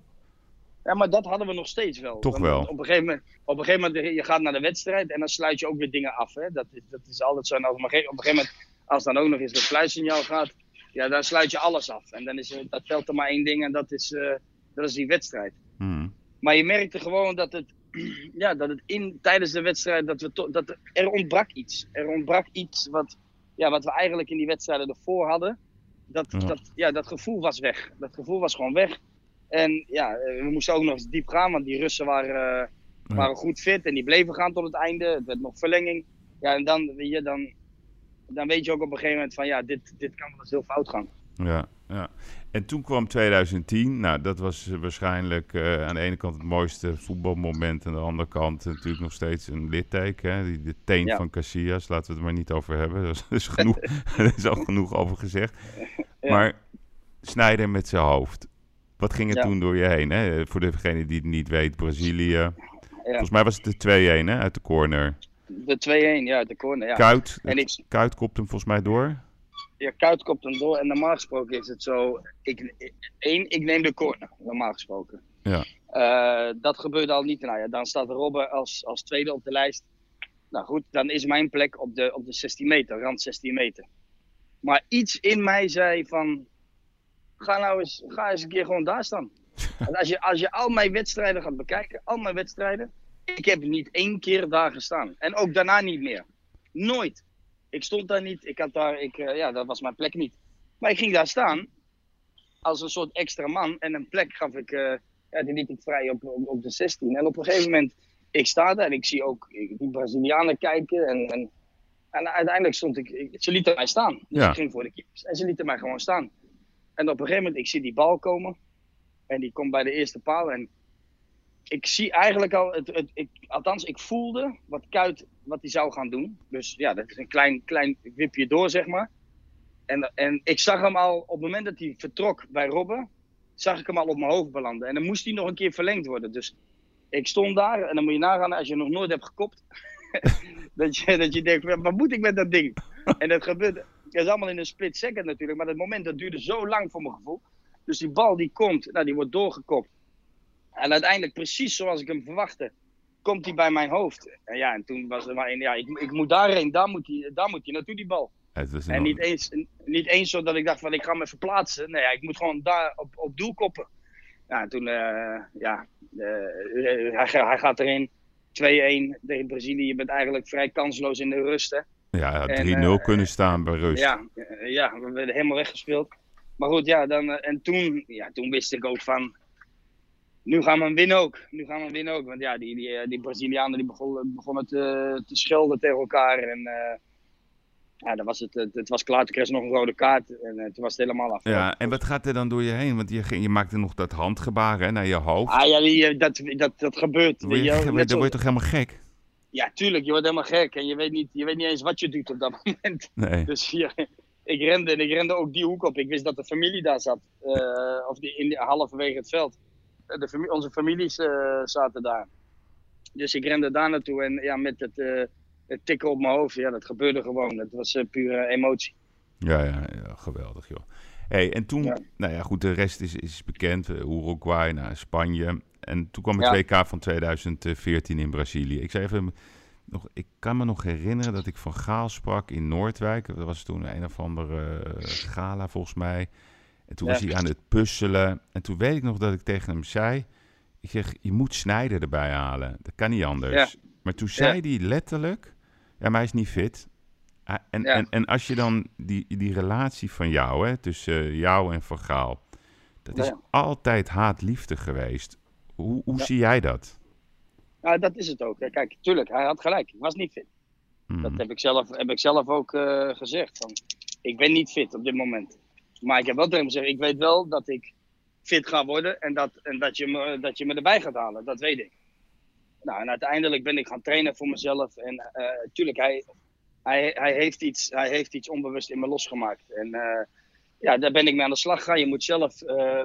Ja, maar dat hadden we nog steeds wel. Toch wel? Op een, gegeven moment, op een gegeven moment, je gaat naar de wedstrijd en dan sluit je ook weer dingen af. Hè? Dat, is, dat is altijd zo. En op een gegeven moment, als dan ook nog eens het fluitsignaal gaat, ja, dan sluit je alles af. En dan is dat telt er maar één ding en dat is, uh, dat is die wedstrijd. Hmm. Maar je merkte gewoon dat het, <clears throat> ja, dat het in, tijdens de wedstrijd, dat, we to, dat er ontbrak iets. Er ontbrak iets wat, ja, wat we eigenlijk in die wedstrijden ervoor hadden. Dat, ja. Dat, ja, dat gevoel was weg. Dat gevoel was gewoon weg. En ja, eh, we moesten ook nog eens diep gaan, want die Russen waren, uh, waren goed fit en die bleven gaan tot het einde. Het werd nog verlenging. Ja, en dan, weet je, dan, dan weet je ook op een gegeven moment van ja, dit, dit kan wel eens heel fout gaan. Ja, ja. En toen kwam 2010. Nou, dat was waarschijnlijk uh, aan de ene kant het mooiste voetbalmoment. Aan de andere kant natuurlijk nog steeds een litteken. Hè? Die, de teen ja. van Casillas, laten we het maar niet over hebben. Dat <laughs> is, genoeg, <laughs> er is al genoeg over gezegd. Ja. Maar Snijder met zijn hoofd. Wat ging er toen door je heen? Hè? Voor degene die het niet weet, Brazilië. Volgens mij was het de 2-1 uit de corner. De 2-1, ja, uit de corner. Ja. Kuit, en ik... Kuit kopt hem volgens mij door ja, Kuit kopt hem door. En normaal gesproken is het zo. Ik, één, ik neem de corner, normaal gesproken. Ja. Uh, dat gebeurt al niet. Nou ja, dan staat Robben als, als tweede op de lijst. Nou goed, dan is mijn plek op de, op de 16 meter, rand 16 meter. Maar iets in mij zei van. Ga nou eens, ga eens een keer gewoon daar staan. <laughs> En als je, als je al mijn wedstrijden gaat bekijken, al mijn wedstrijden. Ik heb niet één keer daar gestaan. En ook daarna niet meer. Nooit. Ik stond daar niet. Ik had daar, ik, uh, ja, dat was mijn plek niet. Maar ik ging daar staan als een soort extra man. En een plek gaf ik, uh, ja, die liet ik vrij op, op, op, de 16. En op een gegeven moment, ik sta daar en ik zie ook die Brazilianen kijken. En, en, en uiteindelijk stond ik, ik, ze lieten mij staan. Dus ja. ik ging voor de keepers. En ze lieten mij gewoon staan. En op een gegeven moment, ik zie die bal komen. En die komt bij de eerste paal. En ik zie eigenlijk al, het, het, ik, althans, ik voelde wat Kuit wat hij zou gaan doen. Dus ja, dat is een klein, klein wipje door, zeg maar. En, en ik zag hem al, op het moment dat hij vertrok bij Robben, zag ik hem al op mijn hoofd belanden. En dan moest hij nog een keer verlengd worden. Dus ik stond daar en dan moet je nagaan, als je nog nooit hebt gekopt, <laughs> dat, je, dat je denkt, wat moet ik met dat ding? en dat gebeurde, dat is allemaal in een split second natuurlijk, maar dat moment dat duurde zo lang voor mijn gevoel. Dus die bal die komt, nou, die wordt doorgekopt. En uiteindelijk precies zoals ik hem verwachtte, komt hij bij mijn hoofd. En ja, en toen was er maar één, ja, ik, ik moet daarheen, daar moet hij, daar moet hij naartoe, die bal. En niet eens, niet eens zo dat ik dacht van ik ga me verplaatsen. Nee, ja, ik moet gewoon daar op, op doel koppen. Ja, toen, uh, ja, uh, hij, hij gaat erin. 2-1 tegen Brazilië. Je bent eigenlijk vrij kansloos in de rust. Hè. Ja, 3-0 uh, kunnen staan bij rust. Ja, ja, we werden helemaal weggespeeld. Maar goed, ja, dan, en toen, ja, toen wist ik ook van nu gaan we hem winnen ook. Nu gaan we hem winnen ook. Want ja, die, die, die Brazilianen die begonnen, begonnen te, te schelden tegen elkaar. En uh, ja, dan was het, het, het, was klaar. Toen kreeg ze nog een rode kaart. En uh, toen was het helemaal af. Ja, en wat gaat er dan door je heen? Want je, je maakte nog dat handgebaar hè, naar je hoofd. Ah ja, die, dat, dat, dat gebeurt. Dan word je, je, dan word je toch helemaal gek? Ja, tuurlijk. Je wordt helemaal gek. En je weet niet, je weet niet eens wat je doet op dat <laughs> moment. Nee. Dus hier, ik rende en ik rende ook die hoek op. Ik wist dat de familie daar zat. Uh, of die, in, halverwege het veld. De, onze families zaten daar. Dus ik rende daar naartoe en ja, met het, het tikken op mijn hoofd, ja, dat gebeurde gewoon. Het was pure emotie. Ja, ja, ja, geweldig joh. Hey, en toen, nou ja, goed, de rest is, is bekend. Uruguay, naar Spanje. En toen kwam het WK van 2014 in Brazilië. Ik zei even, nog, ik kan me nog herinneren dat ik van Gaal sprak in Noordwijk. Dat was toen een of andere gala volgens mij. En toen was hij aan het puzzelen. En toen weet ik nog dat ik tegen hem zei... Ik zeg, je moet Snijder erbij halen. Dat kan niet anders. Maar toen zei hij letterlijk... Ja, maar hij is niet fit. En, en, en als je dan die, die relatie van jou, hè, tussen jou en Van Gaal... Dat is altijd haat-liefde geweest. Hoe, hoe zie jij dat? Nou, dat is het ook. Kijk, tuurlijk, hij had gelijk. Ik was niet fit. Dat mhm. heb ik zelf, heb ik zelf ook uh, gezegd. Van, ik ben niet fit op dit moment. Maar ik heb wel tegen hem gezegd, ik weet wel dat ik fit ga worden en dat, en dat, je, me, dat je me erbij gaat halen. Dat weet ik. Nou, en uiteindelijk ben ik gaan trainen voor mezelf. En uh, tuurlijk, hij, hij, hij, heeft iets, hij heeft iets onbewust in me losgemaakt. En uh, ja, daar ben ik mee aan de slag gegaan. Je moet zelf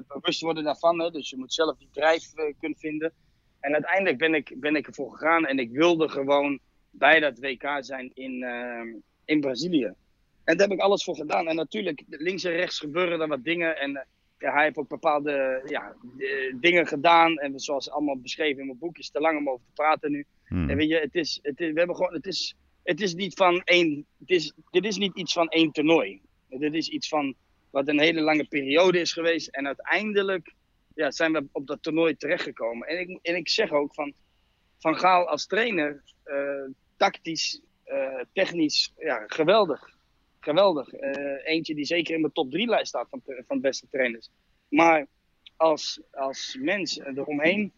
bewust worden daarvan. Hè? Dus je moet zelf die drijf kunnen vinden. En uiteindelijk ben ik, ben ik ervoor gegaan en ik wilde gewoon bij dat WK zijn in, in Brazilië. En daar heb ik alles voor gedaan. En natuurlijk, links en rechts gebeuren er wat dingen. En uh, ja, hij heeft ook bepaalde ja, dingen gedaan. En zoals allemaal beschreven in mijn boek, is te lang om over te praten nu. Hmm. En weet je, het is, het is, we hebben gewoon, het is, het is niet van één, het is, dit is niet iets van één toernooi. Dit is iets van wat een hele lange periode is geweest. En uiteindelijk ja, zijn we op dat toernooi terechtgekomen. En ik, en ik zeg ook van, van Gaal als trainer, uh, tactisch, uh, technisch, ja, geweldig. Geweldig. Uh, eentje die zeker in mijn top 3 lijst staat van, van beste trainers. Maar als, als mens eromheen,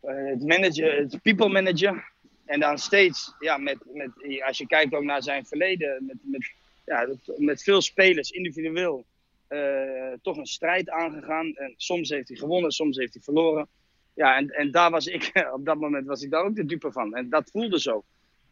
het manager, het people manager. En dan steeds, ja, met, met, als je kijkt ook naar zijn verleden, met, met, ja, met veel spelers individueel uh, toch een strijd aangegaan. En soms heeft hij gewonnen, soms heeft hij verloren. Ja, en, en daar was ik, <laughs> op dat moment was ik daar ook de dupe van. En dat voelde zo.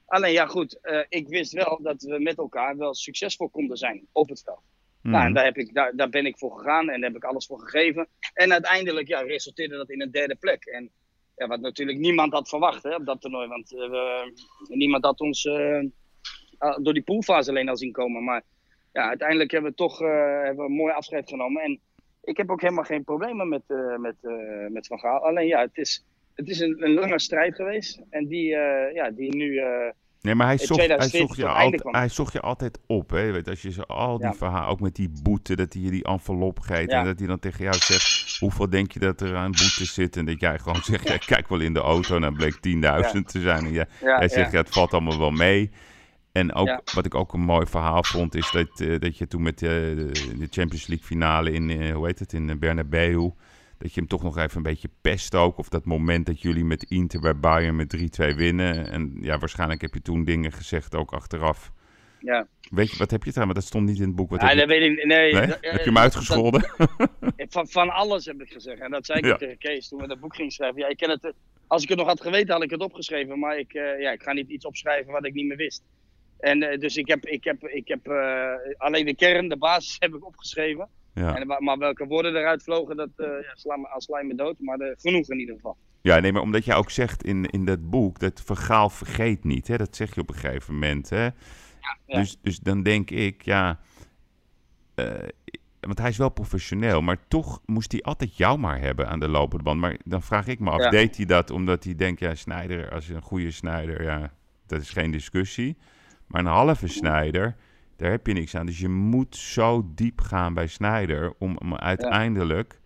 Alleen ja, goed, uh, ik wist wel dat we met elkaar wel succesvol konden zijn op het veld. Mm. Nou, en daar, heb ik, daar, daar ben ik voor gegaan en daar heb ik alles voor gegeven. En uiteindelijk ja, resulteerde dat in een derde plek. En ja, wat natuurlijk niemand had verwacht hè, op dat toernooi. Want uh, niemand had ons door die poolfase alleen al zien komen. Maar ja, uiteindelijk hebben we toch hebben we een mooi afscheid genomen. En ik heb ook helemaal geen problemen met, met, met Van Gaal. Alleen ja, het is, het is een, een lange strijd geweest. En die, ja, die nu. Nee, maar hij zocht, hij, zocht je altijd, hij zocht je altijd op. Hè? Weet, als je zo al die ja. verhalen, ook met die boete, dat hij je die envelop geeft. Ja. En dat hij dan tegen jou zegt: Hoeveel denk je dat er aan boete zit? En dat jij gewoon zegt: ja, Kijk wel in de auto. En dan bleek 10.000 te zijn. En jij, jij zegt: ja, Het valt allemaal wel mee. En ook, wat ik ook een mooi verhaal vond, is dat, uh, dat je toen met uh, de Champions League finale in, uh, hoe heet het, in Bernabeu, dat je hem toch nog even een beetje pest ook. Of dat moment dat jullie met Inter bij Bayern met 3-2 winnen. En ja, waarschijnlijk heb je toen dingen gezegd ook achteraf. Ja. Weet je, wat heb je? Maar dat stond niet in het boek. Wat ja, dat weet ik nee, nee? heb je hem uitgescholden? van, van alles heb ik gezegd. En dat zei ik ja. tegen Kees toen we dat boek gingen schrijven. Ja, ik ken het, als ik het nog had geweten, had ik het opgeschreven. Maar ik, ja, ik ga niet iets opschrijven wat ik niet meer wist. En uh, dus ik heb, ik heb, ik heb uh, alleen de kern, de basis <laughs> heb ik opgeschreven. Ja. En, maar welke woorden eruit vlogen, dat uh, ja, sla, me, sla me dood. Maar de, genoeg in ieder geval. Ja, nee, maar omdat jij ook zegt in, in dat boek, dat vergaal vergeet niet. Hè? Dat zeg je op een gegeven moment. Hè? Ja, ja. Dus, dus dan denk ik, ja... want hij is wel professioneel, maar toch moest hij altijd jou maar hebben aan de lopende band. Maar dan vraag ik me af, deed hij dat omdat hij denkt, ja, snijder, als een goede snijder, ja, dat is geen discussie. Maar een halve snijder, daar heb je niks aan. Dus je moet zo diep gaan bij snijder om, om uiteindelijk...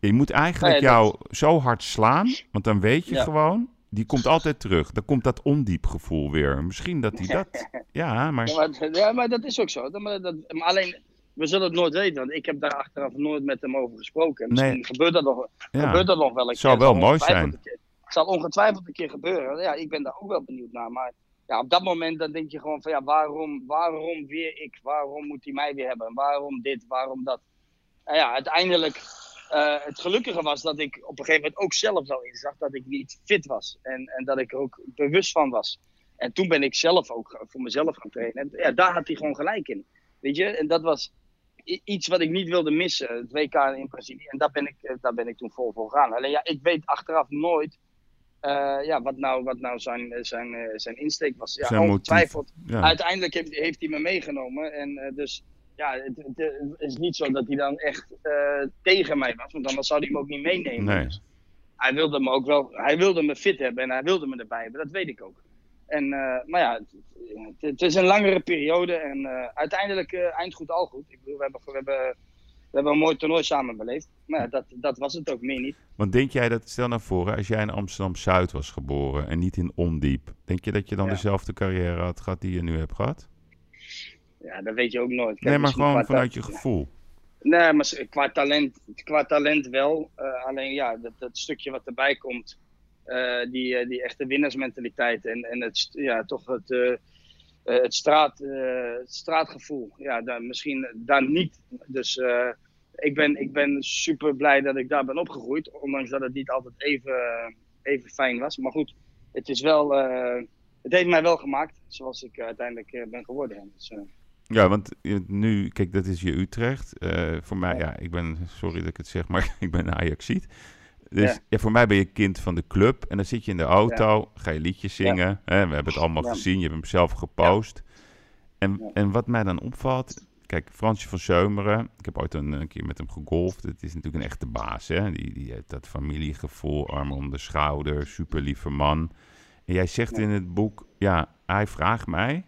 Je moet eigenlijk jou zo hard slaan, want dan weet je gewoon... Die komt altijd terug. Dan komt dat ondiep gevoel weer. Misschien dat hij dat... <laughs> Ja, maar... Ja, maar, ja, maar dat is ook zo. Maar, dat, maar alleen, we zullen het nooit weten, want ik heb daar achteraf nooit met hem over gesproken. Misschien nee. gebeurt, dat nog, gebeurt dat nog wel een Zou wel mooi zijn. Het zal ongetwijfeld een keer gebeuren. Ja, ik ben daar ook wel benieuwd naar. Maar ja, op dat moment dan denk je gewoon van ja, waarom, waarom weer ik? Waarom moet hij mij weer hebben? Waarom dit? Waarom dat? En ja, uiteindelijk, uh, het gelukkige was dat ik op een gegeven moment ook zelf zo inzag dat ik niet fit was. En, en dat ik er ook bewust van was. En toen ben ik zelf ook voor mezelf gaan trainen. En ja, daar had hij gewoon gelijk in. Weet je, en dat was, iets wat ik niet wilde missen, het WK in Brazilië. En daar ben ik, daar ben ik toen vol voor gegaan. Alleen ja, ik weet achteraf nooit ja, wat nou, wat nou zijn, zijn, zijn insteek was. Ja, zijn ongetwijfeld. Ja. Uiteindelijk heeft, heeft, hij me meegenomen. En dus ja, het, het, is niet zo dat hij dan echt tegen mij was. Want anders zou hij me ook niet meenemen. Nee. Dus hij wilde me ook wel, hij wilde me fit hebben en hij wilde me erbij hebben. Dat weet ik ook. En, maar ja, het, het, is een langere periode en uiteindelijk eind goed al goed. Ik bedoel, we hebben, we hebben, we hebben een mooi toernooi samen beleefd. Maar ja, dat, dat was het ook meer niet. Want denk jij dat, stel naar voren, als jij in Amsterdam-Zuid was geboren en niet in Ondiep, denk je dat je dan ja. dezelfde carrière had gehad die je nu hebt gehad? Ja, dat weet je ook nooit. Kijk, nee, maar gewoon vanuit je gevoel. Nee, maar qua talent, qua talent wel. Uh, alleen ja, dat, dat, stukje wat erbij komt, uh, die, uh, die echte winnaarsmentaliteit en, en het, ja, toch het, het, straat, het straatgevoel. Ja, daar, misschien daar niet. Dus ik, ben, ik ben super blij dat ik daar ben opgegroeid, ondanks dat het niet altijd even, even fijn was. Maar goed, het is wel, het heeft mij wel gemaakt, zoals ik uiteindelijk ben geworden. Dus, ja, want nu, kijk, dat is je Utrecht. Uh, voor mij, ja, ik ben, sorry dat ik het zeg, maar <laughs> ik ben Ajaxiet. Dus ja. voor mij ben je kind van de club. En dan zit je in de auto, ga je liedjes zingen. Hè, we hebben het allemaal gezien, je hebt hem zelf gepost. En, en wat mij dan opvalt, kijk, Fransje van Zeumeren. Ik heb ooit een, een, keer met hem gegolfd. Het is natuurlijk een echte baas, hè. Die, die heeft dat familiegevoel, arm om de schouder, super lieve man. En jij zegt in het boek, ja, hij vraagt mij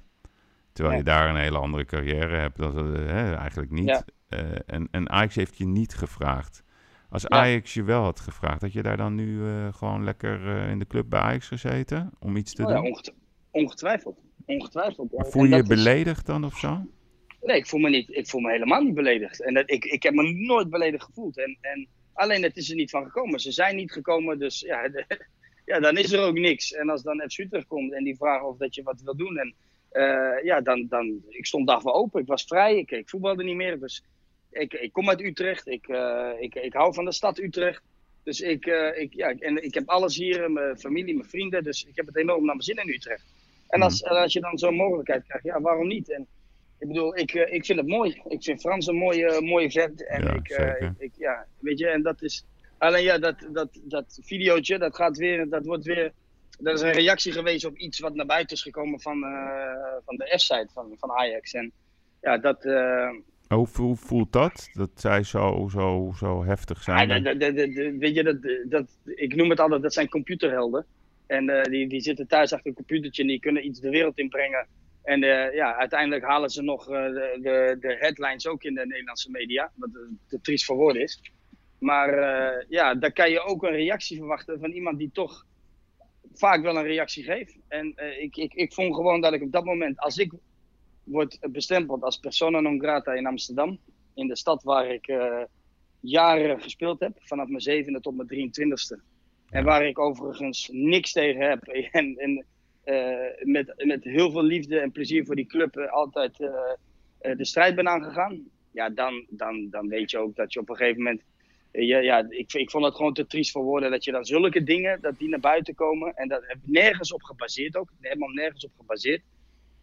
Terwijl je daar een hele andere carrière hebt. Dat, uh, eigenlijk niet. Uh, en, en Ajax heeft je niet gevraagd. Als Ajax je wel had gevraagd, had je daar dan nu uh, gewoon lekker in de club bij Ajax gezeten? Om iets te oh, doen? Ongetwijfeld. ongetwijfeld. Voel je je beledigd dan of zo? Nee, ik voel me, niet, ik voel me helemaal niet beledigd. En dat, ik, ik heb me nooit beledigd gevoeld. En, en alleen het is er niet van gekomen. Ze zijn niet gekomen, dus ja, <laughs> de, ja dan is er ook niks. En als dan FC komt en die vragen of dat je wat wil doen... En, uh, ja, dan, dan, ik stond daarvoor open. Ik was vrij, ik, ik voetbalde niet meer. Dus ik, ik kom uit Utrecht, ik, uh, ik, ik hou van de stad Utrecht. Dus ik, uh, ik, ja, en ik heb alles hier, mijn familie, mijn vrienden. Dus ik heb het enorm naar mijn zin in Utrecht. En als, mm. als je dan zo'n mogelijkheid krijgt, ja, waarom niet? En ik bedoel, ik, ik vind het mooi. Ik vind Frans een mooie, mooie vent. En ja, ik, ik, ja, weet je, en dat is. Alleen ja, dat, dat, dat videootje, dat gaat weer, dat wordt weer dat is een reactie geweest op iets wat naar buiten is gekomen van, uh, van de F-site van, van Ajax. En ja, dat... Uh, hoe, hoe, voelt dat? Dat zij zo, zo, zo heftig zijn? Ja, weet je, dat, dat, ik noem het altijd, dat zijn computerhelden. En uh, die, die zitten thuis achter een computertje en die kunnen iets de wereld inbrengen. En uh, ja, uiteindelijk halen ze nog de, de, de, headlines ook in de Nederlandse media. Wat te triest voor woorden is. Maar ja, daar kan je ook een reactie verwachten van iemand die toch vaak wel een reactie geef. En ik, ik, ik vond gewoon dat ik op dat moment, als ik word bestempeld als persona non grata in Amsterdam, in de stad waar ik uh, jaren gespeeld heb, vanaf mijn zevende tot mijn 23ste. En waar ik overigens niks tegen heb. <laughs> En, en uh, met, met heel veel liefde en plezier voor die club altijd de strijd ben aangegaan. Ja, dan, dan, dan weet je ook dat je op een gegeven moment ja, ja ik, ik vond het gewoon te triest voor woorden dat je dan zulke dingen, dat die naar buiten komen. En dat heb nergens op gebaseerd ook. Helemaal nergens op gebaseerd.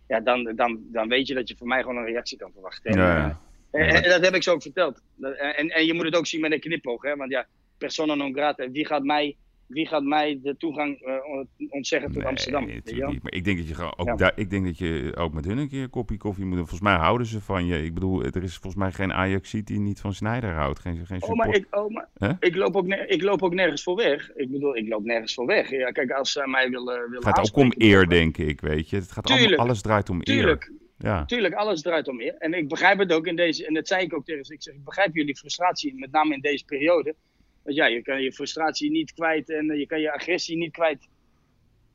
Ja, dan, dan, dan weet je dat je van mij gewoon een reactie kan verwachten. En, ja, En, en, dat heb ik zo ook verteld. En, en je moet het ook zien met een knipoog. Hè? Want ja, persona non grata. Wie gaat mij wie gaat mij de toegang uh, ontzeggen tot Amsterdam? Maar ik denk dat je ook daar, ik denk dat je ook met hun een keer een kopje koffie moet. Volgens mij houden ze van je. Ik bedoel, er is volgens mij geen Ajax die niet van Snijder houdt. Geen, geen oh, maar, ik, oh, maar ik, loop ook ik loop ook nergens voor weg. Ik bedoel, ik loop nergens voor weg. Ja, kijk, als zij mij willen. willen het gaat ook om eer, denk ik, weet je. Het gaat allemaal, alles draait om tuurlijk. eer. Ja. Tuurlijk, alles draait om eer. En ik begrijp het ook in deze, en dat zei ik ook tegen ze. Ik zeg, ik begrijp jullie frustratie, met name in deze periode. Want ja, je kan je frustratie niet kwijt en eh, je kan je agressie niet kwijt.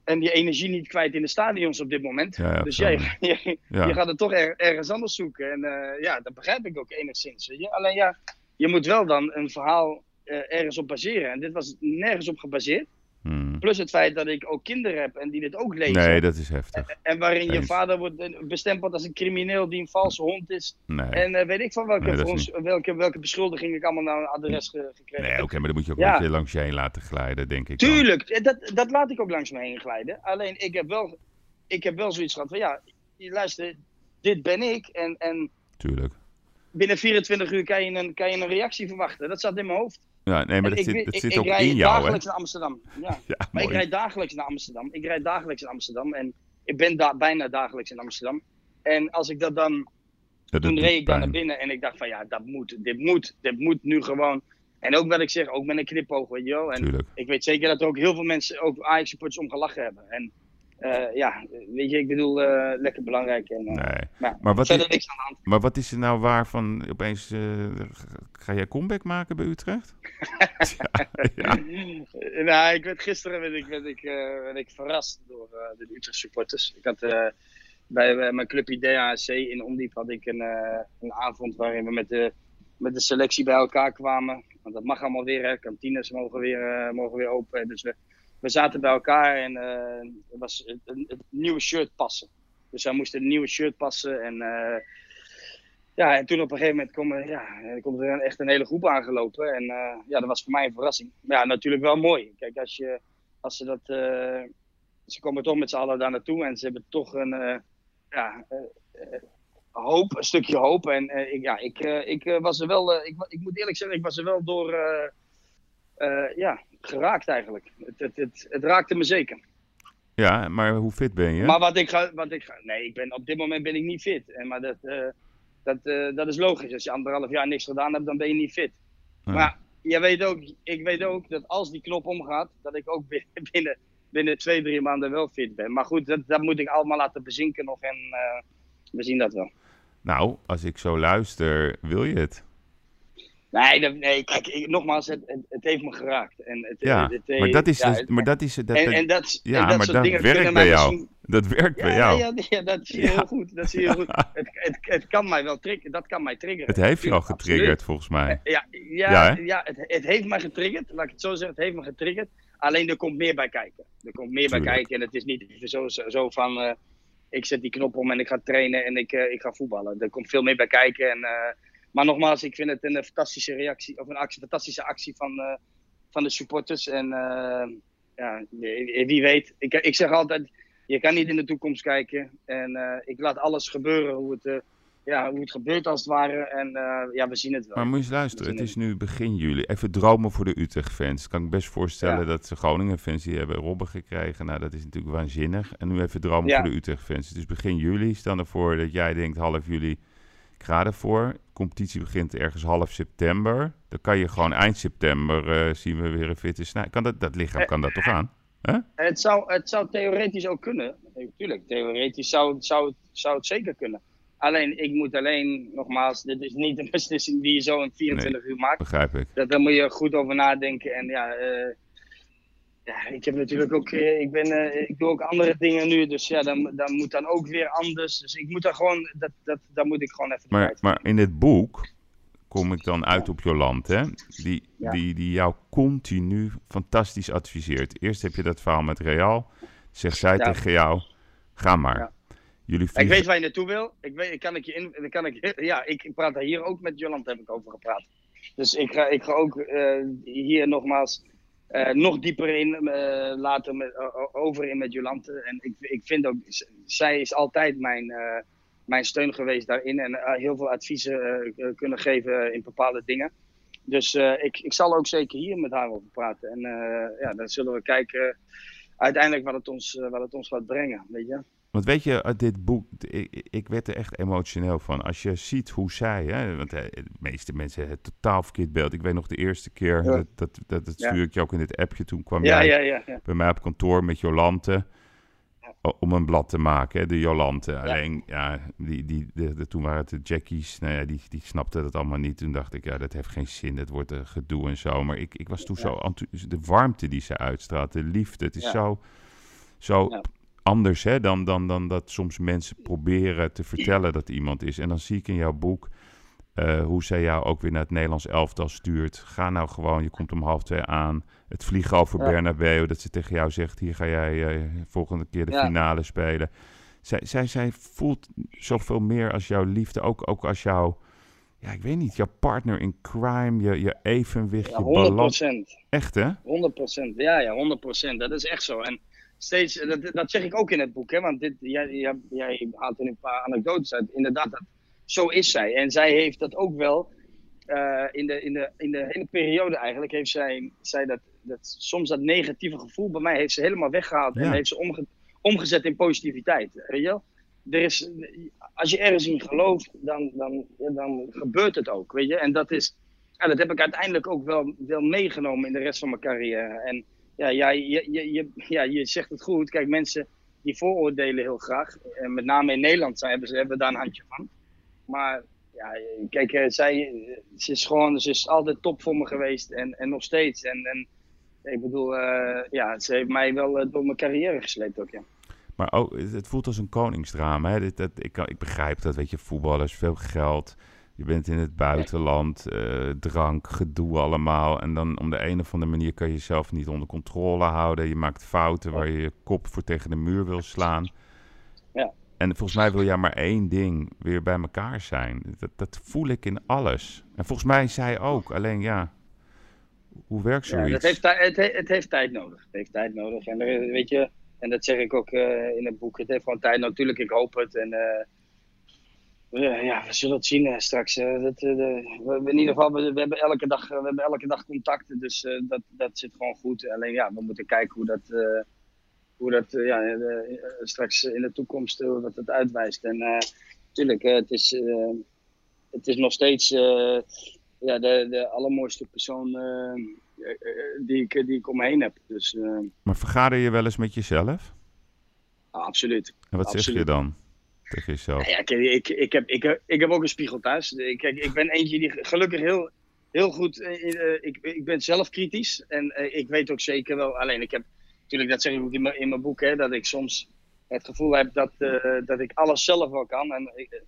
En je energie niet kwijt in de stadions op dit moment. dus jij, <laughs> je, je, gaat het toch ergens anders zoeken. En uh, ja, dat begrijp ik ook enigszins. Je? Alleen ja, je moet wel dan een verhaal uh, ergens op baseren. En dit was nergens op gebaseerd. Hmm. Plus het feit dat ik ook kinderen heb en die dit ook lezen. Nee, dat is heftig. En, waarin je vader wordt bestempeld als een crimineel die een valse hond is. Nee. En uh, weet ik van welke, nee, welke, welke beschuldiging ik allemaal naar een adres gekregen Nee, oké, maar dan moet je ook ja. een beetje langs je heen laten glijden, denk ik. Tuurlijk, dat, dat laat ik ook langs me heen glijden. Alleen ik heb wel, ik heb wel zoiets gehad van ja, luister, dit ben ik en... en Tuurlijk. Binnen 24 uur kan je, een, kan je een reactie verwachten. Dat zat in mijn hoofd. Ja, nee, maar dat ik, zit, dat ik, zit ik, ook rijd in jou, dagelijks hè? naar Amsterdam. Ja. <laughs> Ja, maar ik rijd dagelijks naar Amsterdam. Ik rijd dagelijks naar Amsterdam. En ik ben daar bijna dagelijks in Amsterdam. En als ik dat dan dat toen reed ik daar naar binnen en ik dacht van ja, dat moet, dit moet, dit moet nu gewoon. En ook wat ik zeg, ook met een knipoog, weet je wel. En Tuurlijk. ik weet zeker dat er ook heel veel mensen, ook Ajax supporters, om gelachen hebben. En eh, ja, weet je, ik bedoel, eh, lekker belangrijk. En, eh, Nee. maar Maar wat, verder is, niks aan de hand. maar wat is er nou waar van opeens... ga jij comeback maken bij Utrecht? <laughs> ja, ja. <laughs> nou, ik werd, gisteren werd ik, werd ik, werd ik verrast door de Utrecht supporters. Ik had bij mijn clubje DHC in Ondiep had ik een, een avond waarin we met de, met de selectie bij elkaar kwamen. Want dat mag allemaal weer, hè. kantines mogen weer, mogen weer open. Dus we, we zaten bij elkaar en er was het, nieuwe shirt passen. Dus wij moesten een nieuwe shirt passen en... eh, ja, en toen op een gegeven moment kwam er, ja, komt er echt een hele groep aangelopen. En eh, ja, dat was voor mij een verrassing. Maar ja, natuurlijk wel mooi. Kijk, als, je, als ze dat... ze komen toch met z'n allen daar naartoe en ze hebben toch een... ja, hoop, een stukje hoop. En ik, ja, ik, ik was er wel... ik, ik moet eerlijk zeggen, ik was er wel door... eh, ja, geraakt eigenlijk. Het, het, het, het raakte me zeker. ja, maar hoe fit ben je? Maar wat ik ga, wat ik ga, nee, ik ben, op dit moment ben ik niet fit. En, maar dat, eh, dat, eh, dat is logisch. Als je anderhalf jaar niks gedaan hebt, dan ben je niet fit. Ja. Maar je weet ook, ik weet ook dat als die knop omgaat, dat ik ook binnen, <laughs> binnen, twee, drie maanden wel fit ben. Maar goed, dat, dat moet ik allemaal laten bezinken nog en we zien dat wel. Nou, als ik zo luister, wil je het? Nee, nee kijk, ik, nogmaals, het, het, het heeft me geraakt. En het, Ja, het, maar dat is, ja, dus- maar dat is, dat, en, en dat, ja, en dat maar soort dat dingen werkt bij jou. misschien- Dat werkt bij jou. ja, ja, dat zie je heel goed. Dat zie je heel goed. Het, kan mij wel triggeren. Dat kan mij triggeren. Het heeft je al getriggerd, absoluut. volgens mij. Ja, ja, Ja, ja, het, heeft mij getriggerd. Laat ik het zo zeggen. Het heeft me getriggerd. Alleen er komt meer bij kijken. Er komt meer bij kijken. En het is niet zo, zo, van... eh, ik zet die knop om en ik ga trainen en ik, eh, ik ga voetballen. Er komt veel meer bij kijken. En, eh, maar nogmaals, ik vind het een fantastische reactie. Of een actie, fantastische actie van, eh, van de supporters. En eh, ja, wie weet. Ik, ik zeg altijd... Je kan niet in de toekomst kijken. En eh, ik laat alles gebeuren hoe het, ja, hoe het gebeurt als het ware. En ja, we zien het wel. Maar moet je eens luisteren, het is nu begin juli. Even dromen voor de Utrecht-fans. Kan ik best voorstellen Ja. dat de Groningen-fans die hebben Robben gekregen. Nou, dat is natuurlijk waanzinnig. En nu even dromen Ja. voor de Utrecht-fans. Het is begin juli. Stel ervoor dat jij denkt half juli, ik ga ervoor. De competitie begint ergens half september. Dan kan je gewoon eind september eh, zien we weer een fitte snij. Kan dat, dat lichaam kan dat toch aan? Het zou, het zou theoretisch ook kunnen. Natuurlijk, theoretisch zou, zou, het- zou het zeker kunnen. Alleen, ik moet alleen, nogmaals, dit is niet een <laughs> beslissing die je zo in 24 uur maakt. Begrijp ik. Dat, daar moet je goed over nadenken. En ja, eh, ja ik heb natuurlijk ook, eh, ik, ben, eh, ik doe ook andere dingen nu. Dus ja, dan, dan moet dan ook weer anders. Dus ik moet daar gewoon, dat, dat, daar moet ik gewoon even Maar, maar in dit boek kom ik dan uit op Jolant, hè? Die, Ja. die, die jou continu fantastisch adviseert. Eerst heb je dat verhaal met Real. Zegt zij Ja. tegen jou, ga maar. Ja. Jullie Ik weet waar je naartoe wil. Ik, weet, ik kan ik je in, kan ik, <laughs> ja, ik, ik praat daar hier ook met Jolant heb ik over gepraat. Dus ik ga, ik ga ook eh, hier nogmaals eh, nog dieper in eh, later met, over in met Jolante. En ik, ik vind ook, zij is altijd mijn, eh, mijn steun geweest daarin. En heel veel adviezen kunnen geven in bepaalde dingen. Dus ik, ik zal ook zeker hier met haar over praten. En ja, dan zullen we kijken uiteindelijk wat het ons, wat het ons gaat brengen. Weet je? Want weet je, uit dit boek, ik, ik werd er echt emotioneel van. Als je ziet hoe zij, hè, want eh, de meeste mensen hebben het totaal verkeerd beeld. Ik weet nog de eerste keer, dat, dat, dat, stuur ik je ook in dit appje. Toen kwam jij bij mij op kantoor met Jolante. Om een blad te maken, hè, de Jolante. Alleen, ja, die, die, de, de- toen waren het de Jackies. Nou ja, die, die snapten dat allemaal niet. Toen dacht ik, ja, dat heeft geen zin. Dat wordt een gedoe en zo. Maar ik, ik was toen zo... De warmte die ze uitstraalt, de liefde. Het is Ja. zo, zo Ja. Anders hè, dan, dan, dan dat soms mensen proberen te vertellen dat iemand is. En dan zie ik in jouw boek eh, hoe zij jou ook weer naar het Nederlands elftal stuurt. Ga nou gewoon, je komt om half twee aan. Het vliegen over Ja. Bernabeu, dat ze tegen jou zegt... hier ga jij eh, volgende keer de Ja. finale spelen. Zij, zij, zij voelt zoveel meer als jouw liefde. Ook, ook als jouw, ja, ik weet niet, jouw partner in crime, je, je evenwicht, Ja, je 100 balans. Echt hè? 100 Ja, ja, 100% Dat is echt zo. En steeds, dat, dat zeg ik ook in het boek, hè, want dit, jij, jij, jij haalt er een paar anekdotes uit. Inderdaad, dat zo is zij. En zij heeft dat ook wel in, de, in, de, in de hele periode eigenlijk. Heeft zij, zij dat, dat, soms dat negatieve gevoel bij mij heeft ze helemaal weggehaald. En heeft ze omgezet in positiviteit. Weet je wel? Er is, als je ergens in gelooft, dan, dan, dan gebeurt het ook. Weet je? En dat is ja, dat heb ik uiteindelijk ook wel, wel meegenomen in de rest van mijn carrière. En ja, ja, je, je, ja, je zegt het goed. Kijk, mensen die vooroordelen heel graag. En met name in Nederland zijn, hebben ze hebben daar een handje van. Maar ja, kijk, eh, zij, ze is gewoon, ze is altijd top voor me geweest en, en nog steeds. En, en ik bedoel, uh, ja, ze heeft mij wel door mijn carrière gesleept ook, ja. Maar ook, het voelt als een koningsdrama. Hè? Dat, ik, ik begrijp dat, weet je, voetballers, veel geld. Je bent in het buitenland, uh, drank, gedoe allemaal. En dan om de een of andere manier kan je jezelf niet onder controle houden. Je maakt fouten waar je je kop voor tegen de muur wil slaan. Ja. En volgens mij wil jij maar één ding, weer bij elkaar zijn. Dat, dat voel ik in alles. En volgens mij zij ook. Alleen ja, hoe werkt zoiets? Ja, het, heeft, het, het, heeft tijd nodig. Het heeft tijd nodig. En weet je, en dat zeg ik ook uh, in het boek. Het heeft gewoon tijd. Natuurlijk, ik hoop het. En uh, ja, we zullen het zien uh, straks. Uh, dat, uh, we, in ieder geval, we, we, hebben elke dag, we hebben elke dag contacten, dus dat, dat zit gewoon goed. Alleen ja, we moeten kijken hoe dat, hoe dat ja, straks in de toekomst wat het uitwijst. En natuurlijk, het, is, het is nog steeds ja, de, de allermooiste persoon die, ik, die ik om me heen heb. Dus, maar vergader je wel eens met jezelf? absoluut. En wat absoluut. zeg je dan? Jezelf? Ja, kijk, ik, ik, heb, ik, ik heb ook een spiegel thuis. Kijk, ik ben eentje die gelukkig heel, heel goed. Uh, ik, ik ben zelf kritisch. En uh, ik weet ook zeker wel. Alleen ik heb. Natuurlijk, dat zeg ik ook in mijn, in mijn boek. Hè, dat ik soms het gevoel heb dat, dat ik alles zelf wel kan. En ik,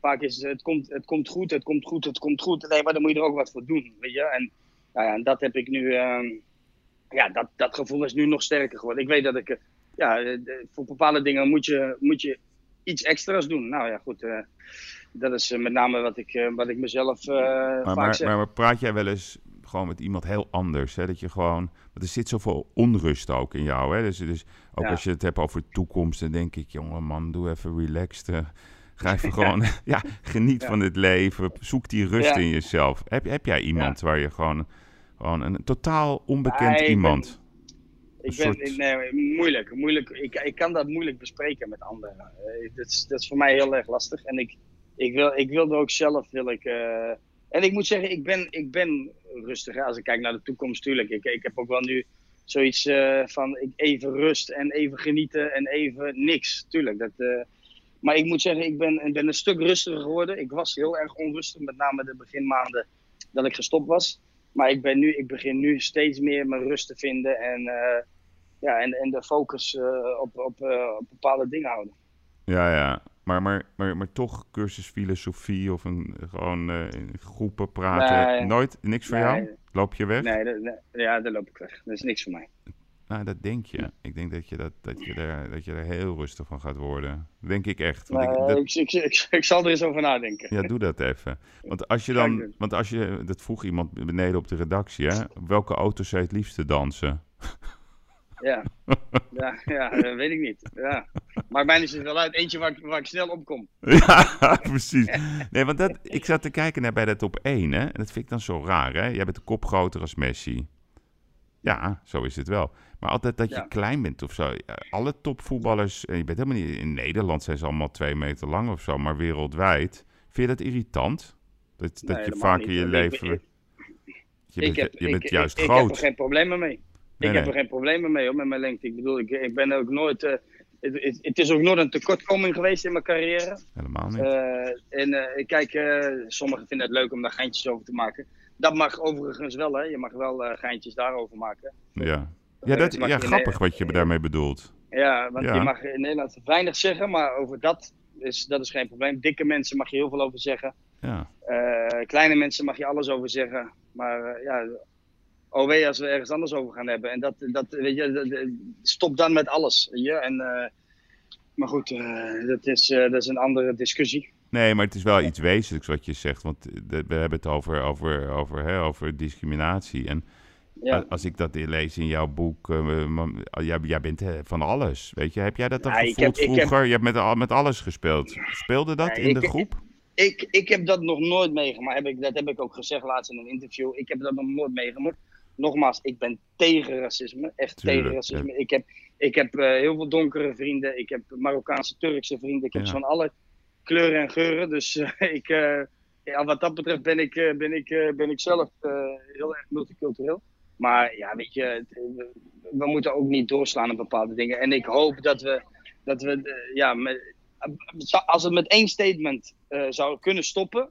vaak is het, het, komt, het komt goed, het komt goed, het komt goed. Nee, maar dan moet je er ook wat voor doen. Weet je? En, nou ja, en dat heb ik nu. Ehm, ja, dat, dat gevoel is nu nog sterker geworden. Ik weet dat ik. Ja, voor bepaalde dingen moet je, moet je iets extra's doen. Nou ja, goed. Uh, dat is uh, met name wat ik, uh, wat ik mezelf maar, vaak maar, zeg. Maar, maar, praat jij wel eens gewoon met iemand heel anders? Hè? Dat je gewoon... Want er zit zoveel onrust ook in jou. Hè? Dus, dus ook ja. als je het hebt over toekomst... dan denk ik, jongen man, doe even relaxed. Ga even gewoon... <laughs> ja, geniet ja. van het leven. Zoek die rust in jezelf. Heb, heb jij iemand waar je gewoon... Gewoon een totaal onbekend iemand... Ben... Ik ben soort... nee, moeilijk. moeilijk. Ik, ik kan dat moeilijk bespreken met anderen. Uh, dat, is, dat is voor mij heel erg lastig. En ik, ik, wil, ik wilde ook zelf. Wil ik, uh... en ik moet zeggen, ik ben, ik ben rustig. Als ik kijk naar de toekomst, tuurlijk. Ik, ik heb ook wel nu zoiets uh, van ik even rust en even genieten en even niks. Tuurlijk. Dat, maar ik moet zeggen, ik ben, ik ben een stuk rustiger geworden. Ik was heel erg onrustig, met name de beginmaanden dat ik gestopt was. Maar ik, ben nu, ik begin nu steeds meer mijn rust te vinden en, uh, ja, en, en de focus uh, op, op, uh, op bepaalde dingen houden. Ja, ja. Maar, maar, maar, maar toch cursus filosofie of een, gewoon in groepen praten. Nee, Nooit? Niks voor nee, jou? Loop je weg? Nee, ja, daar loop ik weg. Dat is niks voor mij. Nou, dat denk je. Ik denk dat je, dat, dat je, er, dat je er heel rustig van gaat worden. Denk ik echt. Want ik, dat... ik, ik, ik, ik, zal er eens over nadenken. Ja, doe dat even. Want als je dan, want als je, dat vroeg iemand beneden op de redactie, hè? Welke auto je het liefste dansen? Ja, ja, ja dat weet ik niet. Ja. Maar mij is het wel uit eentje waar ik, waar ik snel opkom. <laughs> Ja, precies. Nee, want dat, ik zat te kijken naar bij de top 1, hè? En dat vind ik dan zo raar, hè? Jij bent de kop groter als Messi. Ja, zo is het wel. Maar altijd dat je ja. klein bent of zo. Alle topvoetballers, je bent helemaal niet in Nederland zijn ze allemaal twee meter lang of zo, maar wereldwijd. Vind je dat irritant? Dat, nee, dat je vaak in je leven. Ik, je bent, heb, je bent ik, juist ik, groot. Ik heb er geen problemen mee. Nee, ik nee. heb er geen problemen mee hoor, met mijn lengte. Ik bedoel, ik, ik ben ook nooit. Uh, het, het, het, is ook nooit een tekortkoming geweest in mijn carrière. Helemaal niet. Uh, en uh, kijk, sommigen vinden het leuk om daar geintjes over te maken. Dat mag overigens wel, hè. Je mag wel geintjes daarover maken. Ja, ja, dat, ja grappig wat je daarmee bedoelt. Ja, want ja. je mag in Nederland weinig zeggen, maar over dat is, dat is geen probleem. Dikke mensen mag je heel veel over zeggen. Ja. Uh, kleine mensen mag je alles over zeggen. Maar uh, ja, OW als we ergens anders over gaan hebben. En dat, dat weet je, dat, stop dan met alles. Ja? En, uh, maar goed, dat, is, dat is een andere discussie. Nee, maar het is wel iets wezenlijks wat je zegt. Want we hebben het over, over, over, hè, over discriminatie. En ja. Als ik dat lees in jouw boek, uh, jij, jij, bent van alles, weet je. Heb jij dat dan ja, gevoeld heb, vroeger? Heb... Je hebt met, met alles gespeeld. Speelde dat ja, in de groep? Ik, ik, heb dat nog nooit meegemaakt. Heb ik, dat heb ik ook gezegd laatst in een interview. Ik heb dat nog nooit meegemaakt. Nogmaals, ik ben tegen racisme. Echt tegen racisme. Ik heb, ik heb uh, heel veel donkere vrienden. Ik heb Marokkaanse, Turkse vrienden. Ik heb van alle kleuren en geuren. Dus uh, <laughs> ik, ja, wat dat betreft ben ik, ben ik, ben ik zelf heel erg multicultureel. Maar ja, weet je, we moeten ook niet doorslaan op bepaalde dingen. En ik hoop dat we, dat we ja, met, als het met één statement uh, zou kunnen stoppen,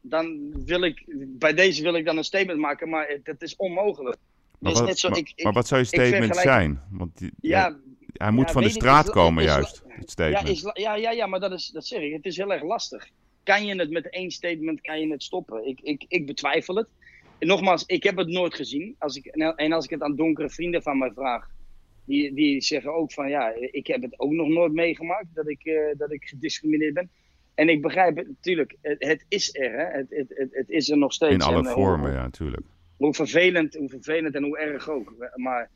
dan wil ik, bij deze wil ik dan een statement maken, maar dat is onmogelijk. Maar, wat, net zo, maar, ik, maar wat zou je statement zijn? Want die, ja, hij moet van de straat komen, juist. Het statement. Ja, is, ja, ja, ja, maar dat is, dat zeg ik. Het is heel erg lastig. Kan je het met één statement kan je het stoppen? Ik, ik, ik betwijfel het. Nogmaals, ik heb het nooit gezien. Als ik, en als ik het aan donkere vrienden van mij vraag, die, die zeggen ook van ja, ik heb het ook nog nooit meegemaakt dat ik, uh, dat ik gediscrimineerd ben. En ik begrijp het natuurlijk, het, het is er, hè? Het, het, het, het, is er nog steeds. In alle en, eh, vormen, hoe, ja, natuurlijk. Hoe vervelend, hoe vervelend en hoe erg ook. Maar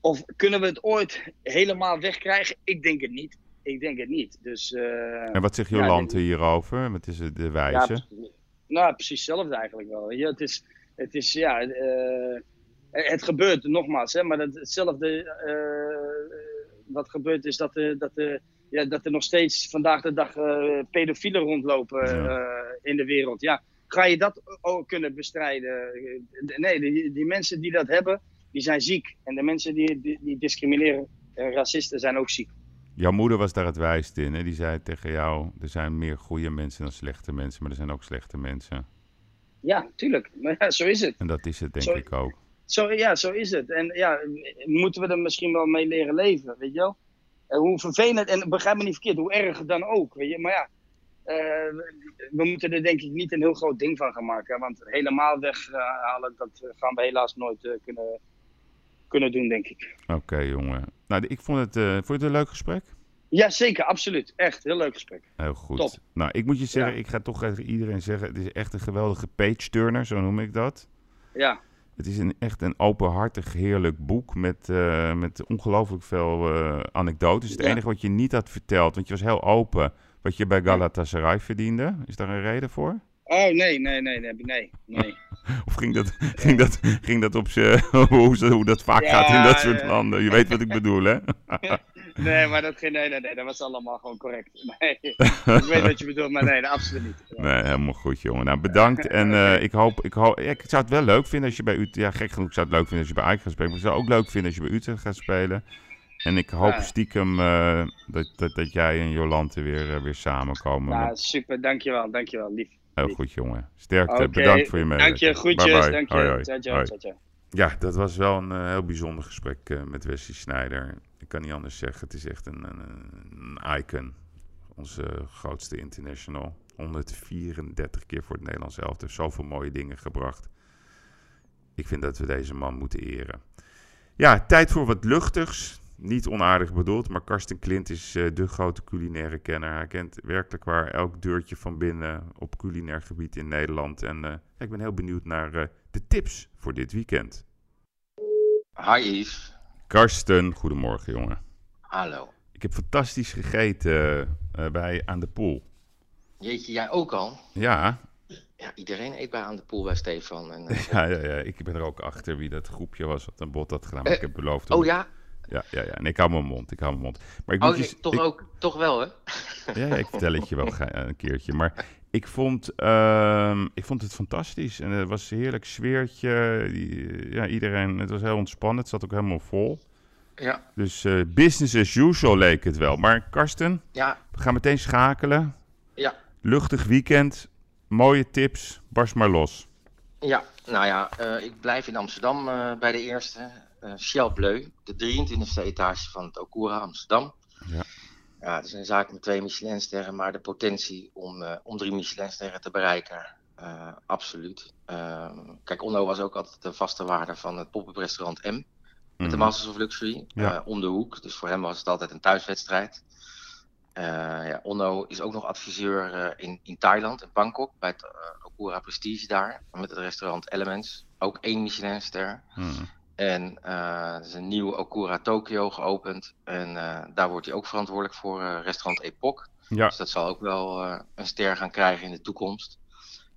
of kunnen we het ooit helemaal wegkrijgen? Ik denk het niet. Ik denk het niet. Dus, uh, en wat zegt Jolante ja, hierover? Wat is de wijze? Ja, nou, precies hetzelfde eigenlijk wel. Ja, het is, het is ja, uh, het gebeurt nogmaals, hè, maar dat, hetzelfde uh, wat gebeurt is dat, uh, dat, ja, dat er nog steeds vandaag de dag pedofielen rondlopen in de wereld. Ja, ga je dat ook kunnen bestrijden? Nee, die, die, mensen die dat hebben, die zijn ziek. En de mensen die, die, die discrimineren, racisten, zijn ook ziek. Jouw moeder was daar het wijst in. Hè? Die zei tegen jou: er zijn meer goede mensen dan slechte mensen, maar er zijn ook slechte mensen. Ja, tuurlijk. Maar ja, zo is het. En dat is het, denk zo, ik ook. Zo, ja, zo is het. En ja, moeten we er misschien wel mee leren leven, weet je wel? En hoe vervelend, en begrijp me niet verkeerd, hoe erg dan ook, weet je. Maar ja, uh, we moeten er denk ik niet een heel groot ding van gaan maken. Want helemaal weghalen, dat gaan we helaas nooit uh, kunnen, kunnen doen, denk ik. Oké, okay, jongen. Nou, ik vond het, uh, vond het een leuk gesprek? Ja, zeker, absoluut. Echt, heel leuk gesprek. Heel goed. Top. Nou, ik moet je zeggen, ja. ik ga toch iedereen zeggen, het is echt een geweldige page-turner, zo noem ik dat. Ja. Het is een, echt een openhartig, heerlijk boek met, uh, met ongelooflijk veel uh, anekdotes. Het ja. enige wat je niet had verteld, want je was heel open, wat je bij Galatasaray verdiende. Is daar een reden voor? Oh, nee, nee, nee, nee, nee. nee. of ging dat, ging dat, ging dat op z'n, <laughs> hoe, hoe dat vaak ja, gaat in dat soort landen? Je weet wat ik bedoel, hè? <laughs> Nee, maar dat, ging, nee, nee, nee, dat was allemaal gewoon correct. <laughs> Nee, ik weet wat je bedoelt, maar nee, absoluut niet. Nee, helemaal goed, jongen. Nou, bedankt. En uh, ik hoop, ik hoop, ik zou het wel leuk vinden als je bij Utrecht, ja, gek genoeg, ik zou het leuk vinden als je bij Ajax gaat spelen, maar ik zou het ook leuk vinden als je bij Utrecht gaat spelen. En ik hoop ja. stiekem uh, dat, dat, dat jij en Jolante weer, uh, weer samenkomen. Ja, super, dankjewel, dankjewel, lief. Heel goed, jongen. Sterkte, okay. bedankt voor je medewerking. Dank je, groetjes, bye bye. dank je. Hoi, hoi. Ja, dat was wel een uh, heel bijzonder gesprek uh, met Wesley Snijder. Ik kan niet anders zeggen, het is echt een, een, een icon. Onze grootste international. 134 keer voor het Nederlands elftal. Zoveel mooie dingen gebracht. Ik vind dat we deze man moeten eren. Ja, tijd voor wat luchtigs. Niet onaardig bedoeld, maar Karsten Klint is uh, de grote culinaire kenner. Hij kent werkelijk waar elk deurtje van binnen op culinair gebied in Nederland. En uh, ik ben heel benieuwd naar uh, de tips voor dit weekend. Hi Yves. Karsten, goedemorgen jongen. Hallo. Ik heb fantastisch gegeten bij Aan de Poel. Jeetje, jij ook al? Ja. Ja, iedereen eet bij Aan de Poel bij Stefan. En, <laughs> ja, ja, ja, ik ben er ook achter wie dat groepje was wat een bot had gedaan. Ik heb beloofd... Oh ja? Ja, ja, ja. En ik hou mijn mond. Ik hou mijn mond. Maar ik oh, je, toch ik, ook, toch wel, hè? ja, ik vertel het je wel <laughs> een keertje. Maar ik vond, uh, ik vond het fantastisch. En het was een heerlijk sfeertje. Ja, iedereen, het was heel ontspannen. Het zat ook helemaal vol. Ja. Dus uh, business as usual leek het wel. Maar Karsten, ja. we gaan meteen schakelen. Ja. Luchtig weekend. Mooie tips. Barst maar los. Ja, nou ja, uh, ik blijf in Amsterdam bij de eerste Shell Bleu, de 23e etage van het Okura Amsterdam. Ja. Ja, het is een zaak met twee Michelinsterren, maar de potentie om, uh, om drie Michelinsterren te bereiken, uh, absoluut. Uh, kijk, Onno was ook altijd de vaste waarde van het pop-up restaurant M. Met mm. de Masters of Luxury, ja. om de hoek. Dus voor hem was het altijd een thuiswedstrijd. ja, Onno is ook nog adviseur in, in Thailand, in Bangkok, bij het Okura Prestige daar. Met het restaurant Elements, ook één Michelinster. Mm. En uh, er is een nieuw Okura Tokyo geopend. En uh, daar wordt hij ook verantwoordelijk voor, uh, restaurant Epoch. Ja. Dus dat zal ook wel een ster gaan krijgen in de toekomst.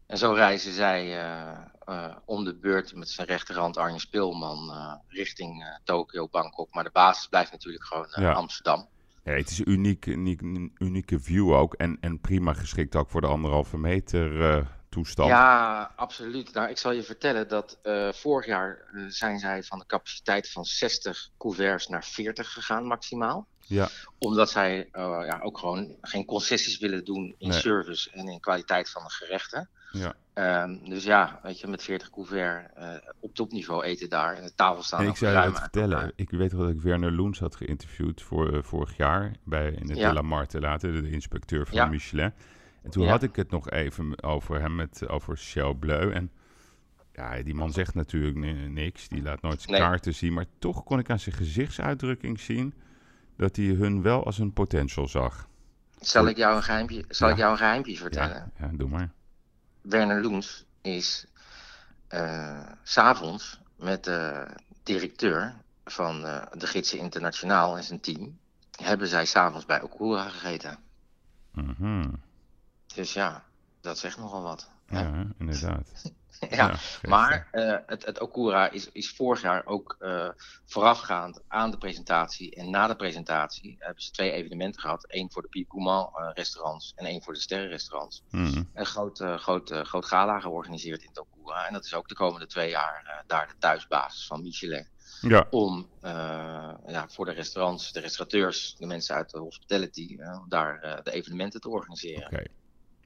En zo reizen zij om de beurt met zijn rechterhand Arne Speelman richting Tokio, Bangkok. Maar de basis blijft natuurlijk gewoon Amsterdam. Ja, het is een uniek, uniek, unieke view ook. En, en prima geschikt ook voor de anderhalve meter toestand. Ja, absoluut. Nou, ik zal je vertellen dat uh, vorig jaar uh, zijn zij van de capaciteit van 60 couverts naar 40 gegaan maximaal. Ja. Omdat zij uh, ja, ook gewoon geen concessies willen doen in nee. service en in kwaliteit van de gerechten. Ja. Um, dus ja, weet je, met 40 couvert op topniveau eten daar. En de tafel staan Ik zou je vertellen. Ik weet wel dat ik Werner Loens had geïnterviewd voor, vorig jaar bij, in de ja. De La later, de inspecteur van ja. Michelin. En toen had ik het nog even over hem, met, over Shell Bleu. En ja, die man zegt natuurlijk niks. Die laat nooit zijn kaarten zien. Maar toch kon ik aan zijn gezichtsuitdrukking zien dat hij hun wel als een potential zag. Zal ik jou een geheimpje, zal ik jou een geheimpje vertellen? Ja, doe maar. Werner Loens is uh, s'avonds met de directeur van uh, de Gidsen Internationaal en zijn team... hebben zij s'avonds bij Okura gegeten. Mm dus ja, dat zegt nogal wat. Ja, inderdaad. <laughs> ja, ja maar uh, het, het Okura is, is vorig jaar ook uh, voorafgaand aan de presentatie en na de presentatie hebben ze twee evenementen gehad. Eén voor de Pied Gourmand uh, restaurants en één voor de sterrenrestaurants. Mm. Een groot, groot, groot gala georganiseerd in het Okura. En dat is ook de komende twee jaar daar de thuisbasis van Michelin. Ja. Om ja, voor de restaurants, de restaurateurs, de mensen uit de hospitality, daar de evenementen te organiseren. Okay.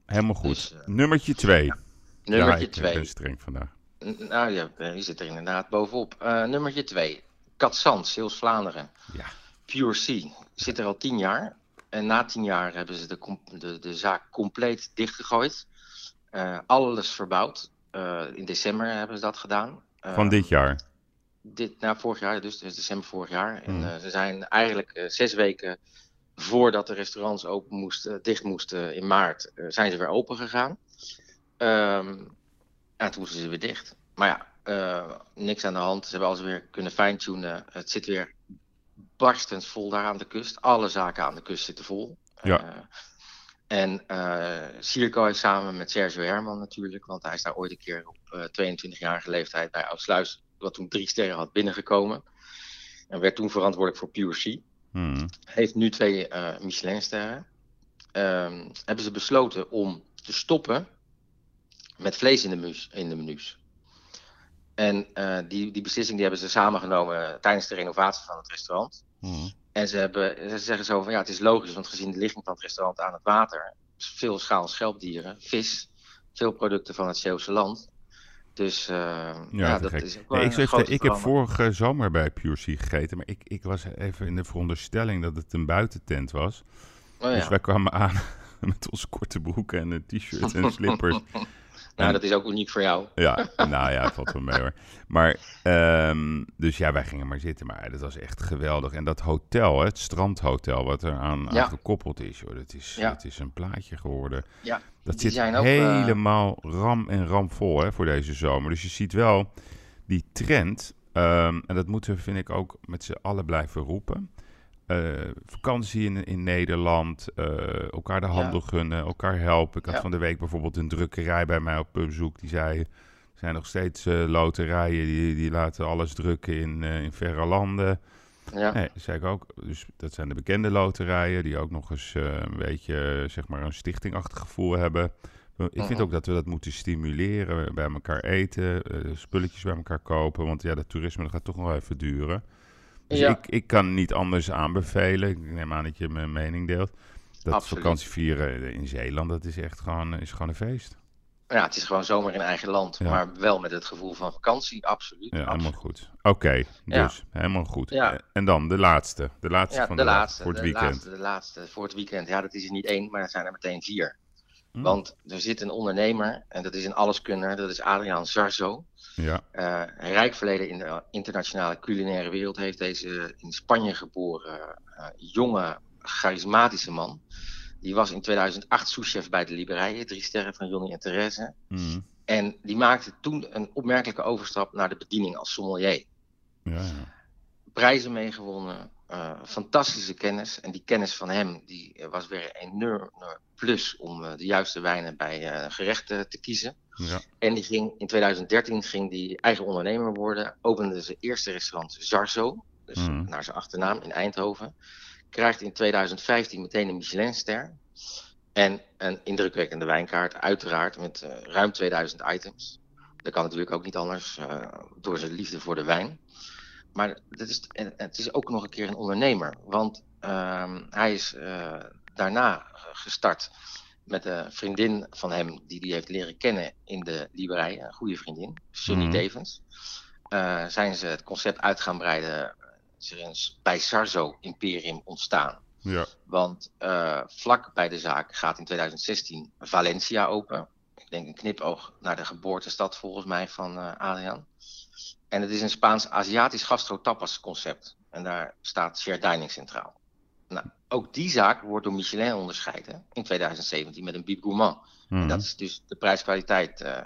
Helemaal goed. Dus, uh, Nummertje 2. Ja. Nummertje 2. Ik ben streng vandaag. Nou ja, je zit er inderdaad bovenop. Uh, nummertje 2. Katzand, Zeeuws Vlaanderen. Ja. Pure Sea. Zit er al 10 jaar. En na 10 jaar hebben ze de, de, de zaak compleet dichtgegooid. Uh, alles verbouwd. in december hebben ze dat gedaan. Van dit jaar? Dit, nou, vorig jaar, dus, dus december vorig jaar. En mm. ze zijn eigenlijk zes weken voordat de restaurants open moesten, dicht moesten in maart, uh, zijn ze weer open gegaan. Um, en toen moesten ze weer dicht. Maar ja, uh, niks aan de hand. Ze hebben alles weer kunnen fine-tunen. Het zit weer barstens vol daar aan de kust. Alle zaken aan de kust zitten vol. Ja. En uh, Circo is samen met Sergio Herman natuurlijk, want hij is daar ooit een keer op 22-jarige leeftijd bij Oudsluis, wat toen drie sterren had, binnengekomen. En werd toen verantwoordelijk voor Pure Sea. Hmm. Heeft nu twee uh, Michelinsterren. Um, hebben ze besloten om te stoppen met vlees in de, mus, in de menus. En uh, die, die beslissing die hebben ze samengenomen tijdens de renovatie van het restaurant. Hmm. En ze, hebben, ze zeggen zo van ja, het is logisch, want gezien de ligging van het restaurant aan het water, veel schaal schelpdieren, vis, veel producten van het Zeeuwse land. Dus uh, ja, ja dat is ook nee, ik, zeg, ik heb vorige zomer bij Pure Sea gegeten, maar ik, ik was even in de veronderstelling dat het een buitentent was. Oh, dus wij kwamen aan <laughs> met onze korte broeken en een t-shirt en <laughs> slippers. nou, dat is ook uniek voor jou. Ja, nou ja, valt wel mee hoor. Maar, um, dus ja, wij gingen maar zitten. Maar dat was echt geweldig. En dat hotel, het strandhotel, wat er aan, ja. aan gekoppeld is, dat is, dat is een plaatje geworden. Ja, Dat die zit ook, eh, helemaal ram en ram vol hè, voor deze zomer. Dus je ziet wel die trend. ehm, en dat moeten we, vind ik, ook met z'n allen blijven roepen. Eh, vakantie in, in Nederland, eh, elkaar de handel gunnen, elkaar helpen. Ik had Ja. van de week bijvoorbeeld een drukkerij bij mij op bezoek. Die zei, er zijn nog steeds loterijen die, die laten alles drukken in, in verre landen. Ja. Nee, dat zei ik ook. Dus dat zijn de bekende loterijen die ook nog eens eh, een beetje, eh, zeg maar, een stichtingachtig gevoel hebben. Ik vind ook dat we dat moeten stimuleren, bij elkaar eten, eh, spulletjes bij elkaar kopen. Want ja, dat toerisme dat gaat toch nog wel even duren. Dus Ja. ik, ik kan niet anders aanbevelen. Ik neem aan dat je mijn mening deelt. Dat Absoluut. vakantie vieren in Zeeland, dat is echt gewoon, is gewoon een feest. Ja, het is gewoon zomer in eigen land, Ja. maar wel met het gevoel van vakantie, absoluut. Ja, helemaal goed. Oké, dus helemaal goed. Ja. Eh, En dan de laatste. De laatste van de de, dag laatste, voor het de weekend. laatste, de laatste voor het weekend. Ja, dat is er niet één, maar er zijn er meteen vier. Hm. Want er zit een ondernemer, en dat is een alleskunner, dat is Adriaan Zarzo. Ja, Eh, rijk verleden in de internationale culinaire wereld heeft deze in Spanje geboren eh, jonge, charismatische man. Die was in 2008 souschef bij de Liberijen, drie sterren van Johnny en Therese. Mhm. En die maakte toen een opmerkelijke overstap naar de bediening als sommelier. ja, ja. Prijzen meegewonnen, fantastische kennis. En die kennis van hem die was weer een enorm plus om de juiste wijnen bij gerechten te kiezen. Ja. En die ging, in 2013 ging die eigen ondernemer worden. Opende zijn eerste restaurant Zarzo. Dus mhm. naar zijn achternaam in Eindhoven. Krijgt in 2015 meteen een Michelinster. En een indrukwekkende wijnkaart, uiteraard, met uh, ruim 2000 items. Dat kan natuurlijk ook niet anders, uh, door zijn liefde voor de wijn. Maar het is, het is ook nog een keer een ondernemer. Want uh, hij is uh, daarna gestart met een vriendin van hem, die hij heeft leren kennen in de Liberij, een goede vriendin, Sunny mm. Devens. zijn ze het concept uit gaan breiden, is bij Sarzo Imperium ontstaan. Ja. Want uh, vlak bij de zaak gaat in 2016 Valencia open. Ik denk een knipoog naar de geboortestad volgens mij van uh, Adriaan. En het is een Spaans-Aziatisch gastro-tapas concept. En daar staat shared dining centraal. Nou, ook die zaak wordt door Michelin onderscheiden in 2017 met een Bib Gourmand. En mhm. dat is dus de prijskwaliteit uh,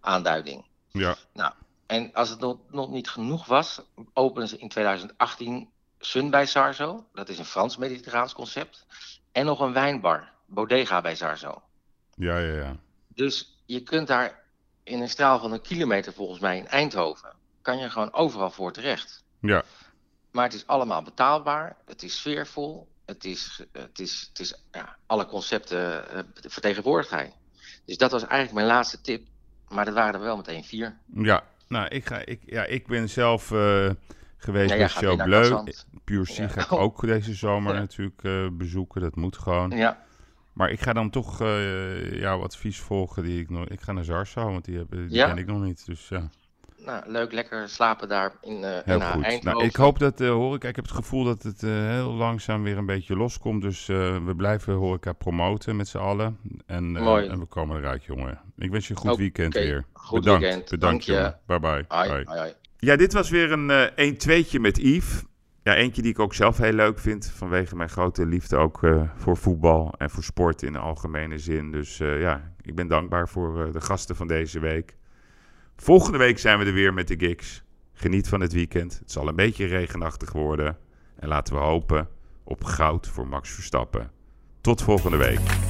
aanduiding. Ja. Nou, en als het nog, niet genoeg was, openen ze in 2018 Sun bij Sarzo. Dat is een Frans-Mediterraans concept. En nog een wijnbar, Bodega bij Sarzo. Ja, ja, ja. Dus je kunt daar in een straal van een kilometer volgens mij in Eindhoven... kan je gewoon overal voor terecht. Ja. Maar het is allemaal betaalbaar. Het is sfeervol. Het is, het is, het is ja, alle concepten uh, vertegenwoordigd hij. Dus dat was eigenlijk mijn laatste tip. Maar er waren er wel meteen vier. Ja, nou, ik, ga, ik, ja, ik ben zelf... Uh geweest ja, bij Show Bleu. Puur C ga ik ook deze zomer natuurlijk uh, bezoeken. Dat moet gewoon. Ja. Maar ik ga dan toch uh, jouw advies volgen. Die ik, nog, ik ga naar Zarso, want die, heb, die ken ik nog niet. Dus ja. Nou, leuk, lekker slapen daar in, uh, heel in goed. Eindhoven. Nou, ik hoop dat uh, horeca, ik heb het gevoel dat het uh, heel langzaam weer een beetje loskomt. Dus we blijven horeca promoten met z'n allen. En, Mooi. en we komen eruit, jongen. Ik wens je een goed okay. weekend weer. Goed Bedankt. weekend. Bedankt, Dank jongen. Bye bye. Ai, bye. Ai, ai. Ja, dit was weer een uh, 1-2'tje met Yves. Ja, eentje die ik ook zelf heel leuk vind. Vanwege mijn grote liefde ook uh, voor voetbal en voor sport in de algemene zin. Dus uh, ja, ik ben dankbaar voor uh, de gasten van deze week. Volgende week zijn we er weer met de gigs. Geniet van het weekend. Het zal een beetje regenachtig worden. En laten we hopen op goud voor Max Verstappen. Tot volgende week.